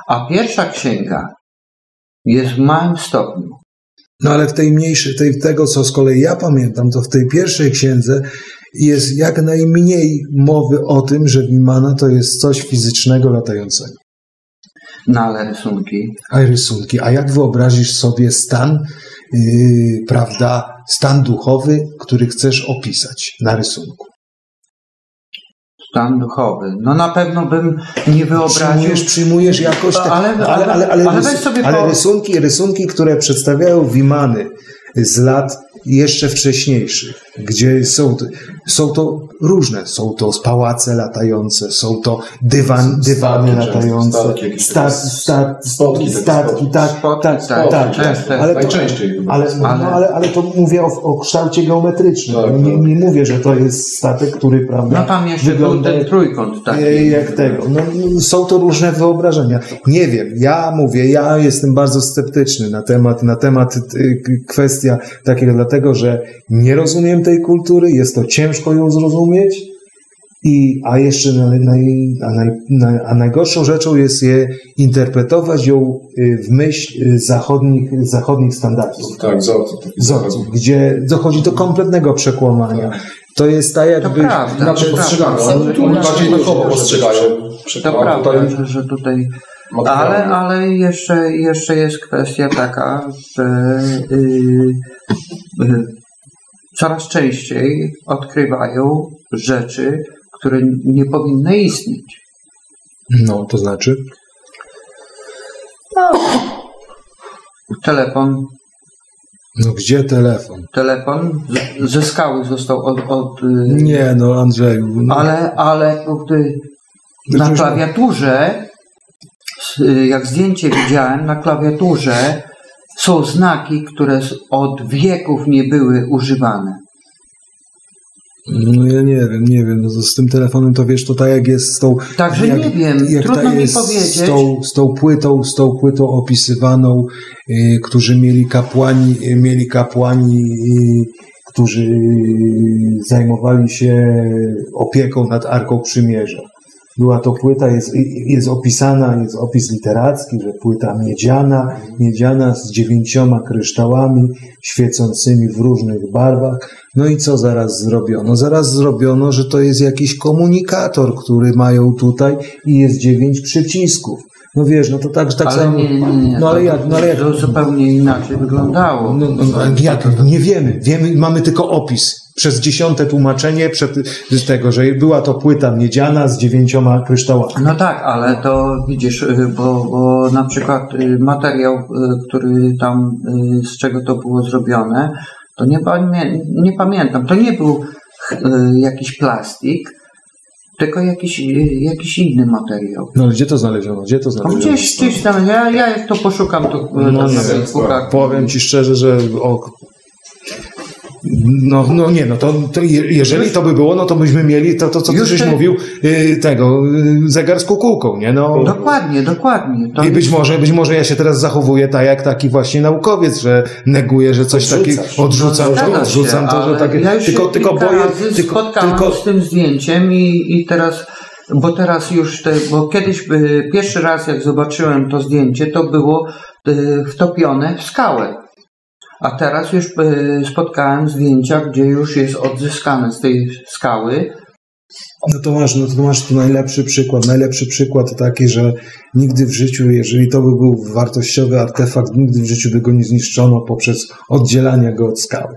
A pierwsza księga jest w małym stopniu. No ale w tej mniejszej, tej, tego co z kolei ja pamiętam, to w tej pierwszej księdze jest jak najmniej mowy o tym, że Wimana to jest coś fizycznego latającego. No ale rysunki. A rysunki. A jak wyobrazisz sobie stan, yy, prawda, stan duchowy, który chcesz opisać na rysunku? Stan duchowy. No na pewno bym nie wyobraził. Przyjmujesz, przyjmujesz jakoś te, Ale- ale, ale, ale, ale, ale rys- sobie ale po- rysunki, rysunki, które przedstawiają Wimany z lat jeszcze wcześniejszych, gdzie są, są to różne, są to pałace latające, są to dywan, dywany Statki latające, statki jakieś sta, takie sta, spotki takie statki, tak, tak, tak, tak, tak, tak. Ale to, Najczęściej chyba. ale, no, Ale- ale, to mówię o, o kształcie geometrycznym. Tak, nie, tak. nie mówię, że to jest statek, który prawda, No tam jeszcze wygląda był ten trójkąt taki. E, jak tego. No, są to różne wyobrażenia. Nie wiem, ja mówię, ja jestem bardzo sceptyczny na temat, na temat y, kwestia takiego, dlatego że nie rozumiem tej kultury, jest to ciężko ją zrozumieć. I, a jeszcze naj, naj, a, naj, naj, a najgorszą rzeczą jest je interpretować ją y, w myśl y, zachodnich, zachodnich standardów. Tak, Wzorców, gdzie dochodzi do kompletnego przekłamania. To jest tak To jakby... prawda. Inaczej to postrzegają. prawda. Oni tu bardziej duchowo postrzegają. To A prawda, tutaj że, że tutaj. Ale, ale jeszcze, jeszcze jest kwestia taka, że y, y, coraz częściej odkrywają rzeczy, które nie powinny istnieć. No, to znaczy? Telefon, No gdzie telefon? telefon z- ze skały został od. od y, Nie, no Andrzeju. No, ale, ale gdy na Przecież- klawiaturze, s- jak zdjęcie widziałem, na klawiaturze są znaki, które od wieków nie były używane. no ja nie wiem, nie wiem. No, z tym telefonem to wiesz, to tak jak jest z tą. Także jak, nie wiem, jak trudno mi jest powiedzieć. Z tą, z tą płytą, z tą płytą opisywaną, y, którzy mieli kapłani, y, mieli kapłani, y, którzy zajmowali się opieką nad Arką Przymierza. Była to płyta, jest, jest opisana, jest opis literacki, że płyta miedziana, miedziana z dziewięcioma kryształami świecącymi w różnych barwach. No i co zaraz zrobiono? Zaraz zrobiono, że to jest jakiś komunikator, który mają tutaj i jest dziewięć przycisków. No wiesz, no to tak, tak ale samo. nie, nie, nie. No ale to- jak, no ale jak, To zupełnie inaczej wyglądało. no, no, no, jak? Nie wiemy. wiemy. Mamy tylko opis. Przez dziesiąte tłumaczenie przed z tego, że była to płyta miedziana z dziewięcioma kryształami. No tak, ale to widzisz, y, bo, bo na przykład y, materiał, y, który tam, z czego to było zrobione, to nie, nie pamiętam. To nie był jakiś plastik, tylko jakiś, jakiś inny materiał. No ale gdzie to znaleziono? Gdzie to No znaleziono? gdzieś, gdzieś tam, ja, ja jak to poszukam, to No na nie wiem, powiem ci szczerze, że o, no, no nie, no to, to je- jeżeli to by było, no to byśmy mieli to, to co ty żeś te- mówił, y, tego, y, zegar z kukułką, nie? No, Dokładnie, dokładnie. To I być jest- może, być może ja się teraz zachowuję tak jak taki właśnie naukowiec, że neguję, że coś takiego odrzucam, to, Zgadza odrzucam się, to, że takie. Ja już tylko tylko boję. Tylko, tylko, z tym zdjęciem i, i teraz, bo teraz już, te, bo kiedyś y, pierwszy raz jak zobaczyłem to zdjęcie, to było y, wtopione w skałę. A teraz już y, spotkałem zdjęcia, gdzie już jest odzyskane z tej skały. No to masz, no to masz tu najlepszy przykład. Najlepszy przykład taki, że nigdy w życiu, jeżeli to by był wartościowy artefakt, nigdy w życiu by go nie zniszczono poprzez oddzielanie go od skały.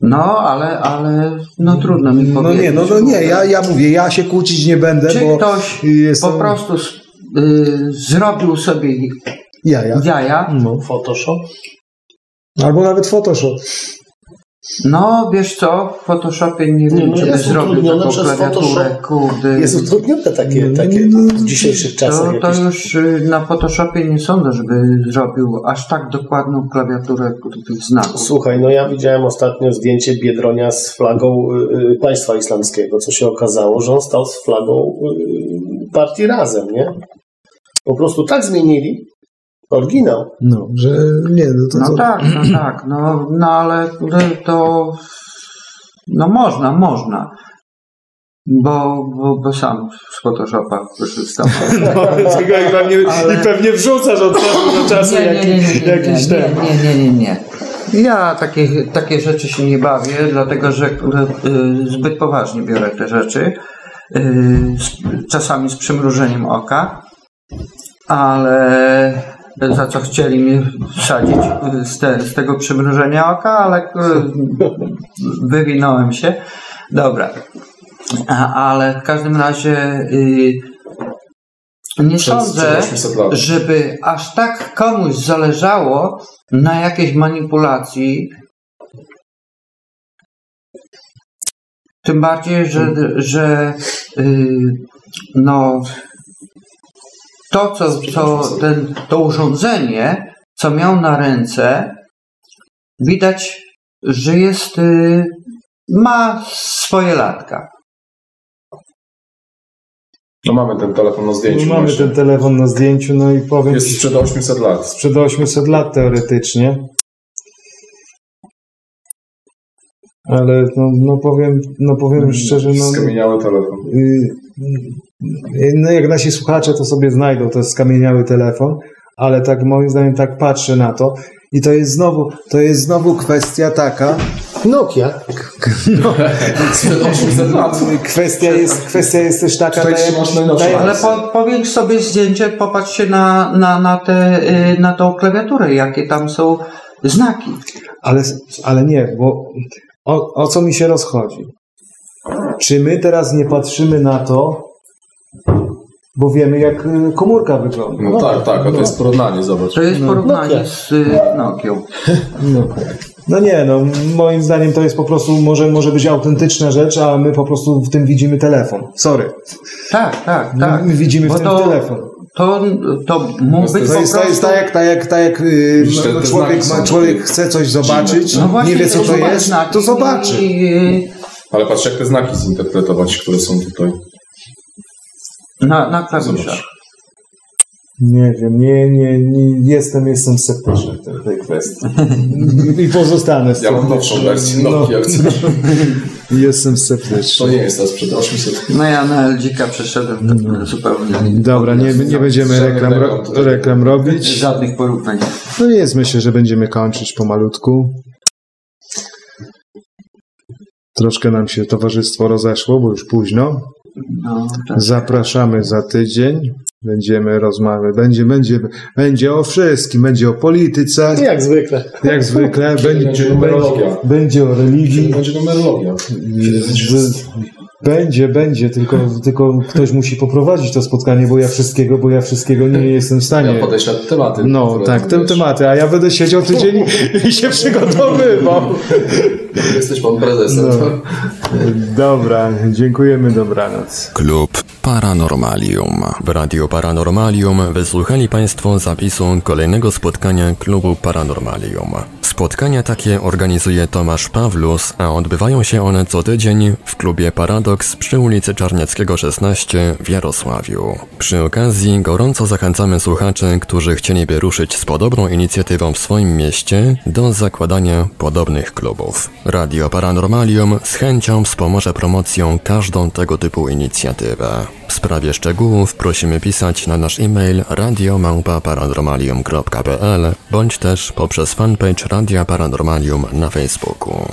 No, ale, ale no trudno mi No powiedzieć. nie, no, no nie, ja, ja mówię, ja się kłócić nie będę, Czy bo ktoś jestem... po prostu y, zrobił sobie jaja. jaja, No. Photoshop? Albo nawet Photoshop. No, wiesz co, w Photoshopie nie wiem, no czy by jest zrobił taką klawiaturę, kurde. Jest utrudnione takie, No, takie no, w dzisiejszych czasach. To, to już y, na Photoshopie nie sądzę, żeby zrobił aż tak dokładną klawiaturę tych znaków. Słuchaj, no ja widziałem ostatnio zdjęcie Biedronia z flagą y, y, państwa islamskiego, co się okazało, że on stał z flagą y, partii Razem, nie? Po prostu tak zmienili oryginał. No, że nie, no to, No to tak, no tak, no, no ale to no można, można. Bo, bo, bo sam z Photoshopa korzystam. no, i, pewnie, Ale- I pewnie wrzucasz od czasu do czasu jaki, jakiś nie, ten. nie, nie, nie, nie. Ja takie, takie rzeczy się nie bawię, dlatego że kurde, y, zbyt poważnie biorę te rzeczy. Y, z, czasami z przymrużeniem oka, ale za co chcieli mnie wsadzić y, z, te, z tego przymrużenia oka, ale y, wywinąłem się. Dobra. A, ale w każdym razie y, nie sądzę, przed 800 lat. żeby aż tak komuś zależało na jakiejś manipulacji. Tym bardziej, że, że yy, no, to, co, co ten, to urządzenie, co miał na ręce, widać, że jest, yy, ma swoje latka. No mamy ten telefon na zdjęciu. Mamy właśnie. ten telefon na zdjęciu, no i powiem Jest sprzed 800 lat. sprzed 800 lat teoretycznie. Ale no, no powiem, no powiem szczerze, no, Skamieniały telefon. y, y, no jak nasi słuchacze to sobie znajdą, to jest skamieniały telefon, ale tak moim zdaniem tak patrzę na to i to jest znowu, to jest znowu kwestia taka, Nokia. Sprzed 800 lat. kwestia jest, kwestia jest też taka, tak tak Ale po, powiększ sobie zdjęcie, popatrz się na, na, na, te, y, na tą klawiaturę, jakie tam są znaki. Ale, ale nie, bo o, o co mi się rozchodzi? Czy my teraz nie patrzymy na to, bo wiemy, jak y, komórka wygląda? No tak, tak, a to jest porównanie, zobacz. To jest porównanie Nokia. z y, Nokią. No. no nie, no moim zdaniem to jest po prostu, może, może być autentyczna rzecz, a my po prostu w tym widzimy telefon. Sorry. Tak, tak, tak. My widzimy Bo w tym to- telefon. To, to mógł być To po jest, to jest prostu... tak jak, tak jak, tak jak yy, Widzisz, te- no, człowiek, ma, człowiek chce coś zobaczyć, No właśnie, nie wie co to jest, to zobaczy. i- Ale patrz, jak te znaki zinterpretować, które są tutaj. Na, na klawiszach. Nie wiem, nie, nie, nie jestem, jestem sceptyczny w tej, tej kwestii. I pozostanę Ja mam nowszą wersję No. Nokia, jak chcesz. Jestem sceptyczny. To nie jest ta sprzed 800 No ja na LG przeszedłem tak zupełnie. Dobra, nie, nie będziemy reklam, ro, reklam robić. Żadnych porównań. No jest, myślę, że będziemy kończyć pomalutku. Troszkę nam się towarzystwo rozeszło, bo już późno. Zapraszamy za tydzień. Będziemy rozmawiać. Będzie, będzie, będzie o wszystkim. Będzie o polityce, Jak zwykle. jak zwykle. Będzie, Będzie numerologia. będzie o religii. Będzie numerologia. Będzie, będzie, tylko, tylko ktoś musi poprowadzić to spotkanie, bo ja wszystkiego, bo ja wszystkiego nie jestem w stanie. Ja podejść na tematy. No, tak, te wiesz. tematy, a ja będę siedział tydzień i się przygotowywał. Jesteś pan prezesem. No. Dobra, dziękujemy, dobranoc. Klub Paranormalium. W Radiu Paranormalium wysłuchali Państwo zapisu kolejnego spotkania Klubu Paranormalium. Spotkania takie organizuje Tomasz Pawlus, a odbywają się one co tydzień w klubie Paradoks przy ulicy Czarnieckiego 16 w Jarosławiu. Przy okazji gorąco zachęcamy słuchaczy, którzy chcieliby ruszyć z podobną inicjatywą w swoim mieście do zakładania podobnych klubów. Radio Paranormalium z chęcią wspomoże promocją każdą tego typu inicjatywę. W sprawie szczegółów prosimy pisać na nasz e-mail radiomałpa-paranormalium.pl bądź też poprzez fanpage Radia Paranormalium na Facebooku.